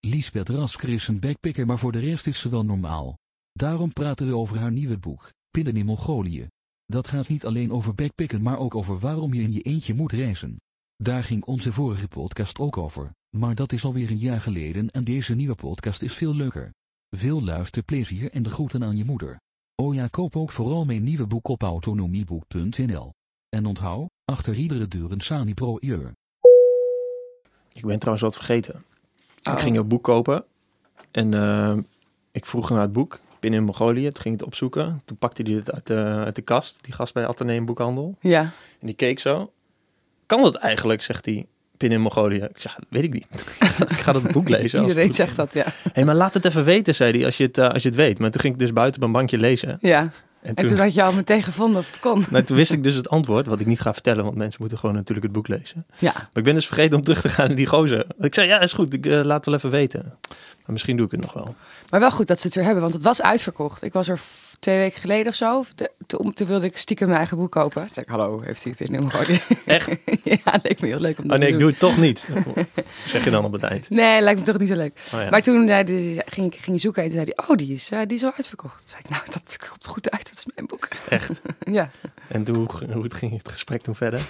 Lisbeth Rasker is een backpacker maar voor de rest is ze wel normaal. Daarom praten we over haar nieuwe boek, Pillen in Mongolië. Dat gaat niet alleen over backpacken maar ook over waarom je in je eentje moet reizen. Daar ging onze vorige podcast ook over, maar dat is alweer een jaar geleden en deze nieuwe podcast is veel leuker. Veel luisterplezier en de groeten aan je moeder. Oh ja, koop ook vooral mijn nieuwe boek op autonomieboek.nl. En onthoud, achter iedere deur een Sani Pro Ear. Ik ben trouwens wat vergeten. Oh. Ik ging een boek kopen en eh, ik vroeg naar het boek. Binnen in Mongolië. Toen ging het opzoeken. Toen pakte hij het uit de, uit de kast. Die gast bij Atheneum Boekhandel. Ja. En die keek zo. Kan dat eigenlijk, zegt hij, binnen in Mongolië? Ik zeg, weet ik niet. ik ga dat boek lezen. het Iedereen is. zegt dat, ja. Hé, maar laat het even weten, zei hij, als je het, eh, als je het weet. Maar toen ging ik dus buiten op een bankje lezen. Ja. En En toen had je al meteen gevonden of het kon. nou, toen wist ik dus het antwoord, wat ik niet ga vertellen, want mensen moeten gewoon natuurlijk het boek lezen. Ja. Maar ik ben dus vergeten om terug te gaan naar die gozer. Ik zei, ja, is goed, ik eh, laat wel even weten. Maar misschien doe ik het nog wel. Maar wel goed dat ze het weer hebben, want het was uitverkocht. Ik was er twee weken geleden of zo. de- Toen, toen wilde ik stiekem mijn eigen boek kopen. Toen zei ik, hallo, heeft u het in Mongolië? Echt? ja, leek me heel leuk om dat Oh nee, te ik doen. doe het toch niet. Zeg je dan op het eind. Nee, lijkt me toch niet zo leuk. Oh ja. Maar toen zei die- ging ik ging zoeken en toen zei hij, oh, die is, eh, die is al uitverkocht. Toen zei ik, nou, dat komt goed uit, dat is mijn boek. Echt? ja. En toen, hoe het ging het gesprek toen verder?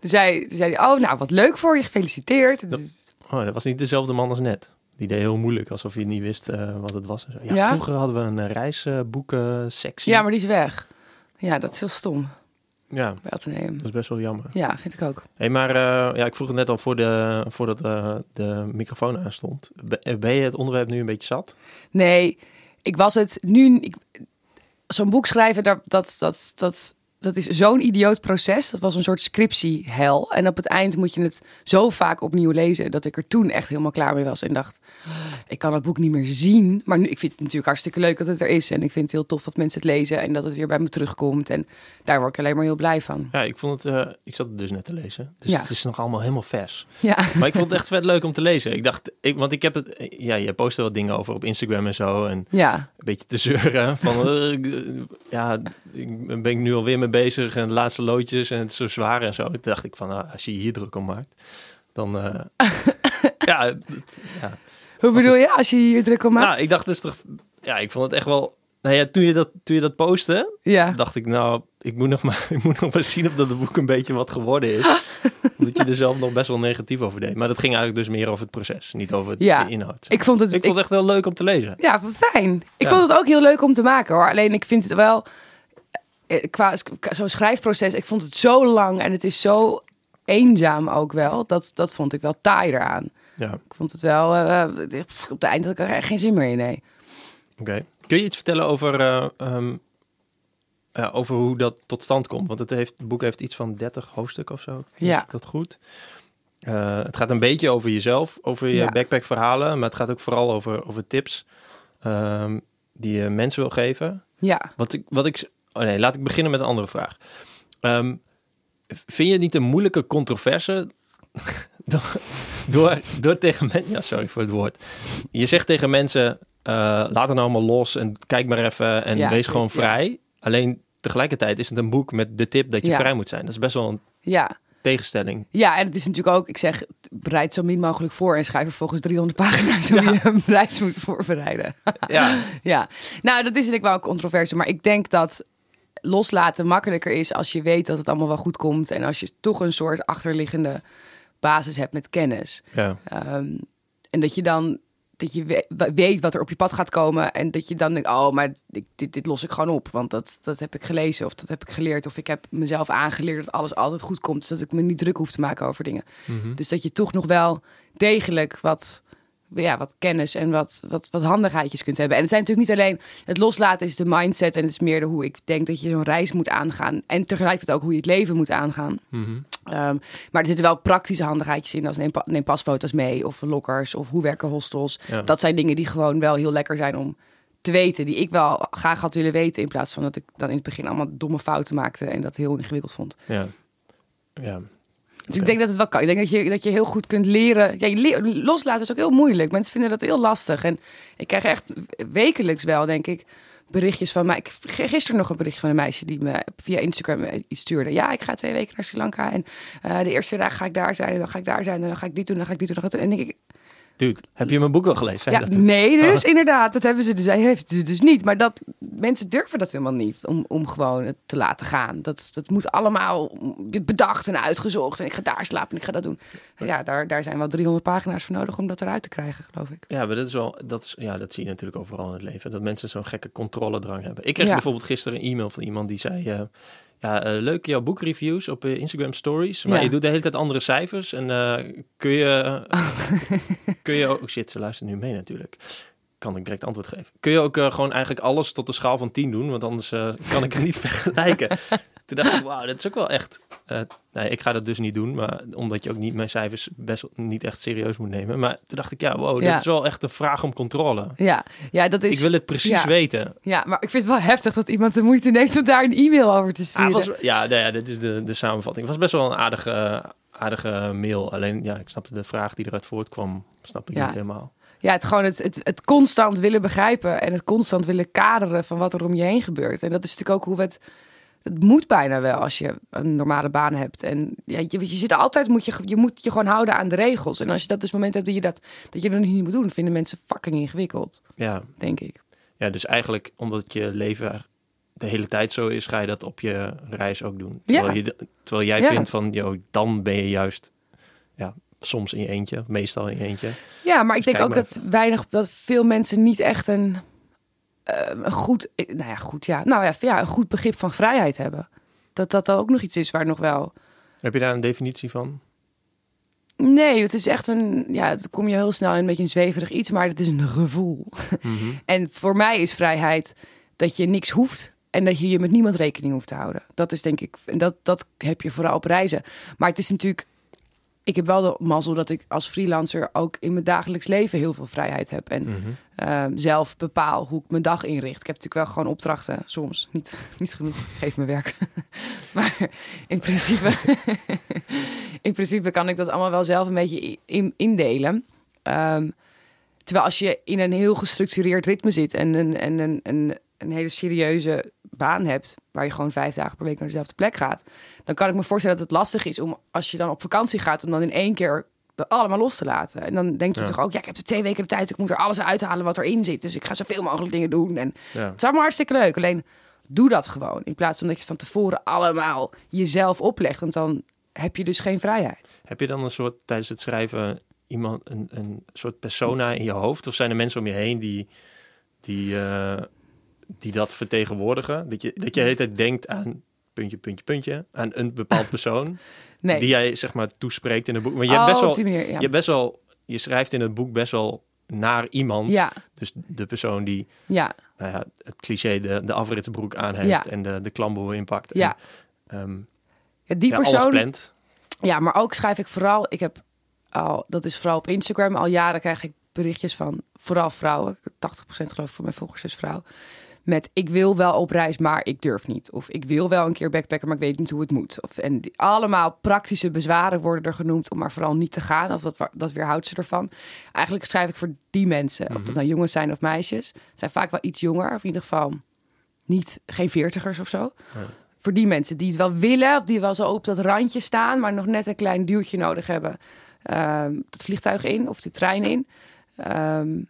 Toen zei, toen zei hij, oh, nou, wat leuk voor je, gefeliciteerd. Dat- Dus- Oh, dat was niet dezelfde man als net. Die deed heel moeilijk, alsof je niet wist eh, wat het was. en zo. Ja, Ja? vroeger hadden we een eh, reisboeken sectie. ja, maar die is weg. Ja, dat is heel stom Ja, bij Atheneum. dat is best wel jammer. Ja, vind ik ook. Hey, maar eh, ja, ik vroeg het net al voor de, voordat eh, de microfoon aanstond. Ben, ben je het onderwerp nu een beetje zat? Nee, ik was het nu. Ik, Zo'n boek schrijven, daar- dat, dat, dat, dat is zo'n idioot proces. Dat was een soort scriptiehel. En op het eind moet je het zo vaak opnieuw lezen. dat ik er toen echt helemaal klaar mee was. En dacht, ik kan het boek niet meer zien. Maar nu, ik vind het natuurlijk hartstikke leuk dat het er is. En ik vind het heel tof dat mensen het lezen. En dat het weer bij me terugkomt. En daar word ik alleen maar heel blij van. Ja, ik vond het. eh, ik zat het dus net te lezen. Dus Ja. het is nog allemaal helemaal vers. Ja, Maar ik vond het echt vet leuk om te lezen. Ik dacht, ik, want ik heb het. Ja, je postte wat dingen over op Instagram en zo. En ja. een beetje te zeuren. Van eh, ja, ik ben ik nu alweer mee bezig. En de laatste loodjes en het is zo zwaar en zo. Toen dacht ik van, nou, als je hier druk om maakt, dan. eh, ja. Hoe bedoel je als je hier druk om maakt? Nou, ik dacht dus toch. Ja, ik vond het echt wel. Nou ja, toen je dat, toen je dat postte, ja. dacht ik, nou, ik moet nog maar, ik moet nog maar zien of dat het boek een beetje wat geworden is. Omdat je er zelf nog best wel negatief over deed. Maar dat ging eigenlijk dus meer over het proces, niet over het, Ja, de inhoud. Ik vond het. ik vond het echt heel leuk om te lezen. Ja, wat fijn. Ik Ja. vond het ook heel leuk om te maken hoor. Alleen ik vind het wel qua, qua zo'n schrijfproces. Ik vond het zo lang en het is zo eenzaam ook wel. Dat, dat vond ik wel taai eraan. Ja, Ik vond het wel. eh, eh, op het eind had ik er geen zin meer in. Nee. oké. Kun je iets vertellen over, eh, ehm, over hoe dat tot stand komt? Want het, heeft, het boek heeft iets van 30 hoofdstukken of zo. Ja. Is dat goed? Eh, het gaat een beetje over jezelf, over je Ja. backpackverhalen. Maar het gaat ook vooral over, over tips ehm, die je mensen wil geven. Ja. Wat ik, wat ik, oh nee, laat ik beginnen met een andere vraag. Ehm, vind je het niet een moeilijke controverse door, door, door tegen mensen, ja, sorry voor het woord. Je zegt tegen mensen, eh, laat het nou allemaal los en kijk maar even en Ja, wees gewoon ja. vrij. Alleen tegelijkertijd is het een boek met de tip dat je Ja. vrij moet zijn. Dat is best wel een Ja. tegenstelling. ja, en het is natuurlijk ook, ik zeg, bereid zo min mogelijk voor en schrijf er volgens 300 pagina's hoe je een reis moet voorbereiden. Ja, Ja, nou, dat is natuurlijk wel een controverse. Maar ik denk dat loslaten makkelijker is als je weet dat het allemaal wel goed komt. En als je toch een soort achterliggende basis hebt met kennis. ja. Ehm, en dat je dan dat je we- weet wat er op je pad gaat komen. En dat je dan denkt, oh, maar dit, dit, dit los ik gewoon op. Want dat, dat heb ik gelezen of dat heb ik geleerd. Of ik heb mezelf aangeleerd dat alles altijd goed komt. Dus dat ik me niet druk hoef te maken over dingen. Mhm. Dus dat je toch nog wel degelijk wat, ja, wat kennis en wat, wat, wat handigheidjes kunt hebben. En het zijn natuurlijk niet alleen het loslaten is de mindset en het is meer de hoe ik denk dat je zo'n reis moet aangaan. En tegelijkertijd ook hoe je het leven moet aangaan. Mhm. Ehm, maar er zitten wel praktische handigheidjes in, als neem, pa- neem pasfoto's mee of lokkers of hoe werken hostels. Ja. Dat zijn dingen die gewoon wel heel lekker zijn om te weten, die ik wel graag had willen weten in plaats van dat ik dan in het begin allemaal domme fouten maakte en dat heel ingewikkeld vond. ja. Ja. Dus ik denk dat het wel kan. Ik denk dat je, dat je heel goed kunt leren. Ja, je leer- loslaten is ook heel moeilijk. Mensen vinden dat heel lastig. En ik krijg echt wekelijks wel, denk ik, berichtjes van mij. Ik gisteren nog een bericht van een meisje die me via Instagram iets stuurde. Ja, ik ga twee weken naar Sri Lanka. En eh, de eerste dag ga ik daar zijn. En dan ga ik daar zijn. En dan ga ik dit doen. Dan ga ik dit doen. Dan ga ik dit doen. En dan denk ik, Dude, heb je mijn boek wel gelezen? Ja, dat nee, dus Oh. inderdaad. Dat hebben ze dus, hij heeft ze dus niet. Maar dat, mensen durven dat helemaal niet om, om gewoon het te laten gaan. Dat, dat moet allemaal bedacht en uitgezocht. En ik ga daar slapen en ik ga dat doen. Ja, daar, daar zijn wel 300 pagina's voor nodig om dat eruit te krijgen, geloof ik. Ja, maar dat is wel, dat, is, ja, dat zie je natuurlijk overal in het leven. Dat mensen zo'n gekke controledrang hebben. Ik kreeg Ja. bijvoorbeeld gisteren een e-mail van iemand die zei... eh, ja, eh, leuk jouw boekreviews op eh, Instagram Stories. Maar Ja. je doet de hele tijd andere cijfers. En eh, kun je... kun je ook... Oh shit, ze luistert nu mee natuurlijk. Kan ik direct antwoord geven. Kun je ook gewoon eigenlijk alles tot de schaal van 10 doen? Want anders kan ik het niet vergelijken. Toen dacht ik, wauw, dat is ook wel echt... eh, nee, ik ga dat dus niet doen. Maar omdat je ook niet mijn cijfers best niet echt serieus moet nemen. Maar toen dacht ik, ja, wow, Ja. dit is wel echt een vraag om controle. Ja, ja dat is. Ik wil het precies ja. weten. Ja, maar ik vind het wel heftig dat iemand de moeite neemt om daar een e-mail over te Ah, sturen. was, ja, nou ja, dit is de, de samenvatting. Het was best wel een aardige, aardige mail. Alleen, ja, ik snapte de vraag die eruit voortkwam, snap ik Ja. niet helemaal. Ja, het gewoon het, het, het constant willen begrijpen en het constant willen kaderen van wat er om je heen gebeurt. En dat is natuurlijk ook hoe we het. Het moet bijna wel als je een normale baan hebt. En ja, je, je zit altijd, moet je, je moet je gewoon houden aan de regels. En als je dat dus moment hebt dat je dat, dat je dat niet moet doen, vinden mensen fucking ingewikkeld, Ja, denk ik. ja, dus eigenlijk omdat je leven de hele tijd zo is, ga je dat op je reis ook doen. Terwijl, Ja. je, terwijl jij Ja. vindt van, joh, dan ben je juist, ja, soms in je eentje, meestal in je eentje. Ja, maar ik Dus denk ook dat weinig, dat veel mensen niet echt een, een goed, eh, nou ja, goed, ja, nou ja, ja, een goed begrip van vrijheid hebben. Dat dat ook nog iets is waar nog wel. Heb je daar een definitie van? Nee, het is echt een, ja, het kom je heel snel in een beetje een zweverig iets, maar het is een gevoel. Mhm. En voor mij is vrijheid dat je niks hoeft en dat je je met niemand rekening hoeft te houden. Dat is denk ik, en dat, dat heb je vooral op reizen. Maar het is natuurlijk, ik heb wel de mazzel dat ik als freelancer ook in mijn dagelijks leven heel veel vrijheid heb. En Mhm. ehm, zelf bepaal hoe ik mijn dag inricht. Ik heb natuurlijk wel gewoon opdrachten, soms niet, niet genoeg. Geef me werk. maar in principe, in principe kan ik dat allemaal wel zelf een beetje in, indelen. Ehm, terwijl als je in een heel gestructureerd ritme zit en een, en een, een, een hele serieuze baan hebt, waar je gewoon vijf dagen per week naar dezelfde plek gaat, dan kan ik me voorstellen dat het lastig is om als je dan op vakantie gaat, om dan in één keer dat allemaal los te laten. En dan denk je Ja. toch ook, ja, ik heb de twee weken de tijd, ik moet er alles uithalen wat erin zit. Dus ik ga zoveel mogelijk dingen doen. En Ja. het is allemaal hartstikke leuk. Alleen doe dat gewoon. In plaats van dat je het van tevoren allemaal jezelf oplegt. Want dan heb je dus geen vrijheid. Heb je dan een soort tijdens het schrijven iemand een, een soort persona in je hoofd? Of zijn er mensen om je heen die, die, eh, die dat vertegenwoordigen? Dat je, dat je de hele tijd denkt aan puntje, puntje, puntje, aan een bepaald persoon Nee. die jij zeg maar toespreekt in het boek. Want je hebt Oh, best wel, die manier, ja. je hebt best wel, je schrijft in het boek best wel naar iemand. ja, Dus de persoon die, ja, nou ja, het cliché de, de afritsbroek aan heeft Ja. en de, de klamboe inpakt. ja. En, ehm, ja die persoon. plant. Ja, maar ook schrijf ik vooral. Ik heb al, dat is vooral op Instagram. Al jaren krijg ik berichtjes van vooral vrouwen. 80% geloof ik van mijn volgers is vrouw. Met ik wil wel op reis, maar ik durf niet. Of ik wil wel een keer backpacken, maar ik weet niet hoe het moet. Of, en die, allemaal praktische bezwaren worden er genoemd om maar vooral niet te gaan. Of dat, dat weerhoudt ze ervan. Eigenlijk schrijf ik voor die mensen. Of dat nou jongens zijn of meisjes. Zijn vaak wel iets jonger. Of in ieder geval niet, geen veertigers of zo. Voor die mensen die het wel willen. Of die wel zo op dat randje staan. Maar nog net een klein duwtje nodig hebben. Ehm dat vliegtuig in of de trein in. Ehm,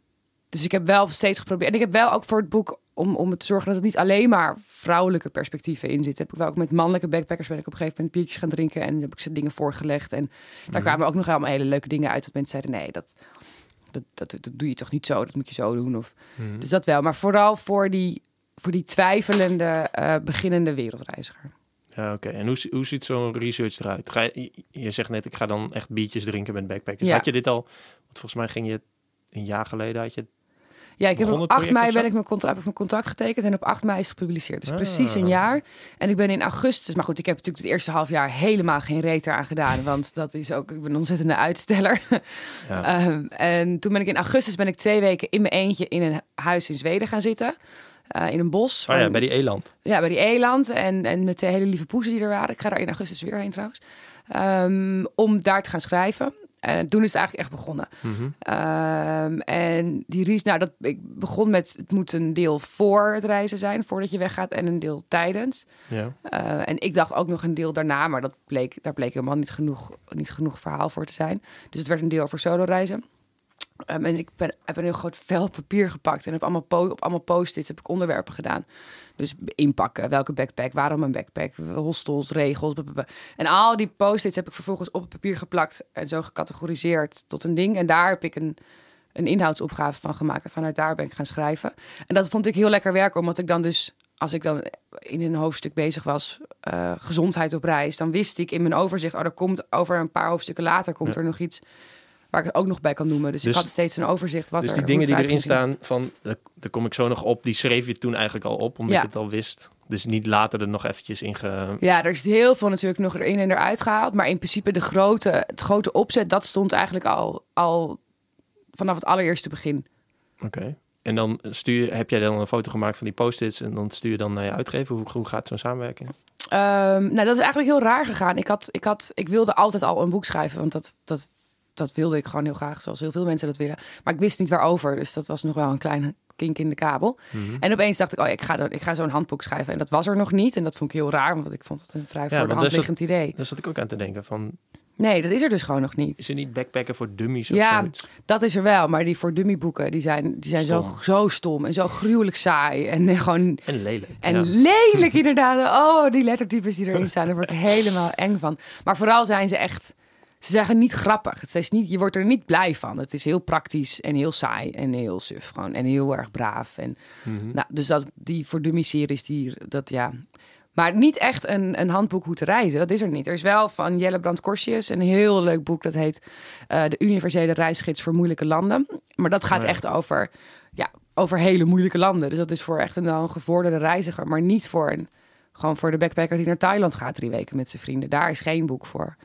dus ik heb wel steeds geprobeerd. En ik heb wel ook voor het boek, om, om het te zorgen dat het niet alleen maar vrouwelijke perspectieven in zit, heb ik wel ook met mannelijke backpackers ben ik op een gegeven moment biertjes gaan drinken en heb ik ze dingen voorgelegd. En daar kwamen ook nog allemaal hele leuke dingen uit. Dat mensen zeiden: nee, dat, dat, dat, dat doe je toch niet zo, dat moet je zo doen. Of, Mhm. Dus dat wel. Maar vooral voor die, voor die twijfelende, eh, beginnende wereldreiziger. Ja, oké. En hoe, hoe ziet zo'n research eruit? Ga je, je- je zegt net, ik ga dan echt biertjes drinken met backpackers. Ja. Had je dit al? Want volgens mij ging je een jaar geleden had je. Ja, ik heb op het 8 project mei ben ik mijn contract, heb ik mijn contract getekend en op 8 mei is het gepubliceerd. Dus Ah. precies een jaar. En ik ben in augustus, maar goed, ik heb natuurlijk het eerste half jaar helemaal geen reet eraan gedaan, want dat is ook, ik ben een ontzettende uitsteller. Ja. Ehm, en toen ben ik in augustus ben ik twee weken in mijn eentje in een huis in Zweden gaan zitten. eh, in een bos. oh ja, van- bij die eland. ja, bij die eland en, en met twee hele lieve poezen die er waren. Ik ga daar in augustus weer heen trouwens. Ehm, om daar te gaan schrijven. En toen is het eigenlijk echt begonnen. Mhm. Ehm, en die ries, nou, dat, ik begon met, het moet een deel voor het reizen zijn, voordat je weggaat, en een deel tijdens. Ja. Eh, en ik dacht ook nog een deel daarna, maar dat bleek, daar bleek helemaal niet genoeg, niet genoeg verhaal voor te zijn. Dus het werd een deel voor solo reizen. Ehm, en ik ben, heb een heel groot vel papier gepakt en heb allemaal op allemaal post-its heb ik onderwerpen gedaan. Dus inpakken, welke backpack, waarom een backpack, hostels, regels. blablabla. En al die post-its heb ik vervolgens op het papier geplakt en zo gecategoriseerd tot een ding. En daar heb ik een, een inhoudsopgave van gemaakt. En vanuit daar ben ik gaan schrijven. En dat vond ik heel lekker werken, omdat ik dan dus, als ik dan in een hoofdstuk bezig was, eh, gezondheid op reis, dan wist ik in mijn overzicht, oh, er komt over een paar hoofdstukken later komt Ja. er nog iets waar ik het ook nog bij kan noemen. Dus, Dus- ik had steeds een overzicht wat dus er die dingen die erin staan, van, daar, kom ik zo nog op, die schreef je toen eigenlijk al op, omdat Ja. je het al wist. Dus niet later er nog eventjes in ge... Ja, er is heel veel natuurlijk nog erin en eruit gehaald. Maar in principe de grote, het grote opzet, dat stond eigenlijk al, al vanaf het allereerste begin. Oké. En dan stuur, je- heb jij dan een foto gemaakt van die post-its en dan stuur je dan naar je uitgever. Hoe, hoe gaat zo'n samenwerking? Ehm, nou, dat is eigenlijk heel raar gegaan. Ik, had, ik, had, ik wilde altijd al een boek schrijven, want dat, dat, dat wilde ik gewoon heel graag, zoals heel veel mensen dat willen. Maar ik wist niet waarover, dus dat was nog wel een kleine kink in de kabel. Mhm. En opeens dacht ik, oh, ik ga, ik ga zo'n handboek schrijven. En dat was er nog niet. En dat vond ik heel raar, want ik vond het een vrij Ja, voor de hand liggend idee. Daar zat ik ook aan te denken van, Nee, dat is er dus gewoon nog niet. is er niet backpacken voor dummies of Ja, zoiets? Dat is er wel, maar die voor dummy boeken, die zijn, die zijn zo, Stom. zo stom en zo gruwelijk saai. En eh, gewoon En lelijk. en ja. lelijk inderdaad. Oh, die lettertypes die erin staan, daar word ik helemaal eng van. Maar vooral zijn ze echt, ze zeggen niet grappig. Het is niet, je wordt er niet blij van. Het is heel praktisch en heel saai en heel suf gewoon. En heel erg braaf. En, Mhm. nou, dus dat, die voor dummy series, die, dat ja... Maar niet echt een, een handboek hoe te reizen. Dat is er niet. Er is wel van Jelle Brand Korsjes een heel leuk boek. Dat heet eh, De Universele Reisgids voor Moeilijke Landen. Maar dat gaat Oh ja. echt over, ja, over hele moeilijke landen. Dus dat is voor echt een, een gevorderde reiziger. Maar niet voor, een, gewoon voor de backpacker die naar Thailand gaat drie weken met zijn vrienden. Daar is geen boek voor.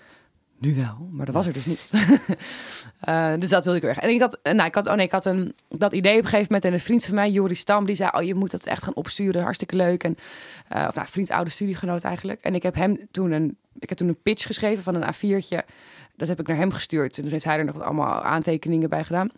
Nu wel, maar dat was er dus niet. Eh, dus dat wilde ik weg. En ik had, eh, nou, ik had, oh nee, ik had een, dat idee op een gegeven moment. En een vriend van mij, Joris Stam, die zei: Oh, je moet dat echt gaan opsturen. Hartstikke leuk. En, eh, of nou, vriend, oude studiegenoot eigenlijk. En ik heb hem toen een, ik heb toen een pitch geschreven van een A4'tje. Dat heb ik naar hem gestuurd. En toen heeft hij er nog allemaal aantekeningen bij gedaan.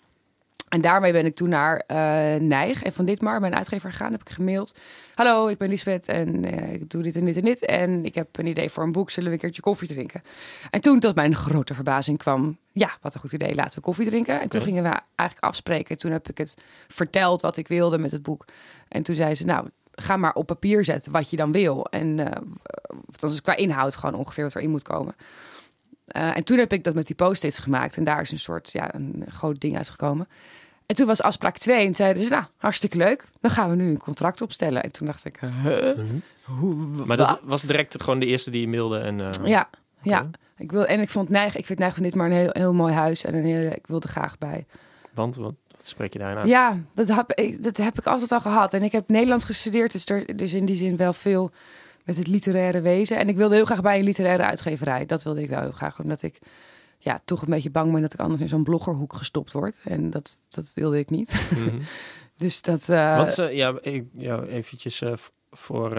En daarmee ben ik toen naar eh Nijg en van Ditmar, mijn uitgever, gegaan. Heb ik gemaild. Hallo, ik ben Lisbeth en eh, ik doe dit en dit en dit. En ik heb een idee voor een boek. Zullen we een keertje koffie drinken? En toen tot mijn grote verbazing kwam... Ja, wat een goed idee. Laten we koffie drinken. En toen gingen we eigenlijk afspreken. Toen heb ik het verteld wat ik wilde met het boek. En toen zei ze, nou, ga maar op papier zetten wat je dan wil. En eh dat is qua inhoud gewoon ongeveer wat erin moet komen. En toen heb ik dat met die post-its gemaakt. En daar is een soort, ja, een groot ding uitgekomen. En toen was afspraak 2 en zeiden ze, nou, hartstikke leuk. Dan gaan we nu een contract opstellen. En toen dacht ik, huh? Mhm. Hoe, Maar dat wat? was direct gewoon de eerste die je mailde. En, eh, Ja, ja. Ik wil, en ik vond Nijg, ik vind Nijg van dit maar een heel, heel mooi huis. En een hele, ik wilde graag bij. Want, wat, wat spreek je daarin aan? Ja, dat heb, ik, dat heb ik altijd al gehad. En ik heb Nederlands gestudeerd, dus er dus in die zin wel veel met het literaire wezen. En ik wilde heel graag bij een literaire uitgeverij. Dat wilde ik wel heel graag, omdat ik ja, toch een beetje bang ben dat ik anders in zo'n bloggerhoek gestopt word. En dat, dat wilde ik niet. Mhm. dus dat... eh, Wat is, eh, ja, ik, ja, eventjes eh, voor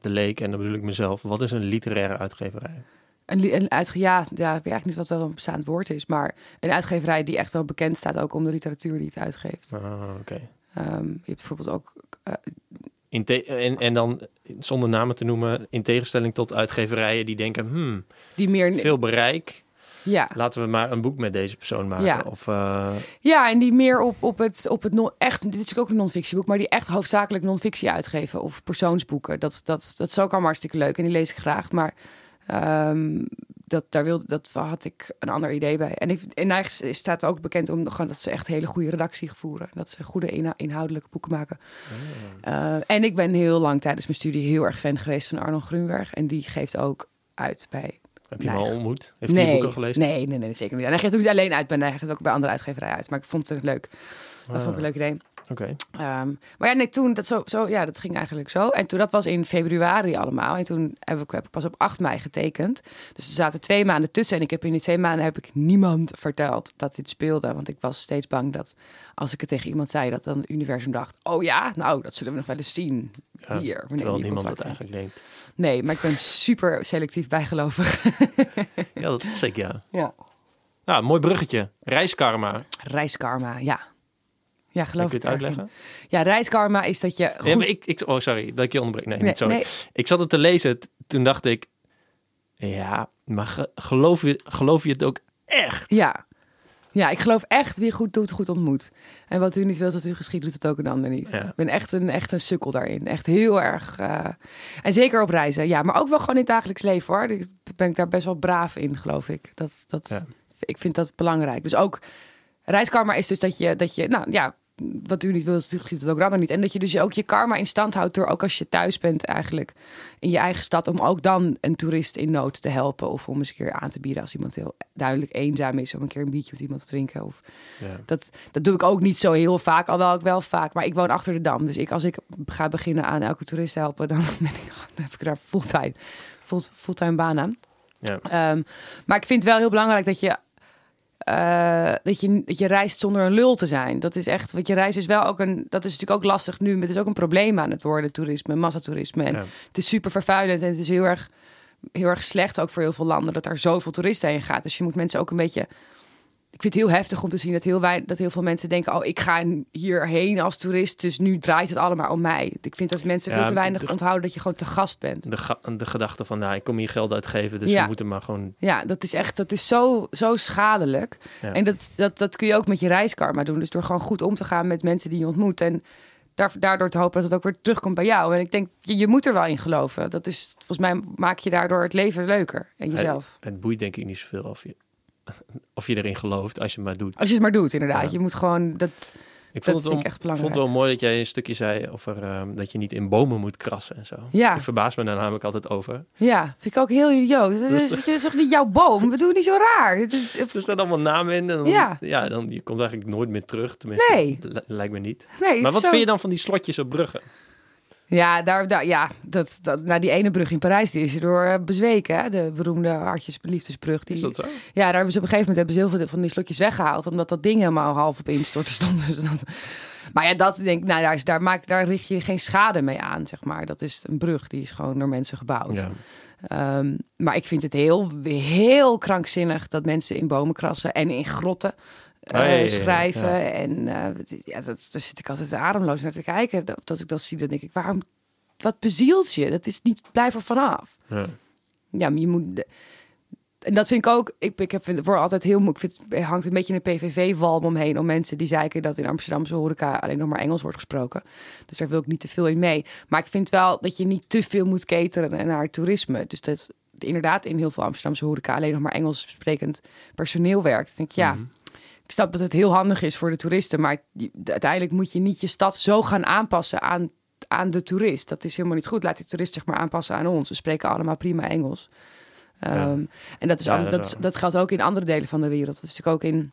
de leek, en dan bedoel ik mezelf. Wat is een literaire uitgeverij? Een, een uitge ja, ja, ik weet eigenlijk niet wat wel een bestaand woord is, maar een uitgeverij die echt wel bekend staat ook om de literatuur die het uitgeeft. Ah, Oké. Ehm, je hebt bijvoorbeeld ook In te- en, en dan, zonder namen te noemen, in tegenstelling tot uitgeverijen die denken... Hmm, die meer, veel bereik, ja, laten we maar een boek met deze persoon maken. Ja. Of, eh, ja, en die meer op, op het, op het non, echt, dit is ook een non-fictieboek, maar die echt hoofdzakelijk non-fictie uitgeven of persoonsboeken. Dat, dat, dat is ook allemaal hartstikke leuk en die lees ik graag, maar ehm, dat, daar wilde, dat had ik een ander idee bij. En, ik, en eigenlijk staat ook bekend om gewoon dat ze echt hele goede redactie voeren, dat ze goede inhou- inhoudelijke boeken maken. Uh, en ik ben heel lang tijdens mijn studie heel erg fan geweest van Arnold Grunberg. En die geeft ook uit bij... heb je hem al ontmoet? Heeft hij je boek al gelezen? Nee, nee, nee, zeker niet. En hij geeft ook niet alleen uit bij hij geeft ook bij andere uitgeverijen uit. Maar ik vond het leuk. Dat vond ik een leuk idee. Oké. Ehm, maar ja, nee, toen, dat, zo, zo, ja, dat ging eigenlijk zo. En toen, dat was in februari allemaal. En toen heb ik, heb ik pas op 8 mei getekend. Dus er zaten twee maanden tussen. En ik heb in die twee maanden heb ik niemand verteld dat dit speelde. Want ik was steeds bang dat als ik het tegen iemand zei, dat dan het universum dacht: Oh ja, nou, dat zullen we nog wel eens zien. Ja, Hier, terwijl niemand dat eigenlijk denkt. Nee, maar ik ben super selectief bijgelovig. Ja, dat was ik, ja. ja. Nou, mooi bruggetje. Reiskarma. Reiskarma, ja. Ja, geloof Kun ik. je het in. uitleggen? Ja, reiskarma is dat je. Goed... Maar ik, ik, oh, sorry dat ik je onderbreek. Nee, nee, niet sorry. nee, Ik zat het te lezen. Toen dacht ik... Ja, maar ge- geloof, je, geloof je het ook echt? ja. Ja, ik geloof echt wie goed doet, goed ontmoet. En wat u niet wilt dat u geschiet, doet het ook een ander niet. Ja. Ik ben echt een, echt een sukkel daarin. Echt heel erg. eh, en zeker op reizen. Ja, maar ook wel gewoon in het dagelijks leven hoor. Ik ben ik daar best wel braaf in, geloof ik. Dat, dat, Ja. Ik vind dat belangrijk. Dus ook reiskarma is dus dat je, dat je nou ja, wat u niet wil, geschiet het ook ander niet. En dat je dus ook je karma in stand houdt door ook als je thuis bent eigenlijk in je eigen stad, om ook dan een toerist in nood te helpen. Of om eens een keer aan te bieden als iemand heel duidelijk eenzaam is, om een keer een biertje met iemand te drinken. Of Ja. dat, dat doe ik ook niet zo heel vaak, alhoewel ik wel vaak. Maar ik woon achter de dam. Dus ik, als ik ga beginnen aan elke toerist helpen, dan, ben ik, dan heb ik daar fulltime, full, fulltime baan aan. Ja. Ehm, maar ik vind het wel heel belangrijk dat je, eh, dat, je, dat je reist zonder een lul te zijn. Dat is echt, want je reis is wel ook een, dat is natuurlijk ook lastig nu. Maar het is ook een probleem aan het worden, toerisme, massatoerisme. En Ja. het is super vervuilend en het is heel erg, heel erg slecht ook voor heel veel landen dat daar zoveel toeristen heen gaat. Dus je moet mensen ook een beetje. Ik vind het heel heftig om te zien dat heel, wij, dat heel veel mensen denken: Oh, ik ga hierheen als toerist, dus nu draait het allemaal om mij. Ik vind dat mensen Ja, veel te weinig de- onthouden dat je gewoon te gast bent. De, ga- de gedachte van, nou, ik kom hier geld uitgeven, dus Ja. we moeten maar gewoon... Ja, dat is echt, dat is zo, zo schadelijk. Ja. En dat, dat, dat kun je ook met je reiskarma doen. Dus door gewoon goed om te gaan met mensen die je ontmoet. En daar, daardoor te hopen dat het ook weer terugkomt bij jou. En ik denk, je, je moet er wel in geloven. Dat is, volgens mij maak je daardoor het leven leuker. En jezelf. Het boeit denk ik niet zoveel of je, of je erin gelooft als je het maar doet. Als je het maar doet, inderdaad. Ja. Je moet gewoon, dat, Ik dat vond, het vind wel, ik echt ik vond belangrijk. het wel mooi dat jij een stukje zei over ehm, dat je niet in bomen moet krassen en zo. Ja. Ik verbaas me daar namelijk altijd over. Ja, vind ik ook heel idioot. Dat is, dat is toch niet jouw boom? We doen niet zo raar. Dit is, Er staan allemaal namen in en dan, Ja. ja. dan je komt eigenlijk nooit meer terug. Tenminste, Nee. li- lijkt me niet. nee, het Maar wat zo- vind je dan van die slotjes op bruggen? Ja, daar, daar, ja dat, dat, nou, die ene brug in Parijs die is door eh, bezweken. Hè? De beroemde Hartjes Liefdesbrug. Die, Is dat zo? Ja, daar hebben ze op een gegeven moment hebben ze heel veel van die slotjes weggehaald. Omdat dat ding helemaal half op instorten stond. Dus dat... Maar ja, dat denk ik, nou, daar, is, daar, maakt, daar richt je geen schade mee aan, zeg maar. Dat is een brug, die is gewoon door mensen gebouwd. Ja. Ehm, maar ik vind het heel, heel krankzinnig dat mensen in bomen krassen en in grotten eh, schrijven. ja. En eh, ja, dat, daar zit ik altijd ademloos naar te kijken. Dat, als ik dat zie, dan denk ik, waarom, wat bezielt je? Dat is niet, blijf er vanaf. Ja. Ja, maar je moet. En dat vind ik ook. Ik, ik heb voor altijd heel moeilijk. Ik vind het hangt een beetje een PVV-walm omheen. Om mensen die zeiken dat in Amsterdamse horeca alleen nog maar Engels wordt gesproken. Dus daar wil ik niet te veel in mee. Maar ik vind wel dat je niet te veel moet cateren naar toerisme. Dus dat inderdaad in heel veel Amsterdamse horeca alleen nog maar Engels sprekend personeel werkt. Dan denk ik, ja. Mhm. Ik snap dat het heel handig is voor de toeristen, maar uiteindelijk moet je niet je stad zo gaan aanpassen aan, aan de toerist. Dat is helemaal niet goed. Laat die toerist zich maar aanpassen aan ons. We spreken allemaal prima Engels. Ehm, Ja. En dat, is Ja, dat dat, is geldt ook in andere delen van de wereld. Dat is natuurlijk ook in,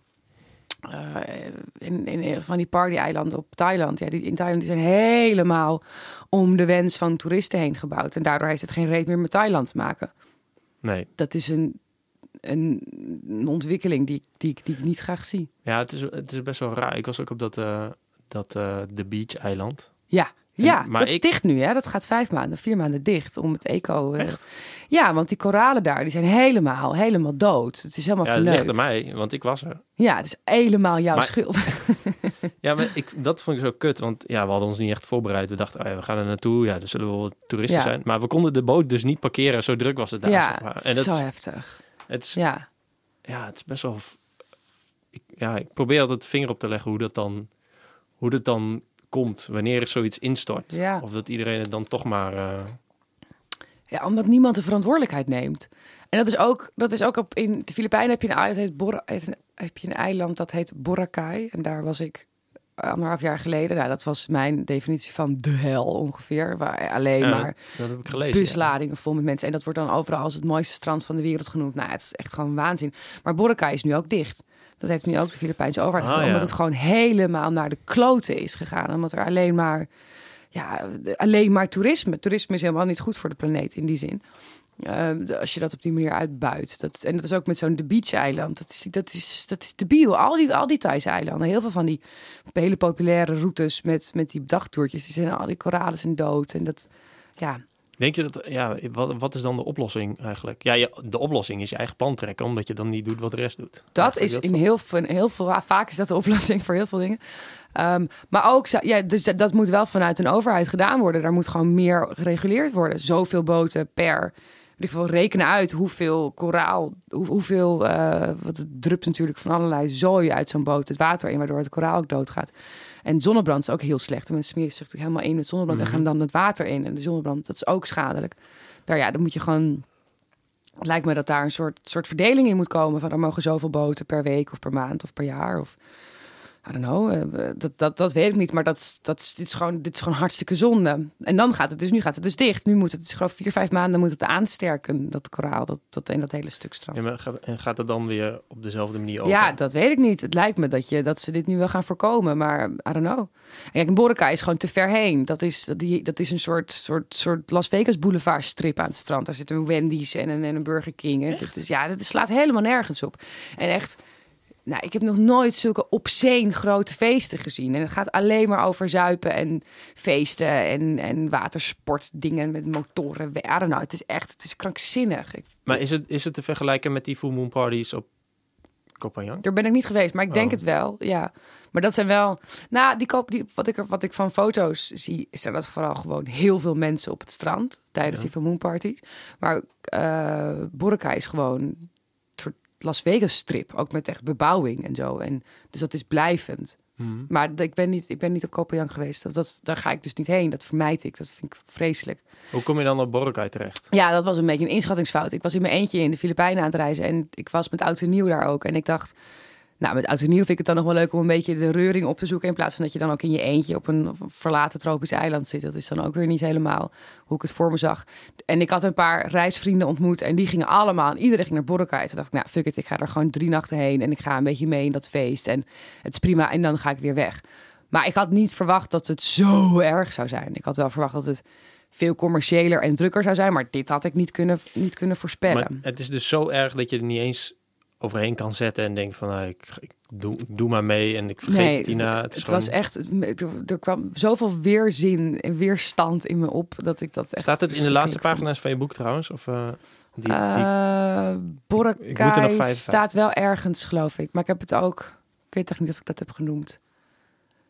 eh, in, in, van die party-eilanden op Thailand. Ja, die, in Thailand die zijn helemaal om de wens van toeristen heen gebouwd. En daardoor heeft het geen reet meer met Thailand te maken. Nee. Dat is een, een, een ontwikkeling die, die, die ik niet graag zie. Ja, het is, het is best wel raar. Ik was ook op dat, eh dat eh The Beach eiland. Ja, ja maar dat is dicht nu. Hè? Dat gaat vijf maanden, vier maanden dicht om het eco. eh, Echt? Ja, want die koralen daar, die zijn helemaal, helemaal dood. Het is helemaal Ja, verneukt. ligt aan mij, want ik was er. Ja, het is helemaal jouw Maar- schuld. Ja, maar ik, dat vond ik zo kut, want ja, we hadden ons niet echt voorbereid. We dachten, oh ja, we gaan er naartoe, ja, er zullen wel wat toeristen Ja. zijn. Maar we konden de boot dus niet parkeren, zo druk was het daar. ja, zeg maar. En dat, zo heftig. Het, is, Ja, ja, het is best wel... Ik, ja, ik probeer altijd de vinger op te leggen hoe dat dan, hoe dat dan komt, wanneer er zoiets instort. Ja. Of dat iedereen het dan toch maar... eh, ja, omdat niemand de verantwoordelijkheid neemt. En dat is ook, dat is ook op, in de Filipijnen heb je een eiland, heet een- heb je een eiland dat heet Boracay. En daar was ik anderhalf jaar geleden. Nou, dat was mijn definitie van de hel ongeveer. Waar alleen ja, maar Dat heb ik gelezen. ja. busladingen vol met mensen. En dat wordt dan overal als het mooiste strand van de wereld genoemd. Nou, het is echt gewoon waanzin. Maar Boracay is nu ook dicht. Dat heeft nu ook de Filipijnse overheid Ah, gedaan, ja. Omdat het gewoon helemaal naar de kloten is gegaan. Omdat er alleen maar, ja, alleen maar toerisme. Toerisme is helemaal niet goed voor de planeet in die zin. Eh, de- als je dat op die manier uitbuit. Dat, en dat is ook met zo'n The Beach-eiland. Dat is, dat, is, dat is debiel. Al die, al die Thaise eilanden. Heel veel van die hele populaire routes met, met die dagtoertjes. Die zijn al die koralen zijn dood. En dat, ja, Denk je dat, ja, wat, wat is dan de oplossing eigenlijk? Ja, je, de oplossing is je eigen plan trekken, omdat je dan niet doet wat de rest doet. Dat Eigenlijk is dat in heel veel, heel veel, vaak is dat de oplossing voor heel veel dingen. Ehm, maar ook, ja, dus dat, dat moet wel vanuit een overheid gedaan worden. Daar moet gewoon meer gereguleerd worden. Zoveel boten per ik wil rekenen uit hoeveel koraal, hoe, hoeveel, eh, wat het drupt natuurlijk van allerlei zooi uit zo'n boot het water in, waardoor het koraal ook doodgaat. En zonnebrand is ook heel slecht. De mensen smeren zich natuurlijk helemaal in met zonnebrand en Mhm. gaan dan het water in. En de zonnebrand, dat is ook schadelijk. Daar ja, dan moet je gewoon. Het lijkt me dat daar een soort, soort verdeling in moet komen. Van er mogen zoveel boten per week of per maand of per jaar. Of I don't know. eh, Dat, dat, dat weet ik niet. Maar dat, dat dit, is gewoon, dit is gewoon hartstikke zonde. En dan gaat het dus, nu gaat het dus dicht. Nu moet het, dus gewoon vier, vijf maanden moet het aansterken, dat koraal, dat, dat, dat hele stuk strand. Ja, maar gaat, en gaat het dan weer op dezelfde manier open? Ja, dat weet ik niet. Het lijkt me dat, je, dat ze dit nu wel gaan voorkomen, maar I don't know. En Kijk, een Boracay is gewoon te ver heen. Dat is, dat die, dat is een soort, soort, soort Las Vegas boulevard strip aan het strand. Daar zitten een Wendy's en een, en een Burger King. En is, ja, dat slaat helemaal nergens op. En echt, nou, ik heb nog nooit zulke obscene grote feesten gezien. En het gaat alleen maar over zuipen en feesten en, en watersportdingen met motoren. I don't know. Het is echt, het is krankzinnig. Ik, Maar is het, is het te vergelijken met die full moon parties op Koh Phangan? Daar ben ik niet geweest, maar ik denk Oh. het wel. Ja, maar dat zijn wel. Nou, die koop, die, wat, ik, er- wat ik van foto's zie, is er dat vooral gewoon heel veel mensen op het strand tijdens Ja. die full moon parties. Maar Boracay is gewoon Las Vegas strip, ook met echt bebouwing en zo. En dus dat is blijvend. Mhm. Maar ik ben niet, ik ben niet op Koh Phangan geweest. Dat, dat, daar ga ik dus niet heen. Dat vermijd ik. Dat vind ik vreselijk. Hoe kom je dan op Boracay terecht? Ja, dat was een beetje een inschattingsfout. Ik was in mijn eentje in de Filipijnen aan het reizen en ik was met oud en nieuw daar ook. En ik dacht, nou, met oud en nieuw vind ik het dan nog wel leuk om een beetje de reuring op te zoeken. In plaats van dat je dan ook in je eentje op een verlaten tropisch eiland zit. Dat is dan ook weer niet helemaal hoe ik het voor me zag. En ik had een paar reisvrienden ontmoet en die gingen allemaal, en iedereen ging naar Boracay. Toen dacht ik, nou, fuck it, ik ga er gewoon drie nachten heen en ik ga een beetje mee in dat feest. En het is prima en dan ga ik weer weg. Maar ik had niet verwacht dat het zo erg zou zijn. Ik had wel verwacht dat het veel commerciëler en drukker zou zijn. Maar dit had ik niet kunnen, niet kunnen voorspellen. Maar het is dus zo erg dat je er niet eens overheen kan zetten en denkt van, nou, ik, ik doe, ik doe maar mee en ik vergeet nee, het hierna. Het, het, was echt... Er, kwam zoveel weerzin en weerstand in me op... dat ik dat echt Staat het in de laatste pagina's van je boek trouwens? Of, eh, die, die, Eh, Ik er nog Boracay 55. staat wel ergens, geloof ik. Maar ik heb het ook... Ik weet echt niet of ik dat heb genoemd.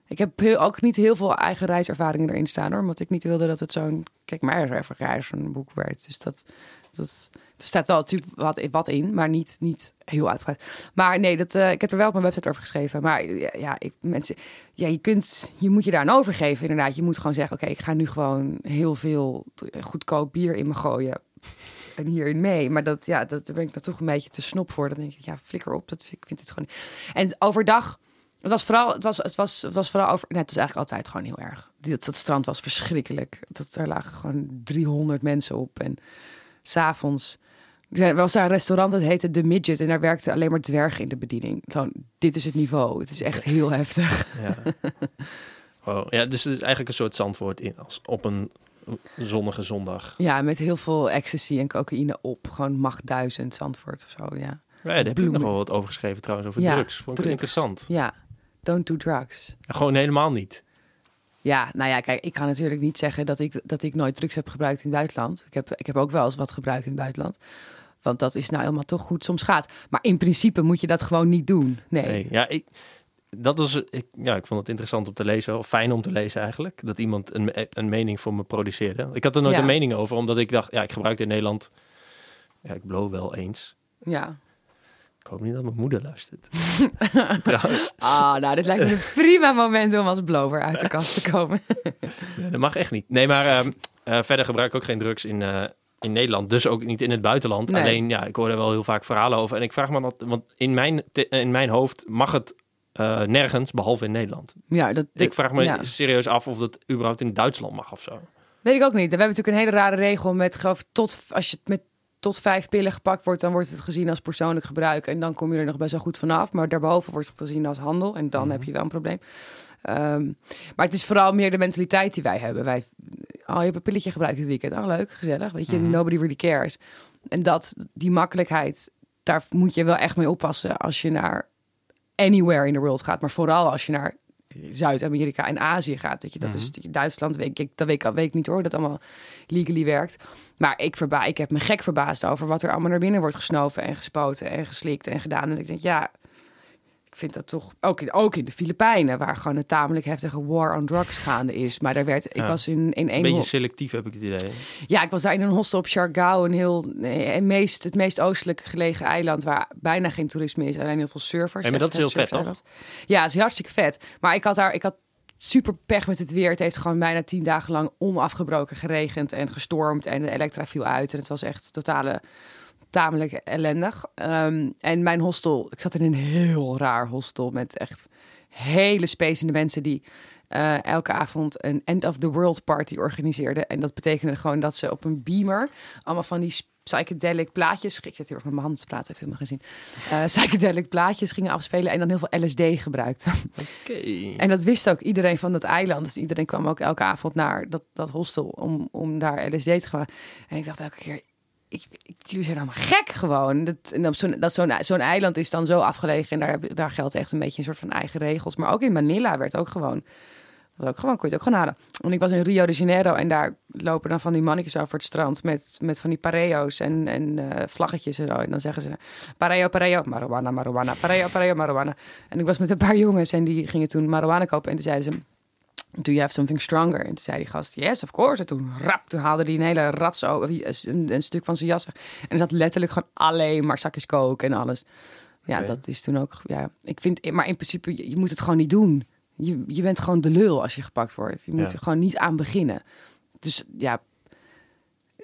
Ik heb ook niet heel veel eigen reiservaringen erin staan, hoor. Omdat ik niet wilde dat het zo'n... Kijk, maar even reis boek werd. Dus dat... dat er staat wel natuurlijk wat, wat in, maar niet, niet heel uitgebreid. Maar nee, dat, eh, ik heb er wel op mijn website over geschreven. Maar ja, ik, mensen, ja je, kunt, je moet je daar aan overgeven, inderdaad. Je moet gewoon zeggen, oké, ik ga nu gewoon heel veel goedkoop bier in me gooien en hierin mee. Maar dat, ja, dat, daar ben ik dan toch een beetje te snop voor. Dan denk ik, ja, flikker op. Dat, ik vind het gewoon. En overdag, het was vooral, het was, het was, het was vooral over. Nee, het was eigenlijk altijd gewoon heel erg. Dat, dat strand was verschrikkelijk. Dat, er lagen gewoon 300 mensen op. En s'avonds. Er was daar een restaurant dat heette The Midget. En daar werkte alleen maar dwergen in de bediening. Gewoon, dit is het niveau. Het is echt heel heftig. ja. Ja, dus het is eigenlijk een soort zandwoord in, als op een zonnige zondag. Ja, met heel veel ecstasy en cocaïne op. Gewoon macht duizend Zandvoort of zo, ja. Ja, daar heb ik nog wel wat over geschreven trouwens, over Ja, drugs. Vond ik drugs. interessant. Ja, don't do drugs. Gewoon helemaal niet. Ja, nou ja, kijk, ik kan natuurlijk niet zeggen dat ik, dat ik nooit drugs heb gebruikt in het buitenland. Ik heb, ik heb ook wel eens wat gebruikt in het buitenland. Want dat is nou helemaal toch goed soms gaat. Maar in principe moet je dat gewoon niet doen. Nee. Nee, ja, ik, dat was, ik, ja, ik vond het interessant om te lezen, of fijn om te lezen eigenlijk, dat iemand een, een mening voor me produceerde. Ik had er nooit Ja. een mening over, omdat ik dacht, ja, ik gebruik het in Nederland, ja, ik blow wel eens. Ja. Ik hoop niet dat mijn moeder luistert. Trouwens, Ah, nou, dit lijkt me een prima moment om als blower uit de kast te komen. nee, dat mag echt niet. Nee, maar ehm, eh, verder gebruik ik ook geen drugs in, eh, in Nederland, dus ook niet in het buitenland. Nee. Alleen, ja, ik hoor er wel heel vaak verhalen over. En ik vraag me dat, want in mijn, in mijn hoofd mag het eh, nergens, behalve in Nederland. Ja, dat, Ik vraag me ja. serieus af of dat überhaupt in Duitsland mag of zo. Weet ik ook niet. We hebben natuurlijk een hele rare regel met geloof tot als je het met tot vijf pillen gepakt wordt, dan wordt het gezien als persoonlijk gebruik en dan kom je er nog best wel goed vanaf. Maar daarboven wordt het gezien als handel en dan Mhm. heb je wel een probleem. Ehm, maar het is vooral meer de mentaliteit die wij hebben. Wij, oh, je hebt een pilletje gebruikt dit weekend. Oh, leuk, gezellig. Weet je, Mhm. nobody really cares. En dat, die makkelijkheid, daar moet je wel echt mee oppassen als je naar anywhere in the world gaat. Maar vooral als je naar Zuid-Amerika en Azië gaat. Dat je, dat is Duitsland, weet ik, dat weet ik, weet ik niet hoor, dat allemaal legally werkt. Maar ik, verba ik heb me gek verbaasd over wat er allemaal naar binnen wordt gesnoven en gespoten en geslikt en gedaan. En ik denk, ja, ik vind dat toch ook in, ook in de Filipijnen, waar gewoon een tamelijk heftige war on drugs gaande is. Maar daar werd, ik was in, in een beetje selectief, heb ik het idee. ja, ik was daar in een hostel op Siargao, een heel eh, het meest, het meest oostelijk gelegen eiland waar bijna geen toerisme is, alleen heel veel surfers. Maar dat is heel vet, surfeiland. Ja, het is hartstikke vet. Maar ik had daar, ik had super pech met het weer. Het heeft gewoon bijna tien dagen lang onafgebroken geregend en gestormd en de elektra viel uit en het was echt totale tamelijk ellendig. Ehm, en mijn hostel, ik zat in een heel raar hostel met echt hele spacende mensen die eh, elke avond een end of the world party organiseerden. En dat betekende gewoon dat ze op een beamer allemaal van die psychedelic plaatjes, ik zit hier over met mijn handen te praten, heeft helemaal geen zin. Eh, psychedelic plaatjes gingen afspelen en dan heel veel LSD gebruikten. Oké. En dat wist ook iedereen van dat eiland. Dus iedereen kwam ook elke avond naar dat, dat hostel om, om daar LSD te gaan. En ik dacht elke keer, ik, ik, zijn allemaal gek gewoon. Dat, zo'n, dat zo'n, eiland is dan zo afgelegen en daar, daar geldt echt een beetje een soort van eigen regels. Maar ook in Manila werd ook gewoon, was ook gewoon kon je het ook gewoon halen. En ik was in Rio de Janeiro en daar lopen dan van die mannetjes over het strand met, met van die pareo's en, en eh, vlaggetjes en. En dan zeggen ze pareo, pareo, marijuana, marijuana, pareo, pareo, marijuana. En ik was met een paar jongens en die gingen toen marijuana kopen en toen zeiden ze... Do you have something stronger? En toen zei die gast, yes, of course. En toen rap, toen haalde hij een hele rat zo, een, een stuk van zijn jas weg. En zat letterlijk gewoon alleen maar zakjes kook en alles. Ja, dat is toen ook, ja, ik vind, maar in principe, je, je moet het gewoon niet doen. Je, je bent gewoon de lul als je gepakt wordt. Je moet Ja. er gewoon niet aan beginnen. Dus ja,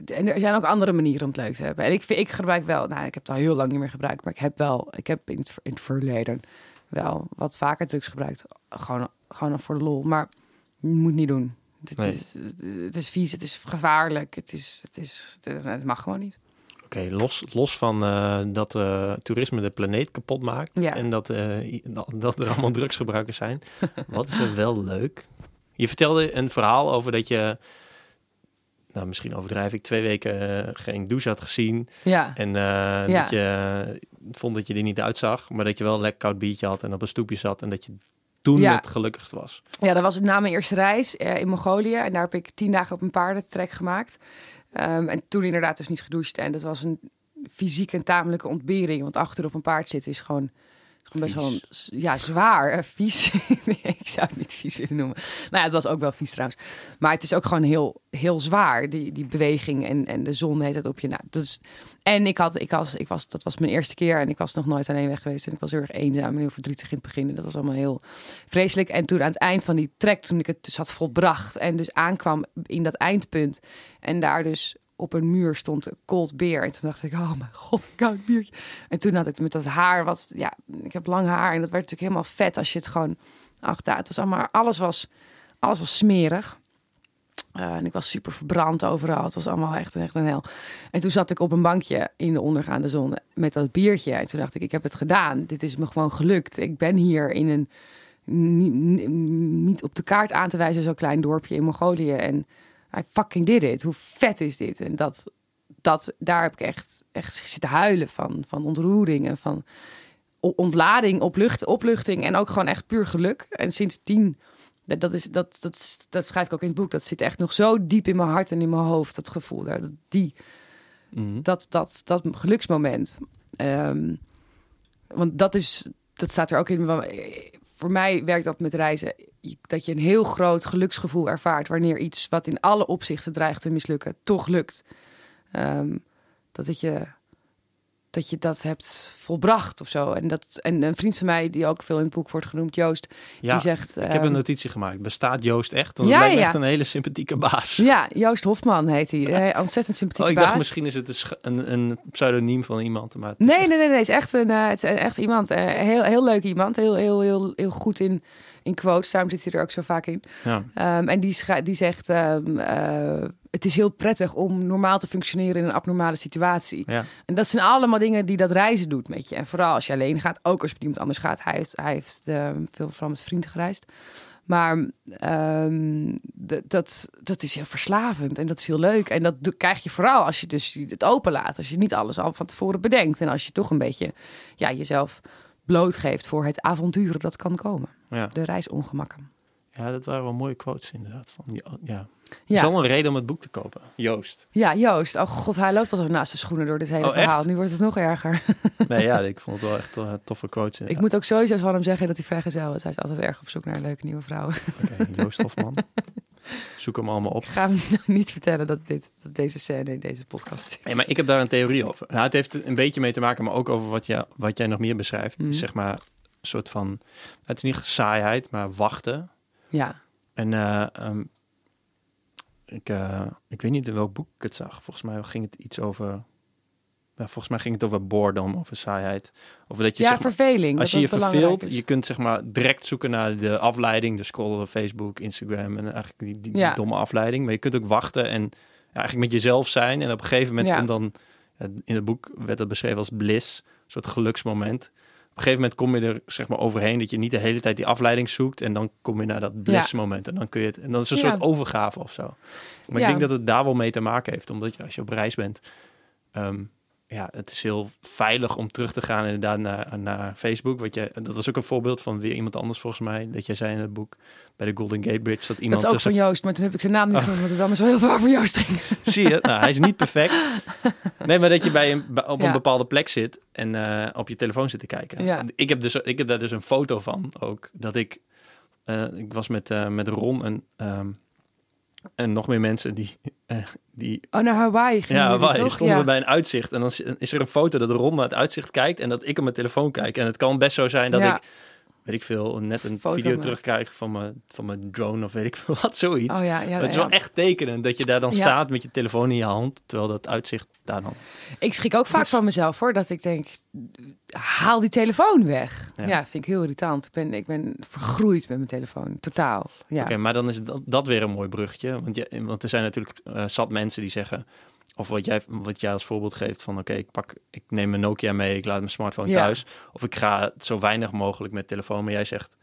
en er zijn ook andere manieren om het leuk te hebben. En ik, vind, ik gebruik wel, nou, ik heb het al heel lang niet meer gebruikt, maar ik heb wel, ik heb in het, in het verleden wel wat vaker drugs gebruikt. Gewoon, gewoon voor de lol. Maar moet niet doen. Het, Nee. is, het is vies, het is gevaarlijk, het, is, het, is, het, mag gewoon niet. Oké, los, los van eh, dat eh, toerisme de planeet kapot maakt Ja. en dat, eh, dat, er allemaal drugsgebruikers zijn. Wat is er wel leuk? Je vertelde een verhaal over dat je, nou misschien overdrijf ik, twee weken geen douche had gezien. Ja, En Ja. dat je vond dat je er niet uitzag, maar dat je wel een lekker koud biertje had en op een stoepje zat en dat je toen Ja. het gelukkigst was. Ja, dat was het na mijn eerste reis eh, in Mongolië. En daar heb ik tien dagen op een paardentrek gemaakt. Ehm, en toen inderdaad dus niet gedoucht. En dat was een fysiek en tamelijke ontbering. Want achter op een paard zitten is gewoon, gewoon best wel een- ja, zwaar. eh, vies. nee, ik zou het niet vies willen noemen. Nou ja, het was ook wel vies trouwens. Maar het is ook gewoon heel, heel zwaar. Die, die beweging en, en de zon heet het op je. Nou, dus, en ik had, ik was, ik was, dat was mijn eerste keer. En ik was nog nooit alleen weg geweest. En ik was heel erg eenzaam en heel verdrietig in het begin. En dat was allemaal heel vreselijk. En toen aan het eind van die trek, toen ik het dus had volbracht en dus aankwam in dat eindpunt en daar dus op een muur stond cold beer. En toen dacht ik, oh mijn god, een koud biertje. En toen had ik met dat haar, wat, ja, ik heb lang haar en dat werd natuurlijk helemaal vet als je het gewoon, ach, daar, het was allemaal, alles was, alles was smerig. Eh, en ik was super verbrand overal. Het was allemaal echt, echt een hel. En toen zat ik op een bankje in de ondergaande zon met dat biertje. En toen dacht ik, ik heb het gedaan. Dit is me gewoon gelukt. Ik ben hier in een niet- niet op de kaart aan te wijzen zo klein dorpje in Mongolië. En I fucking did it. Hoe vet is dit? En dat, dat, daar heb ik echt, echt zitten huilen van. Van ontroering en van ontlading, oplucht, opluchting. En ook gewoon echt puur geluk. En sindsdien, dat, dat, is, dat, dat, dat schrijf ik ook in het boek. Dat zit echt nog zo diep in mijn hart en in mijn hoofd. Dat gevoel daar. Dat, die, Mhm. dat, dat, dat geluksmoment. Ehm, want dat is, dat staat er ook in. wa- Voor mij werkt dat met reizen. Dat je een heel groot geluksgevoel ervaart wanneer iets wat in alle opzichten dreigt te mislukken, toch lukt. Ehm, dat het je dat je dat hebt volbracht of zo. En, dat, en een vriend van mij, die ook veel in het boek wordt genoemd, Joost, Ja, die zegt... ik heb een ehm, notitie gemaakt. Bestaat Joost echt? Want Ja, lijkt me ja. echt een hele sympathieke baas. Ja, Joost Hofman heet hij. Ontzettend sympathieke Oh, ik dacht misschien is het een, een, pseudoniem van iemand. Maar Nee, echt- nee, nee, nee. Het is echt, een, eh, het is echt iemand. eh, heel, heel leuk iemand. Heel, heel, heel, heel goed in, in quotes. Daarom zit hij er ook zo vaak in. Ja. Ehm, en die, die zegt: ehm, eh, Het is heel prettig om normaal te functioneren in een abnormale situatie. Ja. En dat zijn allemaal dingen die dat reizen doet met je. En vooral als je alleen gaat, ook als je met iemand anders gaat. Hij heeft, hij heeft ehm, veel vooral met vrienden gereisd. Maar dat, dat is heel verslavend en dat is heel leuk. En dat krijg je vooral als je dus het openlaat. Als je niet alles al van tevoren bedenkt. En als je toch een beetje ja, jezelf blootgeeft voor het avontuur dat kan komen. Ja. De reisongemakken. Ja, dat waren wel mooie quotes inderdaad. Van die, ja. Ja. Is al een reden om het boek te kopen. Joost. Ja, Joost. Oh god, hij loopt al zo naast de schoenen door dit hele Oh, echt? verhaal. Nu wordt het nog erger. Nee, ja, ik vond het wel echt eh, toffe quotes. Ik moet ook sowieso van hem zeggen dat hij vrijgezel is. Hij is altijd erg op zoek naar een leuke nieuwe vrouw. Oké, Joost Hofman. Zoek hem allemaal op. Ik ga hem nou niet vertellen dat, dit, dat deze scène in deze podcast zit. Nee, maar ik heb daar een theorie over. Nou, het heeft een beetje mee te maken, maar ook over wat, je, wat jij nog meer beschrijft. Is zeg maar een soort van, het is niet saaiheid, maar wachten. Ja, En eh, ehm, ik, eh, ik weet niet in welk boek ik het zag. Volgens mij ging het iets over, ja, volgens mij ging het over boredom, over saaiheid. Over dat je, ja zeg maar, verveling. als je je verveelt, je kunt zeg maar direct zoeken naar de afleiding. Dus scrollen op Facebook, Instagram en eigenlijk die, die, die Ja. domme afleiding. Maar je kunt ook wachten en ja, eigenlijk met jezelf zijn. En op een gegeven moment Ja. komt dan, in het boek werd dat beschreven als bliss, een soort geluksmoment. Op een gegeven moment kom je er zeg maar overheen dat je niet de hele tijd die afleiding zoekt. En dan kom je naar dat blissmoment. En dan kun je het. En dan is het een Ja. soort overgave of zo. Maar Ja. ik denk dat het daar wel mee te maken heeft. Omdat je als je op reis bent. ehm, ja, het is heel veilig om terug te gaan inderdaad naar, naar Facebook. Wat je, dat was ook een voorbeeld van weer iemand anders volgens mij. Dat jij zei in het boek bij de Golden Gate Bridge. Dat Dat iemand is ook van Joost, maar toen heb ik zijn naam niet genoemd, want het anders wel heel veel over Joost ging. Zie je? Nou, hij is niet perfect. Nee, maar dat je bij een, op een Ja. bepaalde plek zit en eh, op je telefoon zit te kijken. Ja. Ik, heb dus, ik heb daar dus een foto van ook. Dat ik, eh, ik was met, eh, met Ron en, ehm, en nog meer mensen die, eh, die Oh, naar Hawaii ging ja, toch? stonden ja. we bij een uitzicht. En dan is- is er een foto dat Ron naar het uitzicht kijkt en dat ik op mijn telefoon kijk. En het kan best zo zijn dat Ja. ik, weet ik veel, net een Foto video maakt. terugkrijg van mijn, van mijn drone of weet ik veel wat, zoiets. Oh ja, ja, Maar het is ja. wel echt tekenend dat je daar dan staat met je telefoon in je hand, terwijl dat uitzicht daar dan. Ik schrik ook vaak van mezelf hoor, dat ik denk, haal die telefoon weg. Ja. Ja, vind ik heel irritant. Ik ben, ik ben vergroeid met mijn telefoon, totaal. Ja, Oké, maar dan is dat, dat weer een mooi bruggetje. Want, je, want er zijn natuurlijk eh, zat mensen die zeggen, of wat jij, wat jij als voorbeeld geeft van oké, ik pak, ik neem mijn Nokia mee, ik laat mijn smartphone Ja. thuis. Of ik ga zo weinig mogelijk met telefoon. Maar jij zegt,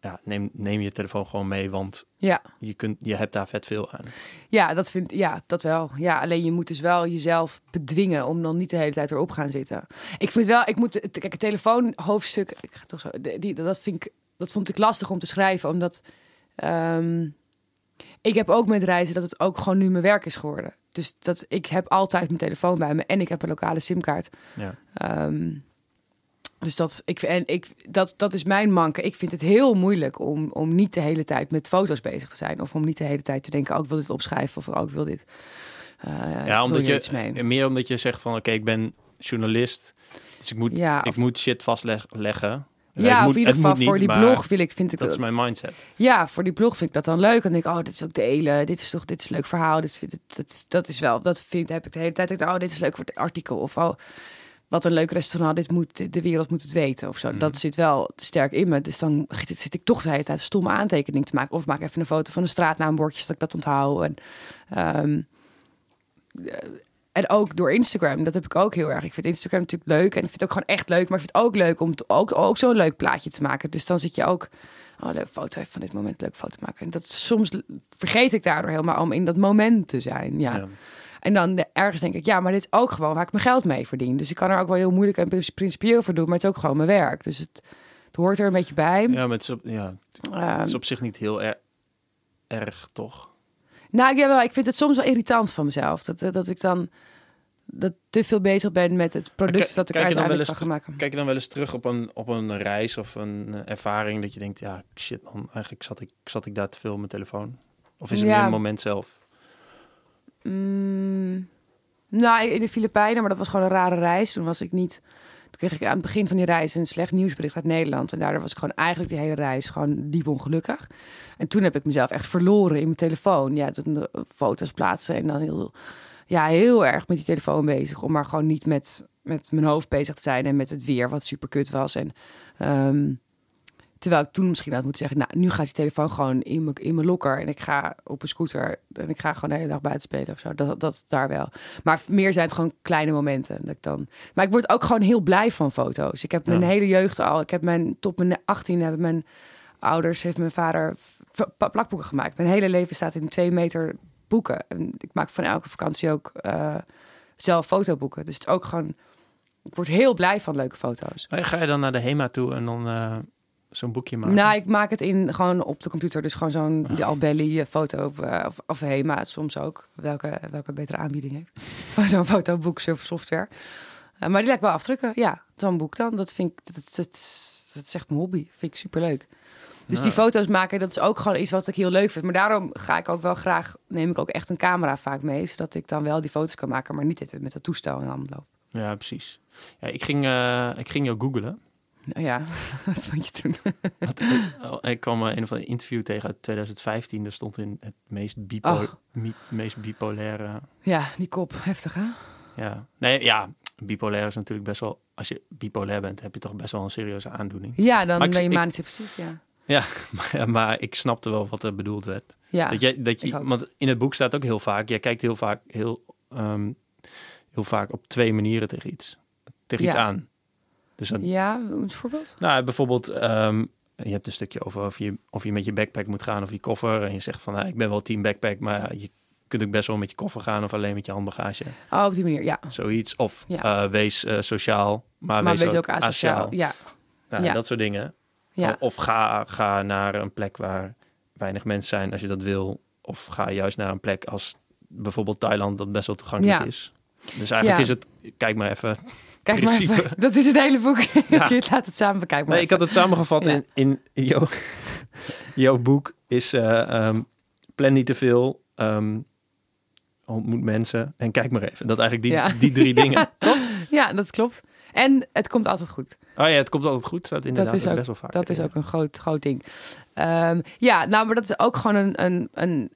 ja, neem, neem je telefoon gewoon mee, want ja. je, kunt, je hebt daar vet veel aan. ja, dat vind ja, dat wel. Ja, alleen je moet dus wel jezelf bedwingen om dan niet de hele tijd erop gaan zitten. Ik vind wel, ik moet, kijk, het telefoonhoofdstuk, ik ga toch zo, die, die- dat vind ik, dat vond ik lastig om te schrijven, omdat ehm, ik heb ook met reizen dat het ook gewoon nu mijn werk is geworden. Dus dat ik heb altijd mijn telefoon bij me en ik heb een lokale simkaart. Ja. Ehm, dus dat, ik, en ik, dat, dat is mijn manke. Ik vind het heel moeilijk om, om niet de hele tijd met foto's bezig te zijn. Of om niet de hele tijd te denken, oh, ik wil dit opschrijven. Of oh, ik wil dit. eh, Ja, omdat je, meer omdat je zegt van oké, ik ben journalist, dus ik moet, Ja, ik of- moet shit vastleggen. Ja, of moet, in ieder geval niet, voor die blog wil ik, vind ik Dat is mijn mindset. Ja, voor die blog vind ik dat dan leuk. En denk ik, oh, dit is ook delen. Dit is toch, dit is een leuk verhaal. Dit, dat, dat, dat is wel, dat vind, heb ik de hele tijd. Ik denk, oh, dit is leuk voor het artikel. Of oh, wat een leuk restaurant. Dit moet, de wereld moet het weten. Of zo. Mhm. Dat zit wel sterk in me. Dus dan zit, ik toch de hele tijd stomme aantekening te maken. Of maak even een foto van een straatnaambordje, zodat ik dat onthoud. En, ehm, eh, en ook door Instagram, dat heb ik ook heel erg. Ik vind Instagram natuurlijk leuk en ik vind het ook gewoon echt leuk. Maar ik vind het ook leuk om ook, ook zo'n leuk plaatje te maken. Dus dan zit je ook, oh, leuk foto even van dit moment, leuk foto maken. En dat soms vergeet ik daardoor helemaal om in dat moment te zijn. Ja. Ja. En dan de- ergens denk ik, ja, maar dit is ook gewoon waar ik mijn geld mee verdien. Dus ik kan er ook wel heel moeilijk en prin- principieel voor doen, maar het is ook gewoon mijn werk. Dus het, het hoort er een beetje bij. Ja, maar het is op, ja, Ehm, het is op zich niet heel er- erg, toch? Nou, ik, wel, ik vind het soms wel irritant van mezelf. Dat, dat ik dan dat te veel bezig ben met het product dat ik uiteindelijk van ga maken. Kijk je dan wel eens terug op een, op een reis of een eh, ervaring dat je denkt, ja, shit man, eigenlijk zat ik, zat ik daar te veel op mijn telefoon? Of is het Ja. meer een moment zelf? Mm, nou, in de Filipijnen, maar dat was gewoon een rare reis. Toen was ik niet. Toen kreeg ik aan het begin van die reis een slecht nieuwsbericht uit Nederland. En daardoor was ik gewoon eigenlijk die hele reis gewoon diep ongelukkig. En toen heb ik mezelf echt verloren in mijn telefoon. Ja, toen de foto's plaatsen en dan heel, ja, heel erg met die telefoon bezig. Om maar gewoon niet met, met mijn hoofd bezig te zijn en met het weer, wat super kut was. En ehm, Terwijl ik toen misschien had moeten zeggen, nou, nu gaat die telefoon gewoon in mijn, in mijn lokker en ik ga op een scooter en ik ga gewoon de hele dag buiten spelen of zo. Dat, dat daar wel. Maar meer zijn het gewoon kleine momenten. Dat ik dan... Maar ik word ook gewoon heel blij van foto's. Ik heb mijn Ja. hele jeugd al, ik heb mijn tot mijn 18 hebben mijn ouders, heeft mijn vader plakboeken gemaakt. Mijn hele leven staat in twee meter boeken. En ik maak van elke vakantie ook eh, zelf fotoboeken. Dus het is ook gewoon, ik word heel blij van leuke foto's. Ga je dan naar de HEMA toe en dan, eh, zo'n boekje maken? Nou, ik maak het in gewoon op de computer. Dus gewoon zo'n Ah. Albelly eh, foto eh, of, of Hema soms ook. Welke, welke betere aanbieding heeft. Zo'n fotoboek software. Eh, maar die ik wel afdrukken. Ja, zo'n boek dan. Dat vind ik, dat, dat, dat, dat is echt mijn hobby. Vind ik superleuk. Dus die foto's maken, dat is ook gewoon iets wat ik heel leuk vind. Maar daarom ga ik ook wel graag, neem ik ook echt een camera vaak mee. Zodat ik dan wel die foto's kan maken, maar niet altijd met het toestel in handen loop. Ja, precies. Ja, ik, ging, eh, ik ging jou googlen. Nou ja, wat vond je toen? Ik, oh, ik kwam eh, een of andere interview tegen uit 2015. Daar stond in het meest, bipo Oh. mi- meest bipolaire... Ja, die kop, heftig hè? Ja, nee, ja, bipolair is natuurlijk best wel... Als je bipolair bent, heb je toch best wel een serieuze aandoening. Ja, dan Maar ik- ben je ik- manisch depressief, ja. Maar, maar ik snapte wel wat er bedoeld werd. Ja, dat je, dat je, want in het boek staat ook heel vaak... Jij kijkt heel vaak, heel, ehm, heel vaak op twee manieren tegen iets. Tegen iets Ja. aan. Dus dat, ja een voorbeeld? Nou, bijvoorbeeld, ehm, je hebt een stukje over of je, of je met je backpack moet gaan of je koffer. En je zegt van, nou, ik ben wel team backpack, maar je kunt ook best wel met je koffer gaan of alleen met je handbagage. Oh, op die manier, ja. Zoiets. Of Ja. eh, wees eh, sociaal, maar, Maar wees ook asociaal. Ja, Nou, Ja. Dat soort dingen. ja. Of ga, ga naar een plek waar weinig mensen zijn als je dat wil. Of ga juist naar een plek als bijvoorbeeld Thailand, dat best wel toegankelijk Ja. is. Dus eigenlijk Ja. is het, kijk maar even. Kijk maar principe. even. Dat is het hele boek. Ja. Je laat het samen bekijken. maar Nee, ik had het samengevat Ja. in, in jouw, jouw boek is eh, ehm, plan niet te veel, ehm, ontmoet mensen en kijk maar even. Dat eigenlijk die, Ja. die drie dingen. Ja, dat klopt. En het komt altijd goed. Oh ja, het komt altijd goed. Staat inderdaad is ook best wel vaak. Dat is ook een groot, groot ding. Ehm, ja, nou, maar dat is ook gewoon een... een, een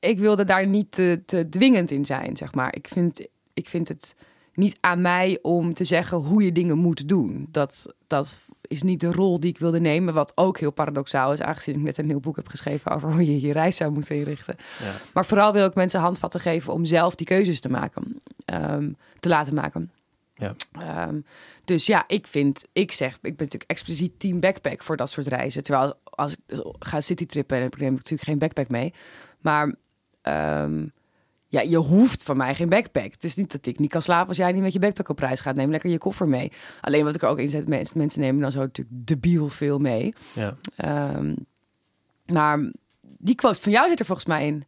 ik wilde daar niet te, te dwingend in zijn, zeg maar. Ik vind, ik vind het niet aan mij om te zeggen hoe je dingen moet doen. Dat, dat is niet de rol die ik wilde nemen. Wat ook heel paradoxaal is, aangezien ik net een nieuw boek heb geschreven over hoe je je reis zou moeten inrichten. Ja. Maar vooral wil ik mensen handvatten geven om zelf die keuzes te maken, ehm, te laten maken. Ja. Ehm, dus ja, ik vind, ik zeg, ik ben natuurlijk expliciet team backpack voor dat soort reizen. Terwijl als ik ga citytrippen, dan neem ik natuurlijk geen backpack mee. Maar ehm, ja, je hoeft van mij geen backpack. Het is niet dat ik niet kan slapen als jij niet met je backpack op reis gaat. Neem lekker je koffer mee. Alleen wat ik er ook in zet, mensen, mensen nemen dan zo natuurlijk debiel veel mee. Ja. Ehm, maar die quote van jou zit er volgens mij in.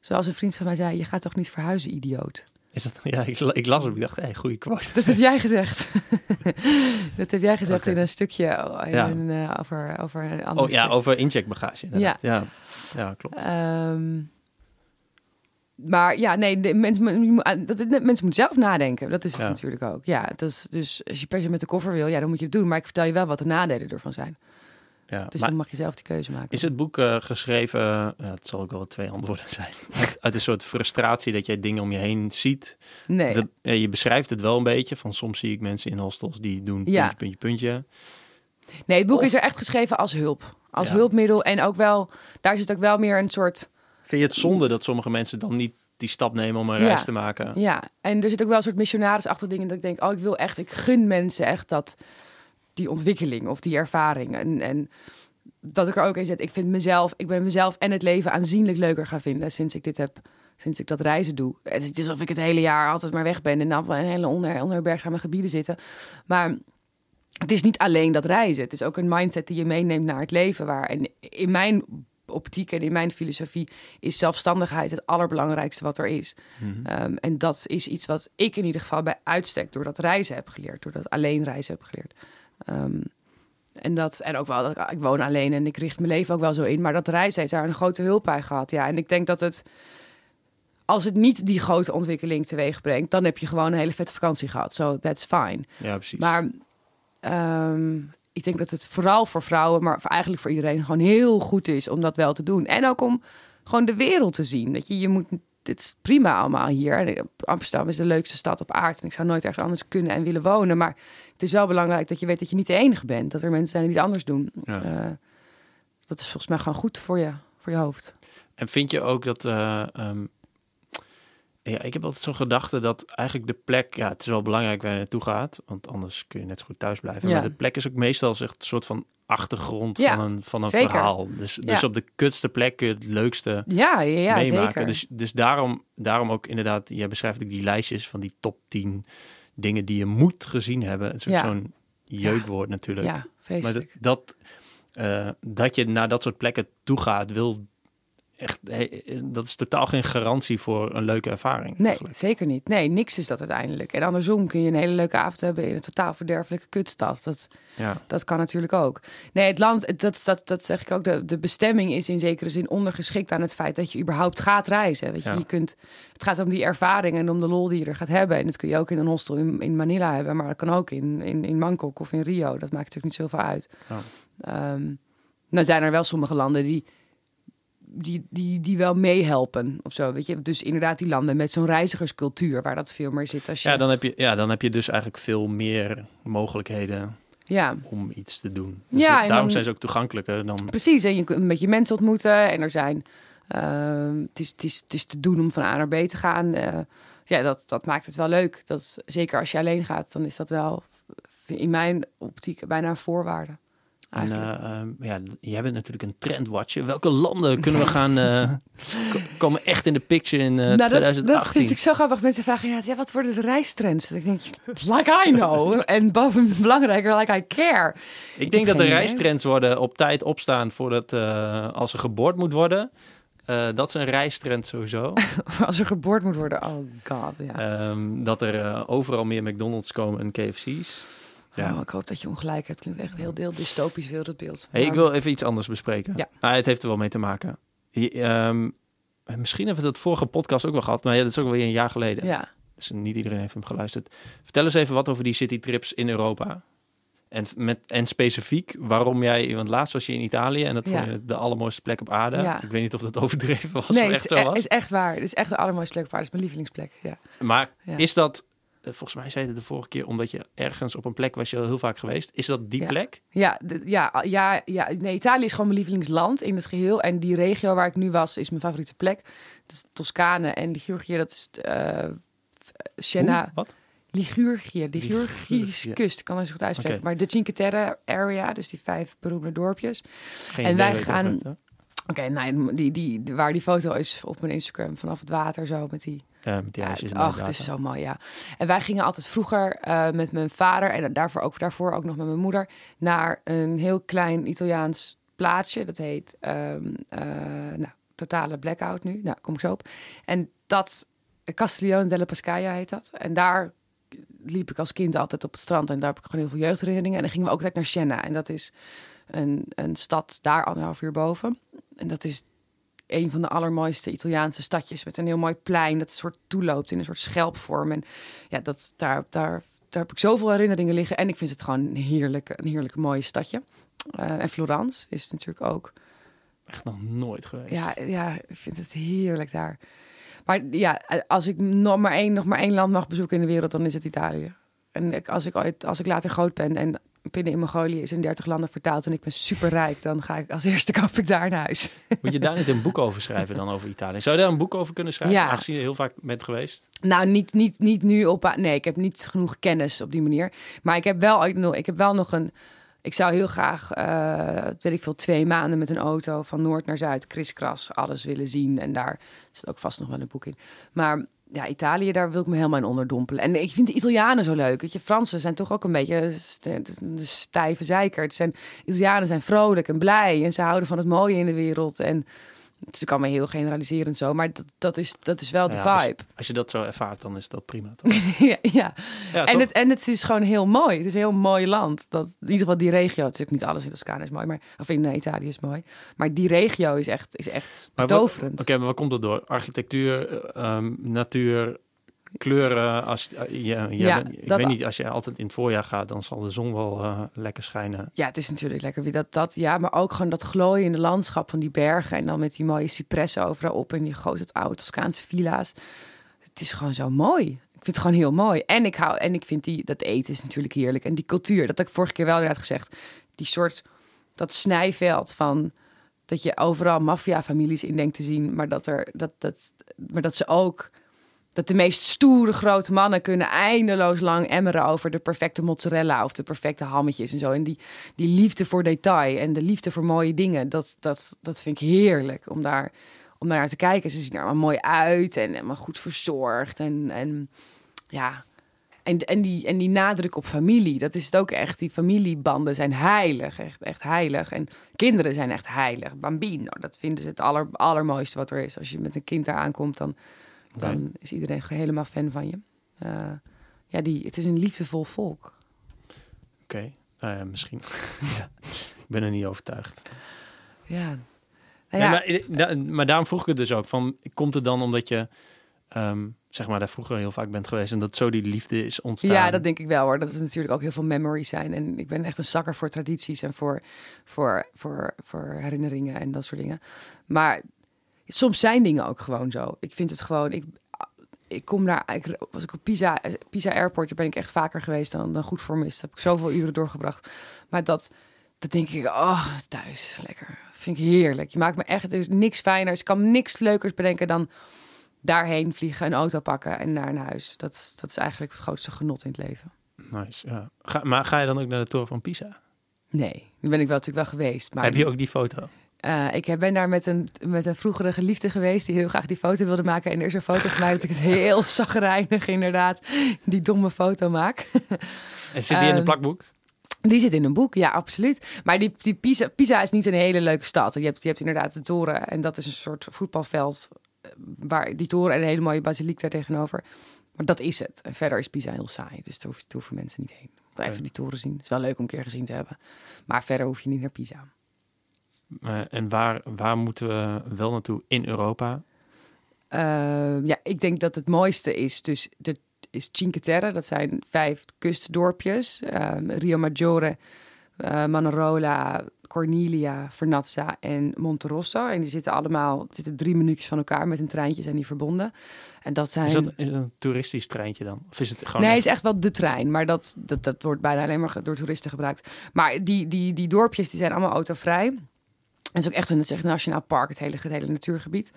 Zoals een vriend van mij zei, je gaat toch niet verhuizen, idioot. Is dat, ja, ik, ik las hem. Ik dacht, hey, goede quote. Dat heb jij gezegd. dat heb jij gezegd in een stukje in Ja. een, eh, over, over een ander Oh ja, over incheckbagage. inderdaad. Ja. ja, klopt. Ehm, maar ja, nee, de mensen, dat, de mensen moeten zelf nadenken. Dat is het Ja. natuurlijk ook. Ja, is, dus als je per se met de koffer wil, ja, dan moet je het doen. Maar ik vertel je wel wat de nadelen ervan zijn. Ja. Dus maar dan mag je zelf die keuze maken. is het boek eh, geschreven, ja, het zal ook wel twee antwoorden zijn, uit, uit een soort frustratie dat jij dingen om je heen ziet? Nee. Dat, ja, je beschrijft het wel een beetje, van soms zie ik mensen in hostels die doen Ja. puntje, puntje, puntje. Nee, het boek Of- is er echt geschreven als hulp. Als hulpmiddel. En ook wel, daar zit ook wel meer een soort. Vind je het zonde dat sommige mensen dan niet die stap nemen om een Ja. reis te maken? Ja, en er zit ook wel een soort missionarisachtig dingen dat ik denk, oh, ik wil echt, ik gun mensen echt dat die ontwikkeling of die ervaring. En, en dat ik er ook in zet, ik vind mezelf, ik ben mezelf en het leven aanzienlijk leuker gaan vinden sinds ik dit heb, sinds ik dat reizen doe. Het is alsof ik het hele jaar altijd maar weg ben en dan in hele onder, onherbergzame gebieden zitten. Maar het is niet alleen dat reizen. Het is ook een mindset die je meeneemt naar het leven. Waar, en in mijn optiek en in mijn filosofie is zelfstandigheid het allerbelangrijkste wat er is. Mhm. Ehm, en dat is iets wat ik in ieder geval bij uitstek door dat reizen heb geleerd. Door dat alleen reizen heb geleerd. Ehm, en, dat, en ook wel, dat ik, ik woon alleen en ik richt mijn leven ook wel zo in. Maar dat reizen heeft daar een grote hulp bij gehad. Ja, en ik denk dat het, als het niet die grote ontwikkeling teweeg brengt, dan heb je gewoon een hele vette vakantie gehad. So that's fine. Ja, precies. Maar ehm, ik denk dat het vooral voor vrouwen, maar eigenlijk voor iedereen gewoon heel goed is om dat wel te doen. En ook om gewoon de wereld te zien. Dat je, je moet, dit is prima allemaal hier. En Amsterdam is de leukste stad op aarde. En ik zou nooit ergens anders kunnen en willen wonen. Maar het is wel belangrijk dat je weet dat je niet de enige bent. Dat er mensen zijn die het anders doen. Ja. Eh, dat is volgens mij gewoon goed voor je, voor je hoofd. En vind je ook dat... eh, ehm, ja, ik heb altijd zo'n gedachte dat eigenlijk de plek... Ja, het is wel belangrijk waar je naartoe gaat. Want anders kun je net zo goed thuis blijven. Ja. Maar de plek is ook meestal echt een soort van achtergrond Ja, van een, van een zeker. verhaal. Dus, dus Ja. op de kutste plek kun je het leukste Ja, ja, ja meemaken. zeker. Dus, dus daarom, daarom ook inderdaad... Jij beschrijft ook die lijstjes van die top 10 dingen die je moet gezien hebben. Het is ook zo'n jeukwoord natuurlijk. ja, maar dat, dat, eh, dat je naar dat soort plekken toe gaat, wil echt, dat is totaal geen garantie voor een leuke ervaring. Nee, eigenlijk. zeker niet. Nee, niks is dat uiteindelijk. En andersom kun je een hele leuke avond hebben in een totaal verderfelijke kutstad. Dat, Ja. dat kan natuurlijk ook. Nee, het land, dat, dat, dat zeg ik ook, de, de bestemming is in zekere zin ondergeschikt aan het feit dat je überhaupt gaat reizen. Weet je, Ja. je kunt, het gaat om die ervaring en om de lol die je er gaat hebben. En dat kun je ook in een hostel in, in Manila hebben, maar dat kan ook in, in, in Bangkok of in Rio. Dat maakt natuurlijk niet zoveel uit. Ja. Ehm, nou zijn er wel sommige landen die, die, die, die wel meehelpen of zo. Weet je? Dus inderdaad die landen met zo'n reizigerscultuur waar dat veel meer zit. Als je, Ja, dan heb je, ja, dan heb je dus eigenlijk veel meer mogelijkheden ja, om iets te doen. Dus Ja, daarom dan- zijn ze ook toegankelijker dan... precies. En je kunt een beetje mensen ontmoeten en er zijn... ehm, het, is, het, is, het is te doen om van A naar B te gaan. Eh, ja, dat, dat maakt het wel leuk. Dat, zeker als je alleen gaat, dan is dat wel in mijn optiek bijna een voorwaarde. En Eigenlijk. ehm, ja, jij bent natuurlijk een trendwatcher. Welke landen kunnen we gaan... ko- komen echt in de picture in eh, nou, dat, 2018? dat vind ik zo grappig. Mensen vragen inderdaad, ja, wat worden de reistrends? Ik denk, like I know. en boven belangrijker, like I care. Ik denk dat de idee. reistrends worden op tijd opstaan voordat als er geboord moet worden. Dat is een reistrend sowieso. Als er geboord moet worden, oh god, ja. Ehm, dat er overal meer McDonald's komen en KFC's. Ja. Oh, ik hoop dat je ongelijk hebt. Klinkt echt heel deel dystopisch wereldbeeld. Hey, ik wil even iets anders bespreken. Ja. Nou, het heeft er wel mee te maken. Je- ehm, misschien hebben we dat vorige podcast ook wel gehad, maar ja, dat is ook alweer een jaar geleden. Ja, Dus niet iedereen heeft hem geluisterd. Vertel eens even wat over die citytrips in Europa. En, met, en specifiek waarom jij, want laatst was je in Italië en dat Ja. vond je de allermooiste plek op aarde. Ja. Ik weet niet of dat overdreven was nee, het echt is, zo e- was. is echt waar. Het is echt de allermooiste plek op aarde. Het is mijn lievelingsplek. Ja. Maar Ja. is dat, volgens mij zei je het de vorige keer, omdat je ergens op een plek was je al heel vaak geweest. Is dat die Ja. plek? Ja, de- ja, ja, ja. Nee, Italië is gewoon mijn lievelingsland in het geheel. En die regio waar ik nu was, is mijn favoriete plek. Dat is Toscane en Ligurgië. Dat is eh Siena. Hoe? Wat? Ligurgië, Ligurgische kust. Ik kan het zo goed uitspreken. Maar de Cinque Terre area, dus die vijf beroemde dorpjes. Geen En wij gaan-? Oké, nou, die, die, die- waar die foto is op mijn Instagram vanaf het water zo met die Ja, met die ijsjes het, is zo mooi, ja. En wij gingen altijd vroeger eh, met mijn vader en daarvoor ook, daarvoor ook nog met mijn moeder naar een heel klein Italiaans plaatsje. Dat heet ehm, eh, nou, Totale Blackout nu. Nou, kom ik zo op. En dat, Castiglione della Pascaia heet dat. En daar liep ik als kind altijd op het strand en daar heb ik gewoon heel veel jeugdherinneringen. En dan gingen we ook altijd naar Siena. En dat is een, een stad daar anderhalf uur boven. En dat is een van de allermooiste Italiaanse stadjes met een heel mooi plein dat een soort toeloopt in een soort schelpvorm. En ja, dat, daar, daar, daar heb ik zoveel herinneringen liggen. En ik vind het gewoon een heerlijk, een heerlijk mooi stadje. Eh, en Florence is het natuurlijk ook. Echt nog nooit geweest. Ja, ja, ik vind het heerlijk daar. Maar ja, als ik nog maar één, nog maar één land mag bezoeken in de wereld, dan is het Italië. En ik, als, ik ooit, als ik later groot ben en Pinnen in Mongolië is in 30 landen vertaald en ik ben super rijk, dan ga ik als eerste koop ik daar naar huis. Moet je daar niet een boek over schrijven dan over Italië? Zou je daar een boek over kunnen schrijven? Ja. Aangezien je heel vaak bent geweest. Nou, niet, niet, niet nu op. Nee, ik heb niet genoeg kennis op die manier. Maar ik heb wel, ik, heb wel nog een. Ik zou heel graag, eh, weet ik veel, twee maanden met een auto van noord naar zuid, kriskras, alles willen zien. En daar zit ook vast nog wel een boek in. Maar ja, Italië, daar wil ik me helemaal in onderdompelen. En ik vind de Italianen zo leuk. Weet je, Fransen zijn toch ook een beetje stijve zeiker. Het zijn, Italianen zijn vrolijk en blij en ze houden van het mooie in de wereld. En het is kan me heel generaliserend zo, maar dat, dat, is, dat is wel de Ja, vibe. Als je dat zo ervaart, dan is dat prima. Toch? ja, ja. Ja, en, toch? het, en het is gewoon heel mooi. Het is een heel mooi land. Dat, in ieder geval die regio. Het is ook niet alles in Toscane is mooi, maar, of in eh, Italië is mooi. Maar die regio is echt, is echt betoverend. Oké, maar waar komt dat door? Architectuur, eh, ehm, natuur, kleuren. Als, eh, je, je Ja, bent- ik dat- weet niet, als je altijd in het voorjaar gaat, dan zal de zon wel eh, lekker schijnen. Ja, het is natuurlijk lekker wie dat, dat. Ja, maar ook gewoon dat glooiende landschap van die bergen. En dan met die mooie cipressen overal op. En die grote oude Toscaanse villa's. Het is gewoon zo mooi. Ik vind het gewoon heel mooi. En ik hou, en ik vind die, dat eten is natuurlijk heerlijk. En die cultuur, dat heb ik vorige keer wel inderdaad gezegd. Die soort, dat snijveld van dat je overal maffiafamilies in denkt te zien. Maar dat, er, dat, dat, maar dat ze ook dat de meest stoere grote mannen kunnen eindeloos lang emmeren over de perfecte mozzarella of de perfecte hammetjes en zo. En die, die liefde voor detail en de liefde voor mooie dingen, dat, dat, dat vind ik heerlijk om daar, om naar te kijken. Ze zien er allemaal mooi uit en helemaal goed verzorgd. En, en ja, En, en, die, en die nadruk op familie, dat is het ook echt. Die familiebanden zijn heilig, echt, echt heilig. En kinderen zijn echt heilig. Bambino, dat vinden ze het aller, allermooiste wat er is. Als je met een kind daar aankomt, dan, dan is iedereen helemaal fan van je. Uh, ja, die, het is een liefdevol volk. Oké, nou misschien. ja, ik ben er niet overtuigd. Ja. Nou ja. Nee, maar, maar, daarom vroeg ik het dus ook. Van, komt het dan omdat je Ehm, zeg maar, daar vroeger heel vaak bent geweest en dat zo die liefde is ontstaan. Ja, dat denk ik wel hoor. Dat is natuurlijk ook heel veel memories zijn. En ik ben echt een zakker voor tradities en voor, voor, voor, voor herinneringen en dat soort dingen. Maar soms zijn dingen ook gewoon zo. Ik vind het gewoon. Ik, ik kom daar. Ik, was ik op Pisa, Pisa Airport, daar ben ik echt vaker geweest dan, dan goed voor me is. heb ik zoveel uren doorgebracht. Maar dat. Dat denk ik, oh, thuis, lekker. Dat vind ik heerlijk. Je maakt me echt, er is niks fijners. Ik kan niks leukers bedenken dan daarheen vliegen, een auto pakken en naar een huis. Dat, dat is eigenlijk het grootste genot in het leven. Nice, ja. Ga, maar ga je dan ook naar de toren van Pisa? Nee, nu ben ik wel natuurlijk wel geweest. Maar Heb je ook die foto? Uh, ik ben daar met een, met een vroegere geliefde geweest die heel graag die foto wilde maken. En er is een foto van mij dat ik het heel zagrijnig inderdaad die domme foto maak. En zit die in het ehm, plakboek? Die zit in een boek, ja, absoluut. Maar die, die Pisa, Pisa is niet een hele leuke stad. Je hebt, je hebt inderdaad de toren en dat is een soort voetbalveld waar die toren en een hele mooie basiliek daar tegenover. Maar dat is het. En verder is Pisa heel saai. Dus daar hoeven mensen niet heen. Even die toren zien. Het is wel leuk om een keer gezien te hebben. Maar verder hoef je niet naar Pisa. Uh, en waar, waar moeten we wel naartoe in Europa? Uh, ja, ik denk dat het mooiste is dus de, is Cinque Terre. Dat zijn vijf kustdorpjes. Uh, Rio Maggiore, uh, Manarola, Cornelia, Vernazza en Monterosso. En die zitten allemaal zitten drie minuutjes van elkaar met een treintje zijn die verbonden. En dat zijn. Is dat, een toeristisch treintje dan? Of is het gewoon? Nee, het is echt wel de trein, maar dat, dat, dat wordt bijna alleen maar door toeristen gebruikt. Maar die, die, die dorpjes die zijn allemaal autovrij. En het is ook echt een, het is echt een nationaal park, het hele, het hele natuurgebied.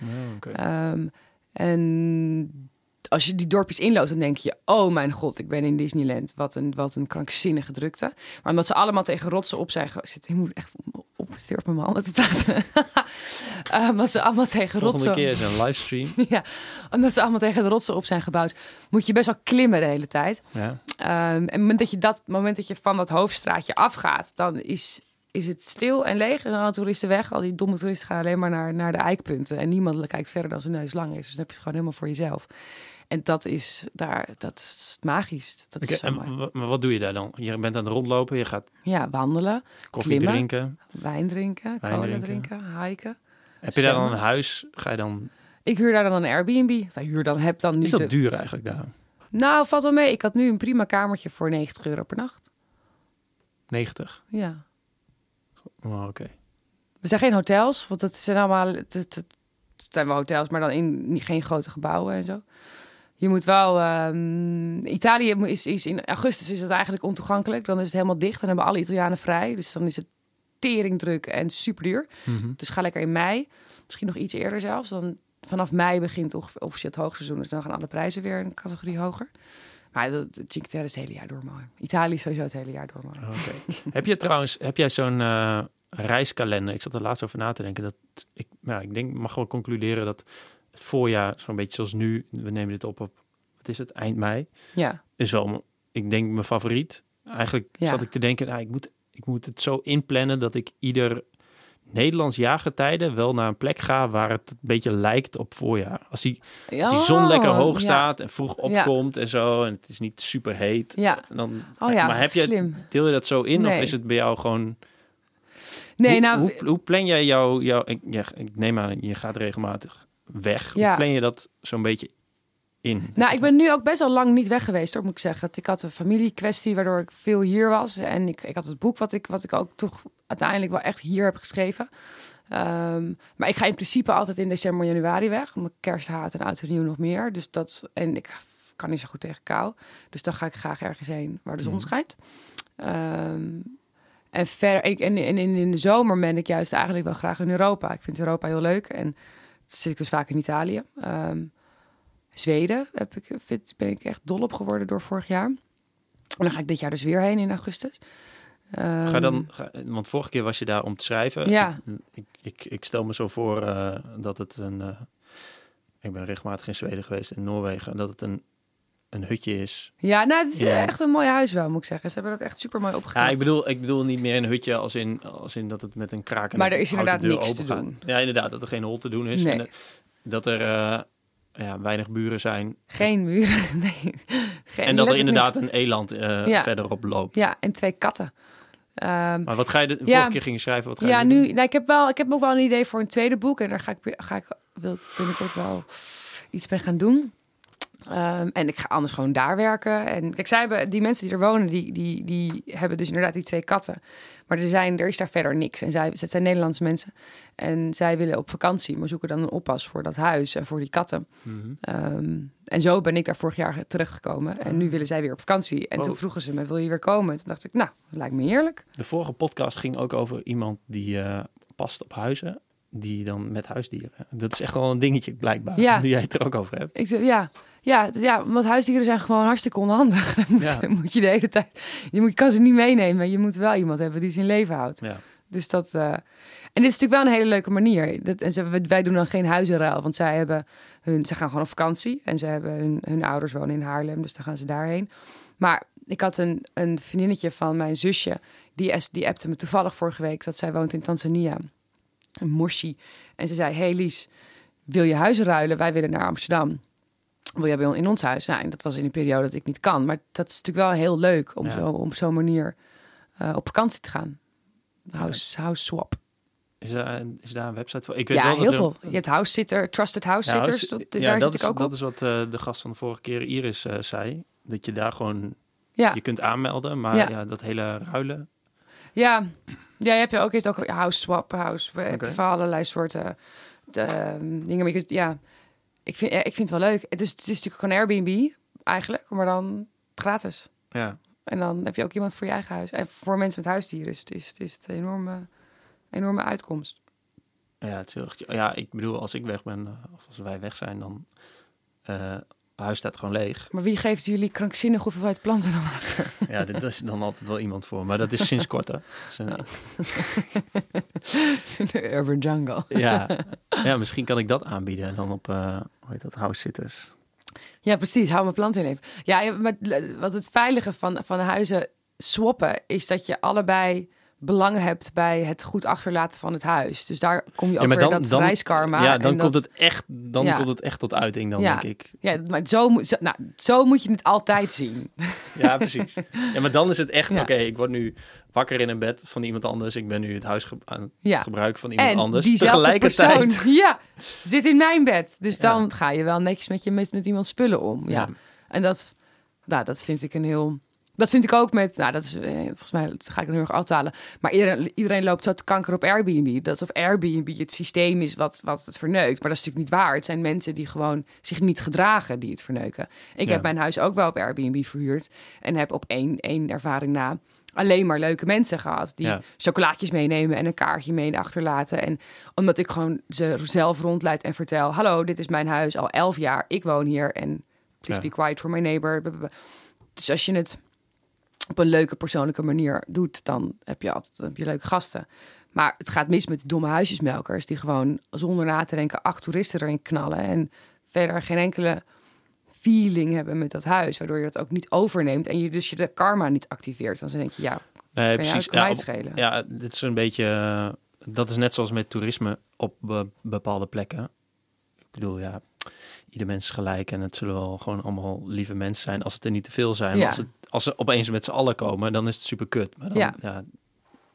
Oh, um, en als je die dorpjes inloopt, dan denk je: oh mijn god, ik ben in Disneyland. Wat een, wat een krankzinnige drukte. Maar omdat ze allemaal tegen rotsen op zijn zit, ik moet echt op met mijn handen te praten. uh, omdat ze allemaal tegen Volgende rotsen. keer is een livestream. ja, omdat ze allemaal tegen de rotsen op zijn gebouwd, moet je best wel klimmen de hele tijd. Ja. Um, en het moment dat je dat moment dat je van dat hoofdstraatje afgaat, dan is is het stil en leeg. En alle toeristen weg. Al die domme toeristen gaan alleen maar naar, naar de eikpunten. En niemand kijkt verder dan zijn neus lang is. Dus dan heb je het gewoon helemaal voor jezelf. En dat is daar, dat is magisch. Dat is en, maar wat doe je daar dan? Je bent aan het rondlopen, je gaat ja, wandelen, koffie klimmen, drinken, wijn drinken, wijn cola drinken, hiken. Heb je daar dan een huis? Ga je dan? Ik huur daar dan een Airbnb. Huur dan heb dan niet. Is dat duur eigenlijk daar? Nou, valt wel mee. Ik had nu een prima kamertje voor 90 euro per nacht. 90? Ja. Oh, oké. We zijn geen hotels, want het zijn allemaal het, het, het zijn wel hotels, maar dan in geen grote gebouwen en zo je moet wel. Um, Italië is, is in augustus is het eigenlijk ontoegankelijk. Dan is het helemaal dicht. Dan hebben alle Italianen vrij. Dus dan is het teringdruk en super duur. Mhm. Dus ga lekker in mei. Misschien nog iets eerder zelfs. Dan vanaf mei begint officieel het hoogseizoen. Dus dan gaan alle prijzen weer een categorie hoger. Maar dat Cinque Terre is het hele jaar door mooi. Italië is sowieso het hele jaar door mooi. Okay. heb je trouwens, heb jij zo'n uh, reiskalender? Ik zat er laatst over na te denken. Dat ik, nou, ik denk, mag wel concluderen dat het voorjaar, zo'n beetje zoals nu, we nemen dit op op, wat is het, eind mei, ja. is wel, ik denk, mijn favoriet. Eigenlijk ja. zat ik te denken, nou, ik, moet, ik moet het zo inplannen dat ik ieder Nederlands jaargetijde wel naar een plek ga waar het een beetje lijkt op voorjaar. Als die, als die zon lekker hoog staat en vroeg opkomt en zo, en het is niet super heet, ja. dan. Oh ja, maar heb je slim. deel je dat zo in, of is het bij jou gewoon? Nee, hoe, nou, hoe, hoe plan jij jouw, jou, ik, ik neem aan, je gaat regelmatig weg. Hoe plan je dat zo'n beetje in? Nou, ik ben nu ook best wel lang niet weg geweest, hoor, moet ik zeggen. Ik had een familiekwestie waardoor ik veel hier was. En ik, ik had het boek wat ik, wat ik ook toch uiteindelijk wel echt hier heb geschreven. Um, maar ik ga in principe altijd in december, januari weg. Omdat kerst haat en oud en nieuw nog meer. Dus dat, en ik kan niet zo goed tegen kou. Dus dan ga ik graag ergens heen waar de zon schijnt. Um, en, ver, en, en, en in de zomer ben ik juist eigenlijk wel graag in Europa. Ik vind Europa heel leuk. En zit ik dus vaak in Italië. Um, Zweden heb ik, vind, ben ik echt dol op geworden door vorig jaar. En dan ga ik dit jaar dus weer heen in augustus. Um, ga dan, ga, want vorige keer was je daar om te schrijven. Ja. Ik, ik, ik stel me zo voor uh, dat het een. Uh, ik ben regelmatig in Zweden geweest, in Noorwegen. Dat het een een hutje is. Ja, nou, het is Ja. echt een mooi huis wel, moet ik zeggen. Ze hebben dat echt super mooi opgeknapt. Ja, ik bedoel, ik bedoel niet meer een hutje als in, als in dat het met een kraak en Maar er is inderdaad niks te doen. Ja, inderdaad, dat er geen hol te doen is. Nee. En dat, dat er eh, ja, weinig buren zijn. Geen muren, nee. Geen, en dat er inderdaad niks. een eland eh, Ja. verderop loopt. Ja, en twee katten. Ehm, Maar wat ga je de, Ja. vorige keer ging je schrijven? Wat ga ja, je nu, nou, ik, heb wel, ik heb ook wel een idee voor een tweede boek. En daar ga ik, ga ik wil ik binnenkort wel iets mee gaan doen. Ehm, en ik ga anders gewoon daar werken. En kijk, zij hebben, die mensen die er wonen, die, die, die hebben dus inderdaad die twee katten. Maar er, zijn, er is daar verder niks. En zij, het zijn Nederlandse mensen. En zij willen op vakantie, maar zoeken dan een oppas voor dat huis en voor die katten. Mhm. Ehm, en zo ben ik daar vorig jaar terechtgekomen. En nu willen zij weer op vakantie. En Oh. toen vroegen ze me, wil je weer komen? Toen dacht ik, nou, dat lijkt me heerlijk. De vorige podcast ging ook over iemand die eh, past op huizen. Die dan met huisdieren. Dat is echt wel een dingetje blijkbaar. Ja. Nu jij het er ook over hebt. Ik zei, ja, ja, ja, want huisdieren zijn gewoon hartstikke onhandig. Dan moet, Ja. moet je de hele tijd, je, moet, je kan ze niet meenemen. Je moet wel iemand hebben die ze in leven houdt. Ja. Dus dat, eh, en dit is natuurlijk wel een hele leuke manier. Dat, en ze, wij doen dan geen huizenruil, want zij hebben hun, ze gaan gewoon op vakantie en ze hebben hun, hun ouders wonen in Haarlem, dus dan gaan ze daarheen. Maar ik had een, een vriendinnetje van mijn zusje, die, die appte me toevallig vorige week dat zij woont in Tanzania, een Moshi. En ze zei, hey Lies, wil je huizen ruilen? Wij willen naar Amsterdam. Wil jij bij ons in ons huis? En dat was in een periode dat ik niet kan. Maar dat is natuurlijk wel heel leuk om Ja. zo op zo'n manier eh, op vakantie te gaan. House, house swap. Is, er, is daar een website voor? Ik weet Ja, wel dat heel er- veel. Je hebt house sitter, trusted house Ja, sitters. house- dat, ja, daar dat zit is, ik ook dat op. is wat eh, de gast van de vorige keer Iris eh, zei. Dat je daar gewoon, Ja, je kunt aanmelden. Maar Ja. dat hele ruilen. ja. ja, je hebt ook, je hebt ook house swap, house. Heb je van allerlei soorten eh, dingen. Maar je kunt- ja, ik vind, ik vind het wel leuk. Het is, het is natuurlijk gewoon Airbnb eigenlijk, maar dan gratis. Ja. En dan heb je ook iemand voor je eigen huis. En voor mensen met huisdieren is het, is, het is een enorme, enorme uitkomst. Ja, het is heel erg- ja, ik bedoel, als ik weg ben, eh, of als wij weg zijn, dan eh huis staat gewoon leeg. Maar wie geeft jullie krankzinnig hoeveelheid planten dan water? Ja, dit is dan altijd wel iemand voor. Maar dat is sinds kort, hè. Dat is een- de urban jungle. ja. ja, misschien kan ik dat aanbieden. En dan op, eh hoe heet dat, house sitters. Ja, precies. Hou mijn plant in leven. Ja, ja, maar wat het veilige van, van huizen swappen is dat je allebei belang hebt bij het goed achterlaten van het huis. Dus daar kom je ook weer dat reiskarma. Ja, dan en komt dat- het echt, dan Ja. komt het echt tot uiting, dan Ja. denk ik. Ja, maar zo, moet- zo, nou, zo moet je het altijd zien. Ja, precies. Ja, maar dan is het echt, Ja. oké, ik word nu wakker in een bed van iemand anders. Ik ben nu het huis aan het Ja. gebruiken van iemand En anders. diezelfde Tegelijkertijd. persoon ja, zit in mijn bed. Dus Ja. dan ga je wel netjes met, je, met, met iemand spullen om. Ja. Ja. En dat, nou, dat vind ik een heel... Dat vind ik ook met, nou dat is, eh, volgens mij dat ga ik er heel erg afhalen. Maar iedereen, iedereen loopt zo te kanker op Airbnb. Dat of Airbnb het systeem is wat, wat het verneukt. Maar dat is natuurlijk niet waar. Het zijn mensen die gewoon zich niet gedragen die het verneuken. Ik Ja. heb mijn huis ook wel op Airbnb verhuurd. En heb op één, één ervaring na alleen maar leuke mensen gehad. Die Ja. chocolaatjes meenemen en een kaartje mee achterlaten. En omdat ik gewoon ze zelf rondleid en vertel... hallo, dit is mijn huis al elf jaar. Ik woon hier en please Ja. be quiet for my neighbor. Dus als je het op een leuke persoonlijke manier doet... dan heb je altijd heb je leuke gasten. Maar het gaat mis met die domme huisjesmelkers... die gewoon zonder na te denken acht toeristen erin knallen... en verder geen enkele feeling hebben met dat huis... waardoor je dat ook niet overneemt... en je dus je de karma niet activeert. Dan denk je, ja, Nee, precies. Ja, op- ja, dit is een beetje... eh, dat is net zoals met toerisme op be- bepaalde plekken. Ik bedoel, ja, ieder mens gelijk en het zullen wel gewoon allemaal lieve mensen zijn als het er niet te veel zijn. Ja. Als, het, als ze opeens met z'n allen komen, dan is het super kut. Maar dan, Ja. ja.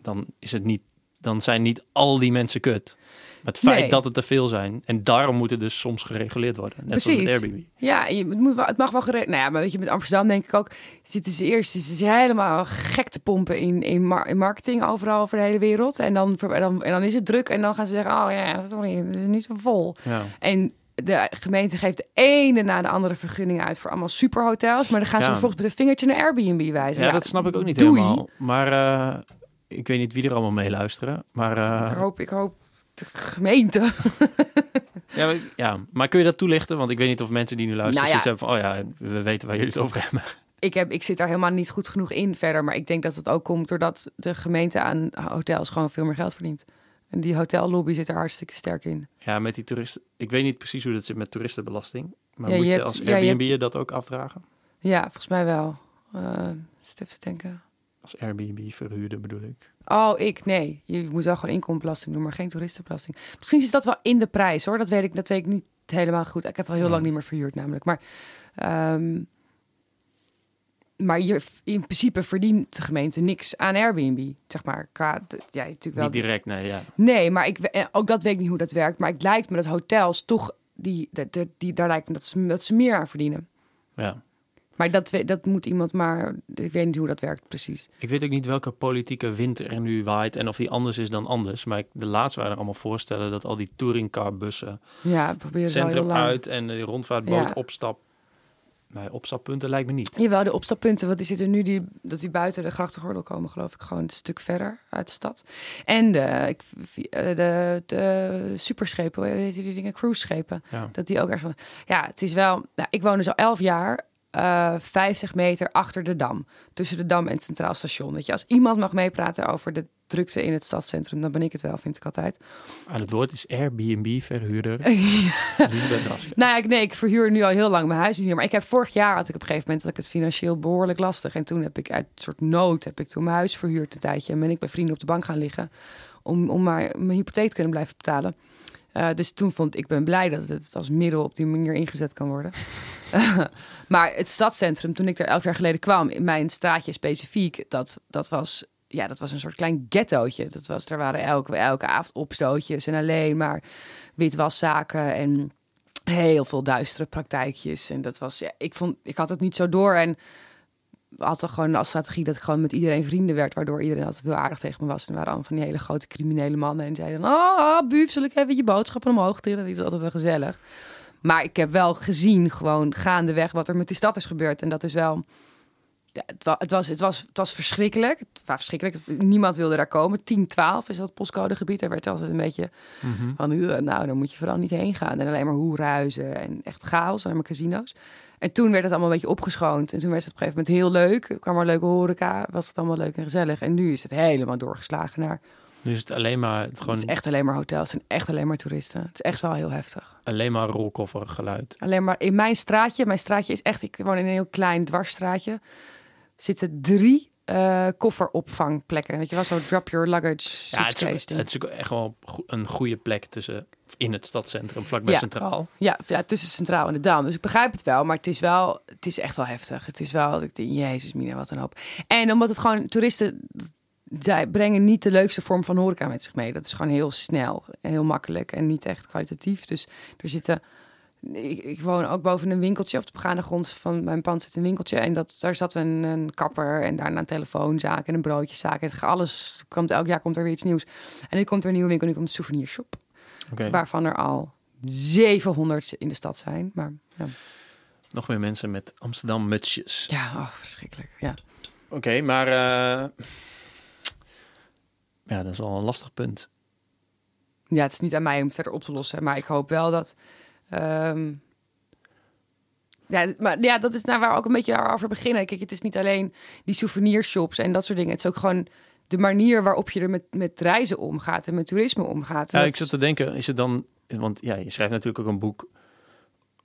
dan is het niet, dan zijn niet al die mensen kut. Maar het feit Nee. dat het te veel zijn en daarom moet het dus soms gereguleerd worden. Net zoals Precies. Airbnb. Ja, je, het, moet het mag wel geregeld. Nou ja, maar weet je, met Amsterdam denk ik ook... zitten ze eerst ze helemaal gek te pompen in, in, mar- in marketing overal over de hele wereld. En dan, en, dan, en dan is het druk en dan gaan ze zeggen... oh ja, sorry, het is niet zo vol. Ja. En de gemeente geeft de ene na de andere vergunning uit... voor allemaal superhotels. Maar dan gaan ze Ja. vervolgens met een vingertje naar Airbnb wijzen. Ja, dat snap ik ook niet doei. helemaal. Maar eh, ik weet niet wie er allemaal meeluisteren. Maar, eh, Ik hoop, ik hoop de gemeente. ja, maar, ja, maar kun je dat toelichten? Want ik weet niet of mensen die nu luisteren Nou hebben van... oh ja, we weten waar jullie het over hebben. ik, heb, ik zit daar helemaal niet goed genoeg in verder. Maar ik denk dat het ook komt doordat de gemeente aan hotels gewoon veel meer geld verdient. En die hotellobby zit er hartstikke sterk in. Ja, met die toeristen. Ik weet niet precies hoe dat zit met toeristenbelasting. Maar Ja, moet je hebt- als ja, Airbnb je dat ook afdragen? Ja, volgens mij wel. Uh, te denken. Als Airbnb-verhuurder bedoel ik. Oh, ik? Nee. Je moet wel gewoon inkomstenbelasting doen, maar geen toeristenbelasting. Misschien is dat wel in de prijs, hoor. Dat weet ik, dat weet ik niet helemaal goed. Ik heb al heel lang niet meer verhuurd namelijk. Maar, um, maar je, in principe verdient de gemeente niks aan Airbnb, zeg maar. Qua, ja, natuurlijk wel niet direct, nee, ja. Nee, maar ik, eh, ook dat weet ik niet hoe dat werkt. Maar het lijkt me dat hotels toch, die, die, die, daar lijkt me dat ze, dat ze meer aan verdienen. Ja. Maar dat, dat moet iemand maar... Ik weet niet hoe dat werkt precies. Ik weet ook niet welke politieke wind er nu waait... en of die anders is dan anders. Maar ik, de laatste waren er allemaal voorstellen... dat al die touringcarbussen ja, probeer het centrum uit... en de rondvaartboot opstap. Nee, opstappunten lijkt me niet. Jawel, de opstappunten. Want die zitten nu die, dat die buiten de grachtengordel komen, geloof ik. Gewoon een stuk verder uit de stad. En de, eh, de, de superschepen, hoe heet die dingen? Cruise schepen. Ja. Dat die ook ergens van... Ja, het is wel... Nou, ik woon dus al elf jaar uh, eh, 50 meter achter de Dam. Tussen de Dam en het Centraal Station. Weet je, als iemand mag meepraten over de drukte in het stadscentrum, dan ben ik het wel, vind ik altijd. Aan het woord is Airbnb-verhuurder. nou ja, nee, ik verhuur nu al heel lang mijn huis niet meer. Maar ik heb vorig jaar had ik op een gegeven moment dat ik het financieel behoorlijk lastig. En toen heb ik uit een soort nood heb ik toen mijn huis verhuurd een tijdje. En ben ik bij vrienden op de bank gaan liggen om, om maar mijn hypotheek te kunnen blijven betalen. Uh, dus toen vond ik ben blij dat het als middel op die manier ingezet kan worden. maar het stadscentrum, toen ik er elf jaar geleden kwam, in mijn straatje specifiek, dat, dat was ja, dat was een soort klein ghettootje. Dat was, er waren elke, elke avond opstootjes en alleen maar witwaszaken en heel veel duistere praktijkjes. En dat was, ja, ik vond, ik had het niet zo door en had er gewoon als strategie dat ik gewoon met iedereen vrienden werd, waardoor iedereen altijd heel aardig tegen me was. En waren allemaal van die hele grote criminele mannen en zeiden, oh, buuf, zal ik even je boodschappen omhoog tillen? Dat is altijd wel gezellig. Maar ik heb wel gezien, gewoon gaandeweg, wat er met die stad is gebeurd. En dat is wel. Ja, het, was, het, was, het, was, het was verschrikkelijk. Het was verschrikkelijk. Niemand wilde daar komen. 10, 12 is dat postcodegebied. Daar werd altijd een beetje mm van, nou, dan moet je vooral niet heen gaan. En alleen maar hoeruizen en echt chaos, alleen maar casino's. En toen werd het allemaal een beetje opgeschoond. En toen werd het op een gegeven moment heel leuk. Er kwam maar leuke horeca, was het allemaal leuk en gezellig. En nu is het helemaal doorgeslagen naar nu is het alleen maar... Het, gewoon... het is echt alleen maar hotels en echt alleen maar toeristen. Het is echt wel heel heftig. Alleen maar rolkoffergeluid. Alleen maar in mijn straatje. Mijn straatje is echt... Ik woon in een heel klein dwarsstraatje. Zitten drie uh, kofferopvangplekken. Weet je wel, zo drop your luggage Ja, het is, het is ook echt wel een goede plek tussen in het stadscentrum, vlakbij Centraal. Ja, ja, tussen Centraal en de Dam. Dus ik begrijp het wel, maar het is wel, het is echt wel heftig. Het is wel, ik denk, jezus mina, wat een hoop. En omdat het gewoon toeristen, zij brengen niet de leukste vorm van horeca met zich mee. Dat is gewoon heel snel, heel makkelijk en niet echt kwalitatief. Dus er zitten... Ik, ik woon ook boven een winkeltje op de begane grond van mijn pand zit een winkeltje en dat daar zat een, een kapper en daarna een telefoonzaak en een broodjeszaak. Het alles komt elk jaar komt er weer iets nieuws. En nu komt er een nieuwe winkel, nu komt een souvenirshop, okay. waarvan er al 700 in de stad zijn. Maar ja. nog meer mensen met Amsterdam mutsjes. Ja, oh, verschrikkelijk. Ja. Oké, maar uh, ja, dat is wel een lastig punt. Ja, het is niet aan mij om verder op te lossen. Maar ik hoop wel dat... Um... Ja, maar ja, dat is nou waar we ook een beetje over beginnen. Kijk, het is niet alleen die souvenirshops en dat soort dingen. Het is ook gewoon de manier waarop je er met, met reizen omgaat en met toerisme omgaat. Ja, ik zat te denken, is het dan... Want ja, je schrijft natuurlijk ook een boek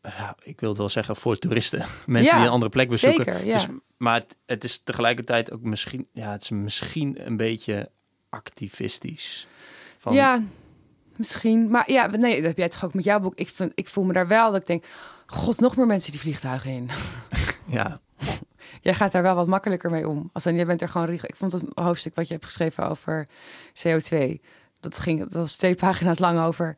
ja, ik wil het wel zeggen, voor toeristen. Mensen die een andere plek bezoeken. Zeker, ja. dus, maar het, het, is tegelijkertijd ook misschien, ja, het is misschien een beetje activistisch. Van... Ja, misschien. Maar ja, nee, dat heb jij toch ook met jouw boek. Ik, vind, ik voel me daar wel dat ik denk, god, nog meer mensen die vliegtuigen in. ja. Jij gaat daar wel wat makkelijker mee om. Als dan, jij bent er gewoon... Ik vond het hoofdstuk wat je hebt geschreven over CO2. Dat, ging, dat was twee pagina's lang over...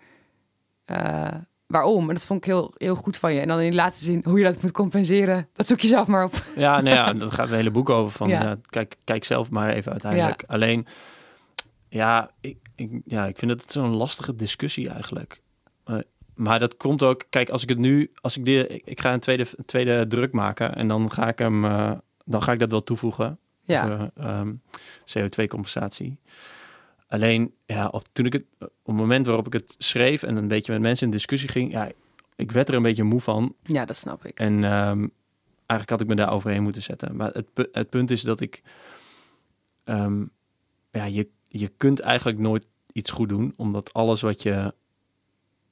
Uh, waarom. En dat vond ik heel, heel goed van je. En dan in de laatste zin, hoe je dat moet compenseren, dat zoek je zelf maar op. Ja, nou ja, dat gaat het hele boek over. Van, ja. kijk, kijk zelf maar even uiteindelijk. Alleen, ja ik, ik, ja, ik vind het zo'n lastige discussie eigenlijk. Maar dat komt ook, kijk, als ik het nu, als ik dit, ik, ga een tweede, tweede druk maken en dan ga ik hem, uh, dan ga ik dat wel toevoegen. Ja. um, ehm, CO2-compensatie. Alleen, ja, op, toen ik het, op het moment waarop ik het schreef en een beetje met mensen in discussie ging, ja, ik werd er een beetje moe van. Ja, dat snap ik. En um, eigenlijk had ik me daar overheen moeten zetten. Maar het, het punt is dat ik, um, ja, je, je kunt eigenlijk nooit iets goed doen, omdat alles wat je.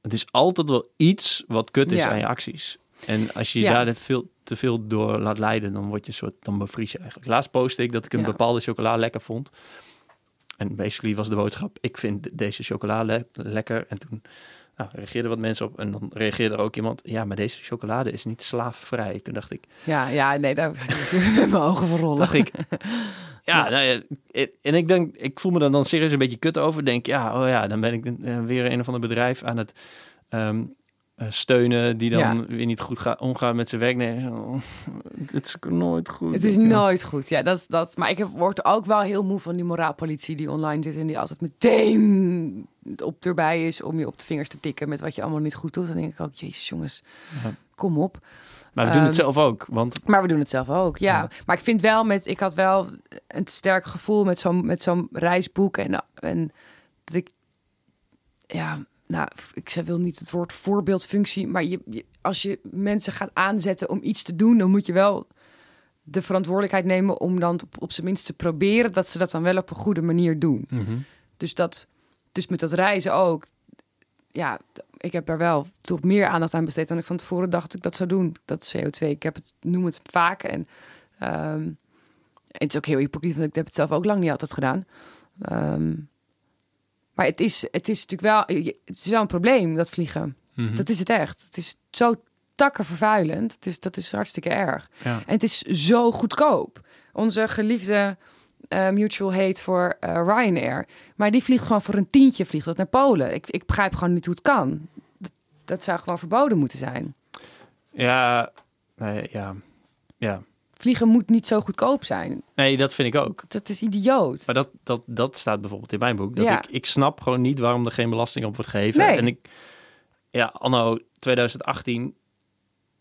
Het is altijd wel iets wat kut is aan je acties. En als je daar veel, te veel door laat leiden, dan word je een soort, dan bevries je eigenlijk. Laatst postte ik dat ik een bepaalde chocola lekker vond. En basically was de boodschap, ik vind deze chocola le- lekker. En toen nou, reageerden wat mensen op. En dan reageerde er ook iemand, ja, maar deze chocolade is niet slaafvrij. Toen dacht ik, Ja, ja, nee, daar ga ik natuurlijk met mijn ogen van rollen. dacht ik, ja, nou ja, en ik denk, ik voel me dan, dan serieus een beetje kut over. Denk, ja, oh ja, dan ben ik eh, weer een of ander bedrijf aan het ehm, eh, steunen die dan Ja. weer niet goed gaat omgaan met zijn werknemers. Oh, het is nooit goed. Het is nooit goed. Ja, dat, dat, maar ik heb, word ook wel heel moe van die moraalpolitie die online zit en die altijd meteen op erbij is om je op de vingers te tikken met wat je allemaal niet goed doet. Dan denk ik ook, jezus jongens, Ja. kom op. Maar we doen het Ehm, zelf ook, want Maar we doen het zelf ook, ja. Ja. Maar ik vind wel met, ik had wel een sterk gevoel met zo'n met zo'n reisboek en, en dat ik, ja, nou, ik zei- wil niet het woord voorbeeldfunctie, maar je, je- als je mensen gaat aanzetten om iets te doen, dan moet je wel de verantwoordelijkheid nemen om dan op, op zijn minst te proberen dat ze dat dan wel op een goede manier doen. Mhm. Dus dat, dus met dat reizen ook. Ja, ik heb daar wel toch meer aandacht aan besteed dan ik van tevoren dacht dat ik dat zou doen. Dat CO2. Ik heb het, noem het vaak. En, en het is ook heel hypocriet, want ik heb het zelf ook lang niet altijd gedaan. Ehm, maar het is, het is natuurlijk wel, het is wel een probleem, dat vliegen. Mhm. Dat is het echt. Het is zo takkenvervuilend. Het is, dat is hartstikke erg. ja. En het is zo goedkoop. Onze geliefde eh, mutual hate voor eh, Ryanair. Maar die vliegt gewoon voor een tientje vliegt dat naar Polen. Ik, ik begrijp gewoon niet hoe het kan. Dat, dat zou gewoon verboden moeten zijn. ja, nee, ja, ja. Vliegen moet niet zo goedkoop zijn. Nee, dat vind ik ook. Dat is idioot. Maar dat, dat, dat staat bijvoorbeeld in mijn boek. Dat Ja. ik, ik snap gewoon niet waarom er geen belasting op wordt gegeven. Nee. En ik, ja, anno 2018,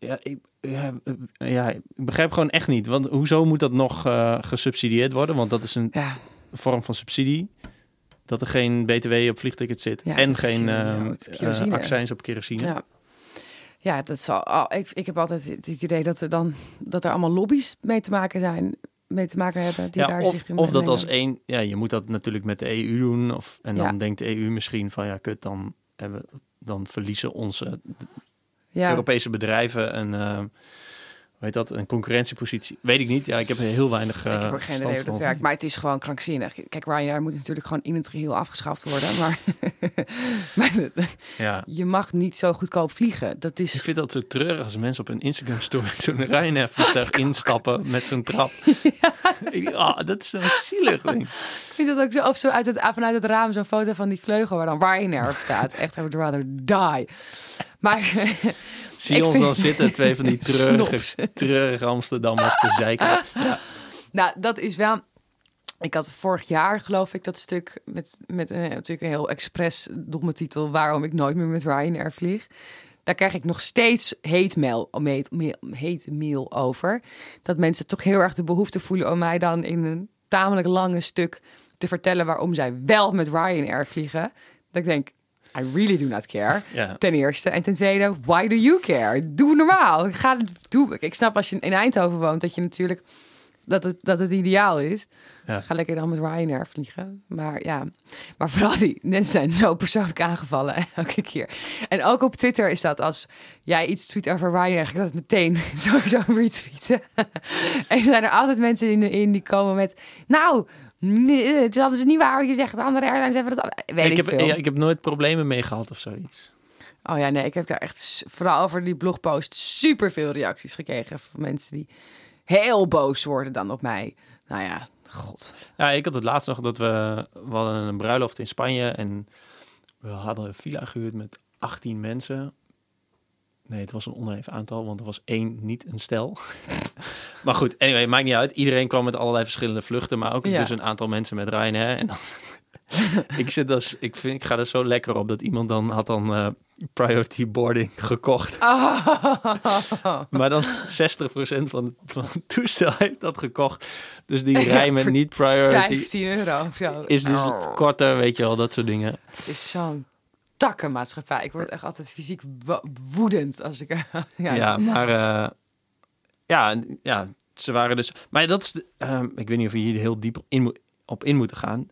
ja ik, ja, eh, ja, ik begrijp gewoon echt niet. Want hoezo moet dat nog eh, gesubsidieerd worden? Want dat is een ja, vorm van subsidie. Dat er geen BTW op vliegtickets zit. Ja, en geen eh, accijns op kerosine. ja. Ja, dat zal. oh, ik, ik heb altijd het idee dat er dan dat er allemaal lobby's mee te maken zijn, mee te maken hebben. Die Ja, daar of, zich in of dat als één, ja, je moet dat natuurlijk met de EU doen. Of, en dan Ja. denkt de EU misschien van ja, kut, dan, hebben, dan verliezen onze ja. Europese bedrijven een, eh, hoe heet dat, een concurrentiepositie. Weet ik niet. Ja, ik heb heel weinig. eh ik heb ook geen idee hoe dat werkt, maar het is gewoon krankzinnig. Kijk, Ryanair moet natuurlijk gewoon in het geheel afgeschaft worden, maar, maar het- Ja. je mag niet zo goedkoop vliegen. Dat Ik is, vind dat zo treurig als mensen op een Instagram story zo'n Ryanair vliegtuig instappen met zo'n trap. Ik, ah, dat is zo zielig ding. ik vind dat ook zo, of zo uit het, vanuit het raam zo'n foto van die vleugel waar dan Ryanair op staat. Echt, I would rather die. Maar Zie ons vind- dan zitten, twee van die treurige, treurige Amsterdammers te zeiken. Nou, dat is wel. Ik had vorig jaar, geloof ik, dat stuk met, met een, natuurlijk een heel expres domme titel... waarom ik nooit meer met Ryanair vlieg. Daar krijg ik nog steeds hate mail, hate mail, hate mail over. Dat mensen toch heel erg de behoefte voelen om mij dan in een tamelijk lange stuk te vertellen... waarom zij wel met Ryanair vliegen. Dat ik denk, I really do not care. Ja. Ten eerste. En ten tweede, why do you care? Doe normaal. Ga, doe. Ik snap als je in Eindhoven woont dat je natuurlijk dat het, dat het ideaal is. Ja. Ga lekker dan met Ryanair vliegen. Maar ja, maar vooral die mensen zijn zo persoonlijk aangevallen elke keer. En ook op Twitter is dat als jij iets tweet over Ryanair, ga ik dat meteen sowieso retweeten. en er zijn er altijd mensen in, in die komen met, nou, nee, het is altijd niet waar je zegt. De andere airlines hebben dat. Weet ik, Ik heb, veel. ja, ik heb nooit problemen mee gehad of zoiets. Oh ja, nee, ik heb daar echt vooral over die blogpost super veel reacties gekregen van mensen die heel boos worden dan op mij. Nou ja, god. Ja, ik had het laatst nog dat we, we hadden een bruiloft in Spanje en we hadden een villa gehuurd met 18 mensen. Nee, het was een oneven aantal, want er was één niet een stel. maar goed, anyway, maakt niet uit. Iedereen kwam met allerlei verschillende vluchten, maar ook Ja. dus een aantal mensen met Ryanair. En dan, ik, zit dus, ik, vind, ik ga er zo lekker op dat iemand dan had dan eh, priority boarding gekocht. Maar dan 60% van het, van het toestel heeft dat gekocht. Dus die Ja, rij met voor niet priority 15 euro of zo. is dus Oh, korter, weet je wel, dat soort dingen. Het is zo'n takkenmaatschappij. Ik word echt altijd fysiek wo- woedend als ik... ja, Ja, maar eh, ja, ja, ze waren dus... Maar dat is, de- ehm, ik weet niet of je hier heel diep in, moet- op in moeten gaan.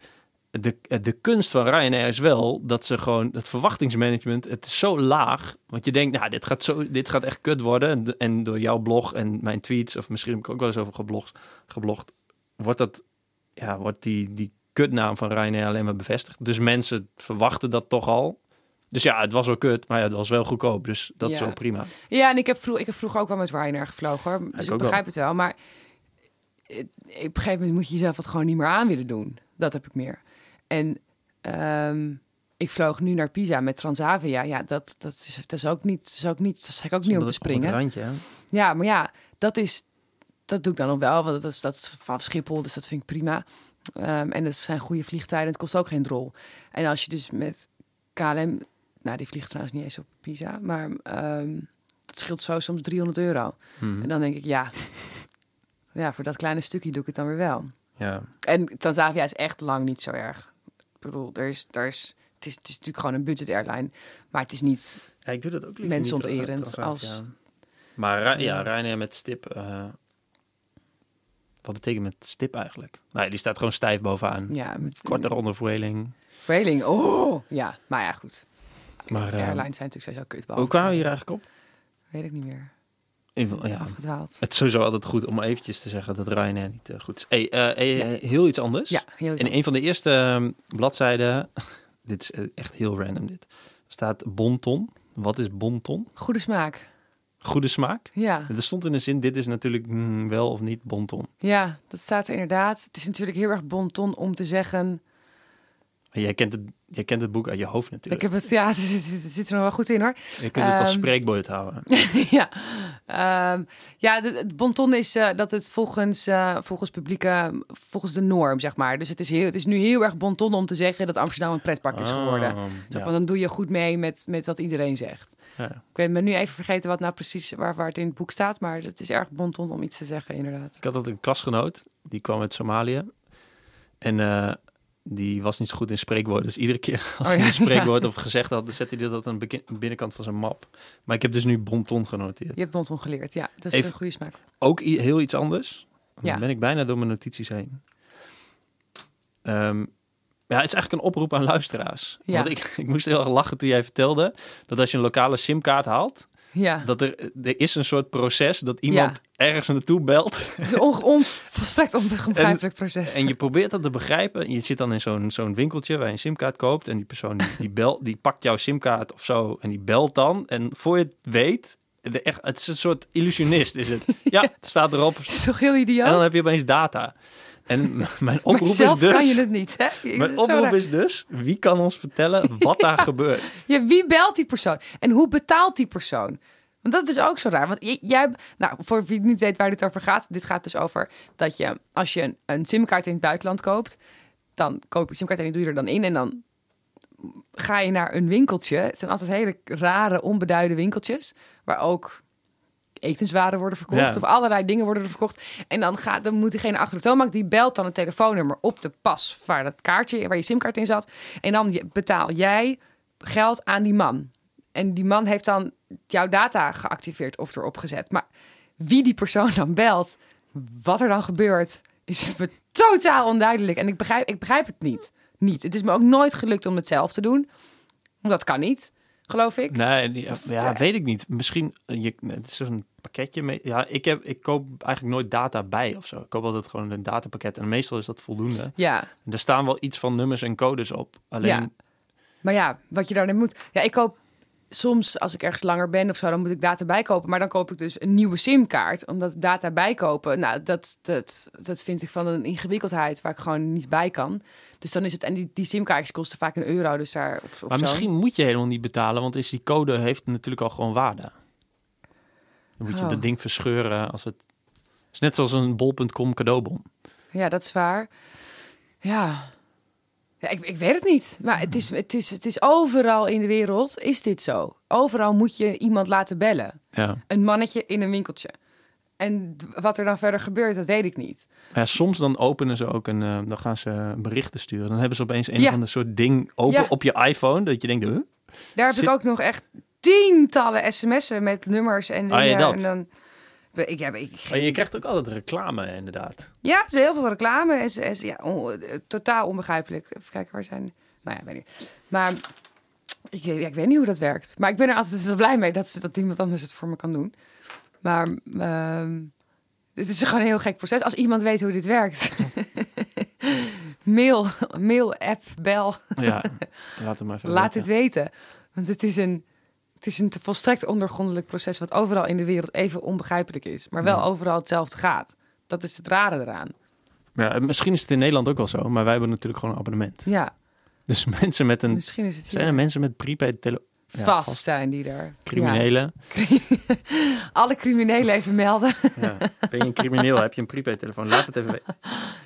de, de kunst van Ryanair is wel dat ze gewoon het verwachtingsmanagement, het is zo laag. Want je denkt, nou, dit gaat, zo, dit gaat echt kut worden. En, en door jouw blog en mijn tweets, of misschien heb ik ook wel eens over geblogd, geblogd wordt dat, ja, wordt die, die kutnaam van Ryanair alleen maar bevestigd. Dus mensen verwachten dat toch al. Dus ja, het was wel kut, maar ja, het was wel goedkoop. Dus dat is wel prima. Ja, en ik heb, vroeg, ik heb vroeger ook wel met Ryanair gevlogen, hoor. Dus ik begrijp het wel. Maar het- op een gegeven moment moet je jezelf het gewoon niet meer aan willen doen. Dat heb ik meer. En ehm, ik vloog nu naar Pisa met Transavia. Ja, dat, dat, is, dat is ook niet, dat is ook niet, dat ik ook niet om te Op springen. randje, hè? Ja, maar ja, dat is dat doe ik dan nog wel, want dat is dat is vanaf Schiphol, dus dat vind ik prima. Ehm, en dat zijn goede vliegtijden, het kost ook geen drol. En als je dus met KLM, nou die vliegt trouwens niet eens op Pisa, maar ehm dat scheelt zo soms 300 euro. Mhm. En dan denk ik, ja, ja, voor dat kleine stukje doe ik het dan weer wel. Ja. En Transavia is echt lang niet zo erg. Ik bedoel, er is, er is, het, is, het is natuurlijk gewoon een budget airline, maar het is niet ja, ik doe dat ook liever Mensonterend niet, eh, als- Maar ja, Ja. Ryanair met stip... eh, wat betekent met stip eigenlijk? Nou, die staat gewoon stijf bovenaan. ja, met Kortere onderverdeling. Verveling. Oh, ja, maar ja, goed. Maar eh, Airlines zijn natuurlijk sowieso kut. hoe kwamen we hier eigenlijk op? Weet ik niet meer. In- ja, Afgedwaald. het is sowieso altijd goed om eventjes te zeggen dat Ryanair niet eh, goed is. Hey, eh, eh, heel iets anders. Ja, heel In een van de eerste ehm, bladzijden, dit is echt heel random dit, staat bonton. Wat is bonton? Goede smaak. Goede smaak? Ja. Er stond in de zin, dit is natuurlijk mm, wel of niet bonton. ja, dat staat er inderdaad. Het is natuurlijk heel erg bonton om te zeggen... Jij kent, het, jij kent het boek uit je hoofd Ik natuurlijk. heb het, ja, het zit, er nog wel goed in hoor. Je kunt het als Ehm, spreekwoord houden. ja, Ehm, ja het bonton is eh, dat het volgens, eh, volgens publieke, volgens de norm, zeg maar. Dus het is, heel, het is nu heel erg bonton om te zeggen dat Amsterdam een pretpark is geworden. Zo ja. van, dan doe je goed mee met, met wat iedereen zegt. Ja. Ik weet me nu even vergeten wat nou precies waar, waar het in het boek staat, maar het is erg bonton om iets te zeggen, inderdaad. Ik had altijd een klasgenoot, die kwam uit Somalië. En eh, die was niet zo goed in spreekwoorden. Dus iedere keer als Oh, hij ja. een spreekwoord of gezegd had, dan zette hij dat aan de binnenkant van zijn map. Maar ik heb dus nu bonton genoteerd. Je hebt bonton geleerd, ja. Dat is Even- een goede smaak. Ook heel iets anders. Dan Ja. ben ik bijna door mijn notities heen. Ehm, ja, het is eigenlijk een oproep aan luisteraars. Ja. Want ik, ik moest heel erg lachen toen jij vertelde dat als je een lokale simkaart haalt, Ja, dat er, er is een soort proces dat iemand ergens naartoe belt on, on, volstrekt onbegrijpelijk proces. En je probeert dat te begrijpen. Je zit dan in zo'n zo'n winkeltje waar je een simkaart koopt. En die persoon die, die, belt, die pakt jouw simkaart of zo. En die belt dan. En voor je het weet. De echt, het is een soort illusionist is het. Ja, het staat erop. Het is toch heel idioot? En dan heb je opeens data. En mijn oproep is zelf kan je dus... het niet, hè? Mijn oproep raar. is dus... Wie kan ons vertellen wat daar gebeurt? Ja, wie belt die persoon? En hoe betaalt die persoon? Want dat is ook zo raar. Want jij, nou, voor wie niet weet waar dit over gaat, dit gaat dus over dat je, als je een, een simkaart in het buitenland koopt, dan koop je een simkaart en die doe je er dan in en dan ga je naar een winkeltje. Het zijn altijd hele rare, onbeduide winkeltjes, waar ook etenswaren worden verkocht Ja. of allerlei dingen worden er verkocht. En dan, gaat, dan moet diegene achter de toonbank, die belt dan het telefoonnummer op de pas waar dat kaartje, waar je simkaart in zat. En dan betaal jij geld aan die man. En die man heeft dan jouw data geactiveerd of erop gezet. Maar wie die persoon dan belt, wat er dan gebeurt, is me totaal onduidelijk. En ik begrijp, ik begrijp het niet. niet. Het is me ook nooit gelukt om het zelf te doen. Want dat kan niet, geloof ik. Nee, die- ja, eh, weet ik niet. Misschien... Je, het is zo'n pakketje mee. Ja, ik, heb, ik koop eigenlijk nooit data bij of zo. Ik koop altijd gewoon een datapakket. En meestal is dat voldoende. Ja, Er staan wel iets van nummers en codes op. Alleen... Ja. maar ja, wat je daarin moet. Ja, ik koop soms, als ik ergens langer ben of zo, dan moet ik data bijkopen. Maar dan koop ik dus een nieuwe simkaart. Omdat data bijkopen, nou, dat, dat, dat vind ik van een ingewikkeldheid waar ik gewoon niet bij kan. Dus dan is het, en die, die simkaartjes kosten vaak een euro. Dus daar, of, of Maar zo. misschien moet je helemaal niet betalen, want is die code heeft natuurlijk al gewoon waarde. Dan moet je Oh. dat ding verscheuren als het... Het is net zoals een bol.com cadeaubon. Ja, dat is waar. Ja. Ja, ik, ik weet het niet. Maar het is, het, is, het is overal in de wereld is dit zo. Overal moet je iemand laten bellen. Ja. Een mannetje in een winkeltje. En wat er dan verder gebeurt, dat weet ik niet. ja, soms dan openen ze ook een... eh, dan gaan ze berichten sturen. Dan hebben ze opeens een Ja. of ander soort ding open Ja. op je iPhone. Dat je denkt, huh? Daar heb Zit- ik ook nog echt tientallen sms'en met nummers en Ah, ja. En dan, Ik heb, ik, Maar je krijgt ook altijd reclame, inderdaad. Ja, er is heel veel reclame. En, ze- en ze- ja, on- totaal onbegrijpelijk. Even kijken, waar zijn... Nou ja, weet niet. Maar ik, ja, ik weet niet hoe dat werkt. Maar ik ben er altijd wel blij mee dat, ze- dat iemand anders het voor me kan doen. Maar ehm het is gewoon een heel gek proces. Als iemand weet hoe dit werkt. mail, mail, app, bel. Ja, laat het maar even Laat weten. het weten. Want het is een... Het is een te volstrekt ondergrondelijk proces... wat overal in de wereld even onbegrijpelijk is. Maar wel Ja. overal hetzelfde gaat. Dat is het rare eraan. Ja, misschien is het in Nederland ook wel zo, maar wij hebben natuurlijk gewoon een abonnement. Ja, Dus mensen met een... misschien is het hier Zijn er mensen met prepaid tele... ja, vast, vast. zijn die er. criminelen? Ja. Alle criminelen even melden. Ja. Ben je een crimineel? Heb je een prepaid telefoon? Laat het even weten.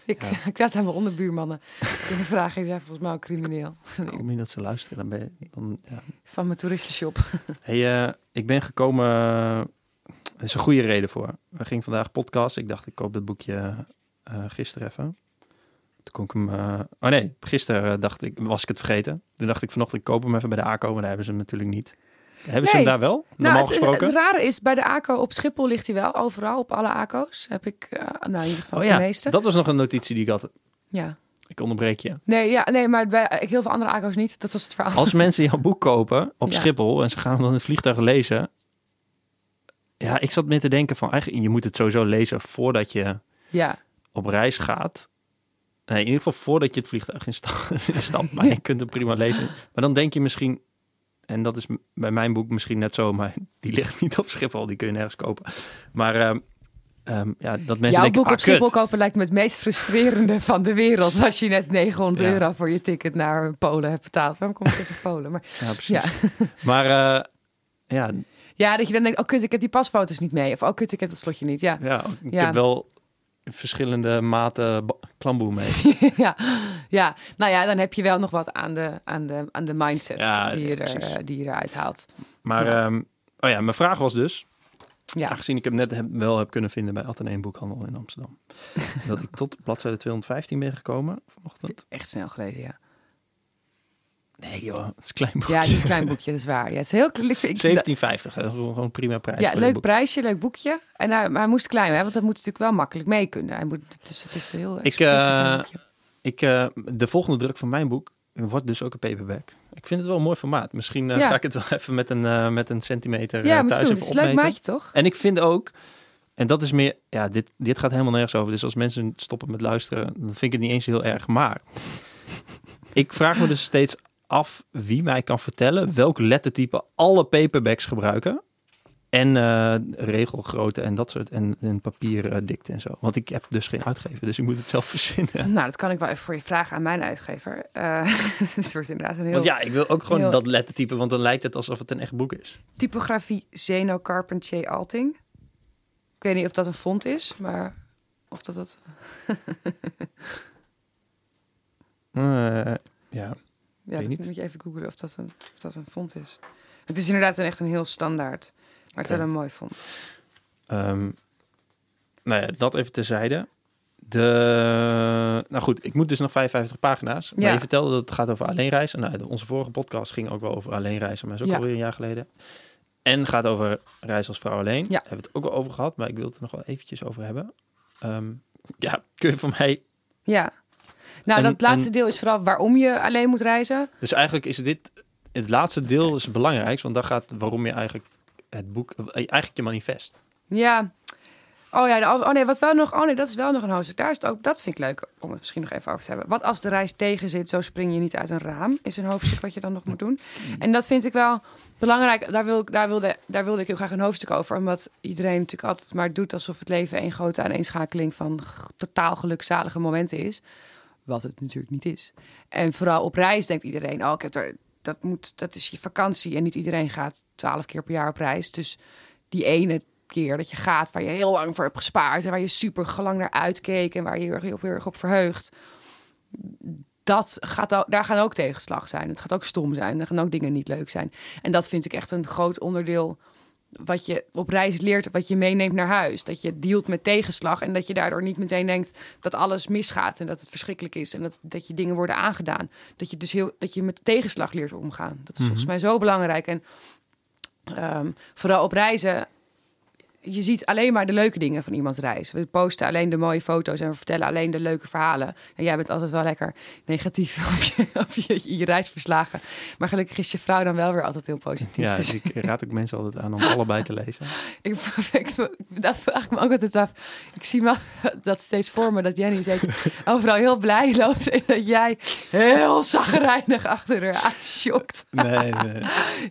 ik, Ja. ik laat aan mijn onderbuurmannen kunnen vragen. Die zijn volgens mij ook crimineel. Ik hoop niet dat ze luisteren. Dan ben je, dan, ja. Van mijn toeristenshop. Hey, eh, ik ben gekomen. Er is een goede reden voor. We gingen vandaag podcast. Ik dacht, ik koop dat boekje eh, gisteren even. Toen kon ik hem. eh, oh nee, gisteren eh, dacht ik, was ik het vergeten. Toen dacht ik vanochtend, ik koop hem even bij de ACO. Maar daar hebben ze hem natuurlijk niet. Hebben ze hem daar wel? Normaal Nou, het, gesproken? het rare is, bij de ACO op Schiphol ligt hij wel. Overal, op alle ACO's. Heb ik, eh, nou in ieder geval oh de ja, meeste. dat was nog een notitie die ik had. Ja. Ik onderbreek je. Nee, ja, nee, maar bij heel veel andere ACO's niet. Dat was het verhaal. Als mensen jouw boek kopen op Ja. Schiphol en ze gaan hem dan in het vliegtuig lezen. Ja, ik zat meer te denken van eigenlijk, je moet het sowieso lezen voordat je Ja, op reis gaat. Nee, in ieder geval voordat je het vliegtuig insta- instapt. Maar je kunt het prima lezen. Maar dan denk je misschien, en dat is bij mijn boek misschien net zo, maar die ligt niet op Schiphol, die kun je nergens kopen. Maar ehm, ehm, ja, dat mensen jouw denken, boek ah, op Schiphol kut. kopen lijkt me het meest frustrerende van de wereld. Als je net 900 Ja. euro voor je ticket naar Polen hebt betaald. Waarom kom ik tegen Polen? Maar Ja, precies. ja. Maar eh, ja, ja, dat je dan denkt, oh kut, ik heb die pasfoto's niet mee. Of oh kut, ik heb dat slotje niet. Ja, ja, ik Ja. heb wel verschillende maten klamboe mee. ja, ja. Nou ja, dan heb je wel nog wat aan de, aan de, aan de mindset Ja, die, je er, eh, die je eruit haalt. Maar Ja. ehm, oh ja, mijn vraag was dus, Ja, aangezien ik hem net heb, wel heb kunnen vinden bij Atheneum Boekhandel in Amsterdam, dat ik tot bladzijde 215 ben gekomen vanochtend. echt snel gelezen, ja. Nee joh, het is een klein boek. Ja, het is een klein boekje, dat is waar. Ja, het is heel ik, ik- 1750, hè, gewoon prima prijs. Ja, leuk prijsje, leuk boekje. En hij, maar hij moest klein, hè, want dat moet natuurlijk wel makkelijk mee kunnen. Hij moet, dus het is heel Ik, boekje. Ik, eh, de volgende druk van mijn boek wordt dus ook een paperback. Ik vind het wel een mooi formaat. Misschien eh, Ja. ga ik het wel even met een, met een centimeter Ja, thuis doen. even Het is een leuk opmeten. maatje, toch? En ik vind ook, en dat is meer, ja, dit, dit gaat helemaal nergens over. Dus als mensen stoppen met luisteren, dan vind ik het niet eens heel erg. Maar ik vraag me dus steeds af wie mij kan vertellen welk lettertype alle paperbacks gebruiken. En eh, regelgrootte en dat soort. En, en papierdikte en zo. Want ik heb dus geen uitgever, dus ik moet het zelf verzinnen. Nou, dat kan ik wel even voor je vragen aan mijn uitgever. Eh, het wordt inderdaad een heel... Want ja, ik wil ook gewoon heel- dat lettertype, want dan lijkt het alsof het een echt boek is. Typografie Zeno Carpentier Alting. Ik weet niet of dat een font is, maar of dat dat... Eh, ja. Ja, dat niet. moet je even googlen of dat, een, of dat een font is. Het is inderdaad een, echt een heel standaard, maar het is wel een mooi font. Ehm, nou ja, dat even terzijde. De, nou goed, ik moet dus nog 55 pagina's. Maar Ja. je vertelde dat het gaat over alleenreizen. Nou, onze vorige podcast ging ook wel over alleenreizen, maar is ook Ja. alweer een jaar geleden. En gaat over reizen als vrouw alleen. Ja. Daar hebben we het ook wel over gehad, maar ik wil het er nog wel eventjes over hebben. Ehm, ja, kun je van mij... Ja. Nou, En- dat laatste en- deel is vooral waarom je alleen moet reizen. Dus eigenlijk is dit... Het laatste deel is het belangrijkste, want daar gaat waarom je eigenlijk het boek... Eigenlijk je manifest. Ja. Oh ja, oh nee, wat wel nog. Oh nee, dat is wel nog een hoofdstuk. Daar is het ook. Dat vind ik leuk om het misschien nog even over te hebben. Wat als de reis tegen zit, zo spring je niet uit een raam. Is een hoofdstuk wat je dan nog moet doen. En dat vind ik wel belangrijk. Daar, wil ik, daar, wilde, daar wilde ik heel graag een hoofdstuk over. Omdat iedereen natuurlijk altijd maar doet alsof het leven een grote aaneenschakeling van totaal gelukzalige momenten is. Wat het natuurlijk niet is. En vooral op reis denkt iedereen: oh, ik heb er, dat, moet, dat is je vakantie. En niet iedereen gaat twaalf keer per jaar op reis. Dus die ene keer dat je gaat waar je heel lang voor hebt gespaard en waar je super lang naar uitkeek en waar je heel, heel erg op verheugt. Dat gaat daar gaan ook tegenslag zijn. Het gaat ook stom zijn. Er gaan ook dingen niet leuk zijn. En dat vind ik echt een groot onderdeel wat je op reis leert, wat je meeneemt naar huis. Dat je dealt met tegenslag en dat je daardoor niet meteen denkt dat alles misgaat en dat het verschrikkelijk is en dat, dat je dingen worden aangedaan. Dat je dus heel, dat je met tegenslag leert omgaan. Dat is volgens mij zo belangrijk. En ehm, vooral op reizen je ziet alleen maar de leuke dingen van iemands reis. We posten alleen de mooie foto's en we vertellen alleen de leuke verhalen. En jij bent altijd wel lekker negatief op je, op je, je reisverslagen. Maar gelukkig is je vrouw dan wel weer altijd heel positief. Ja, Dus dus ik raad ook mensen altijd aan om allebei te lezen. ik, ik, dat vraag ik me ook altijd af. Ik zie me dat steeds voor me, dat Jenny steeds overal heel blij loopt. En dat jij heel zagrijnig achter haar aan shokt. Nee, nee.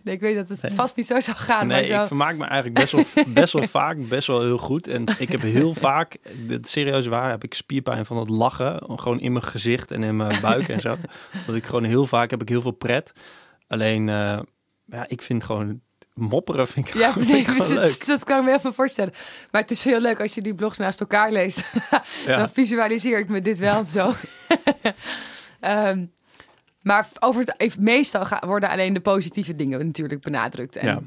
Nee, ik weet dat het vast niet zo zou gaan. Nee, maar zo, ik vermaak me eigenlijk best wel, best wel vaak, best wel heel goed. En ik heb heel vaak, dit serieus waar, heb ik spierpijn van het lachen. Gewoon in mijn gezicht en in mijn buik en zo. Dat ik gewoon heel vaak heb ik heel veel pret. Alleen, eh, ja, ik vind gewoon mopperen vind ik, Ja, nee, ik gewoon dat, leuk. dat kan ik me even voorstellen. Maar het is heel leuk als je die blogs naast elkaar leest. Ja. Dan visualiseer ik me dit wel zo. Ehm, maar over het, meestal worden alleen de positieve dingen natuurlijk benadrukt. En Ja.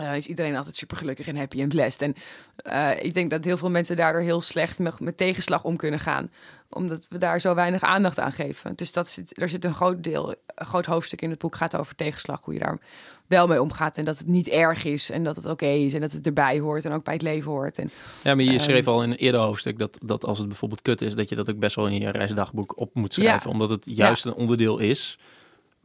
Eh, is iedereen altijd super gelukkig en happy en blessed. En eh, ik denk dat heel veel mensen daardoor heel slecht met, met tegenslag om kunnen gaan. Omdat we daar zo weinig aandacht aan geven. Dus dat zit, er zit een groot deel, een groot hoofdstuk in het boek gaat over tegenslag. Hoe je daar wel mee omgaat. En dat het niet erg is. En dat het oké is. En dat het erbij hoort. En ook bij het leven hoort. En Ja, maar je Ehm, schreef al in een eerder hoofdstuk dat, dat als het bijvoorbeeld kut is, dat je dat ook best wel in je reisdagboek op moet schrijven. Ja. Omdat het juist een onderdeel is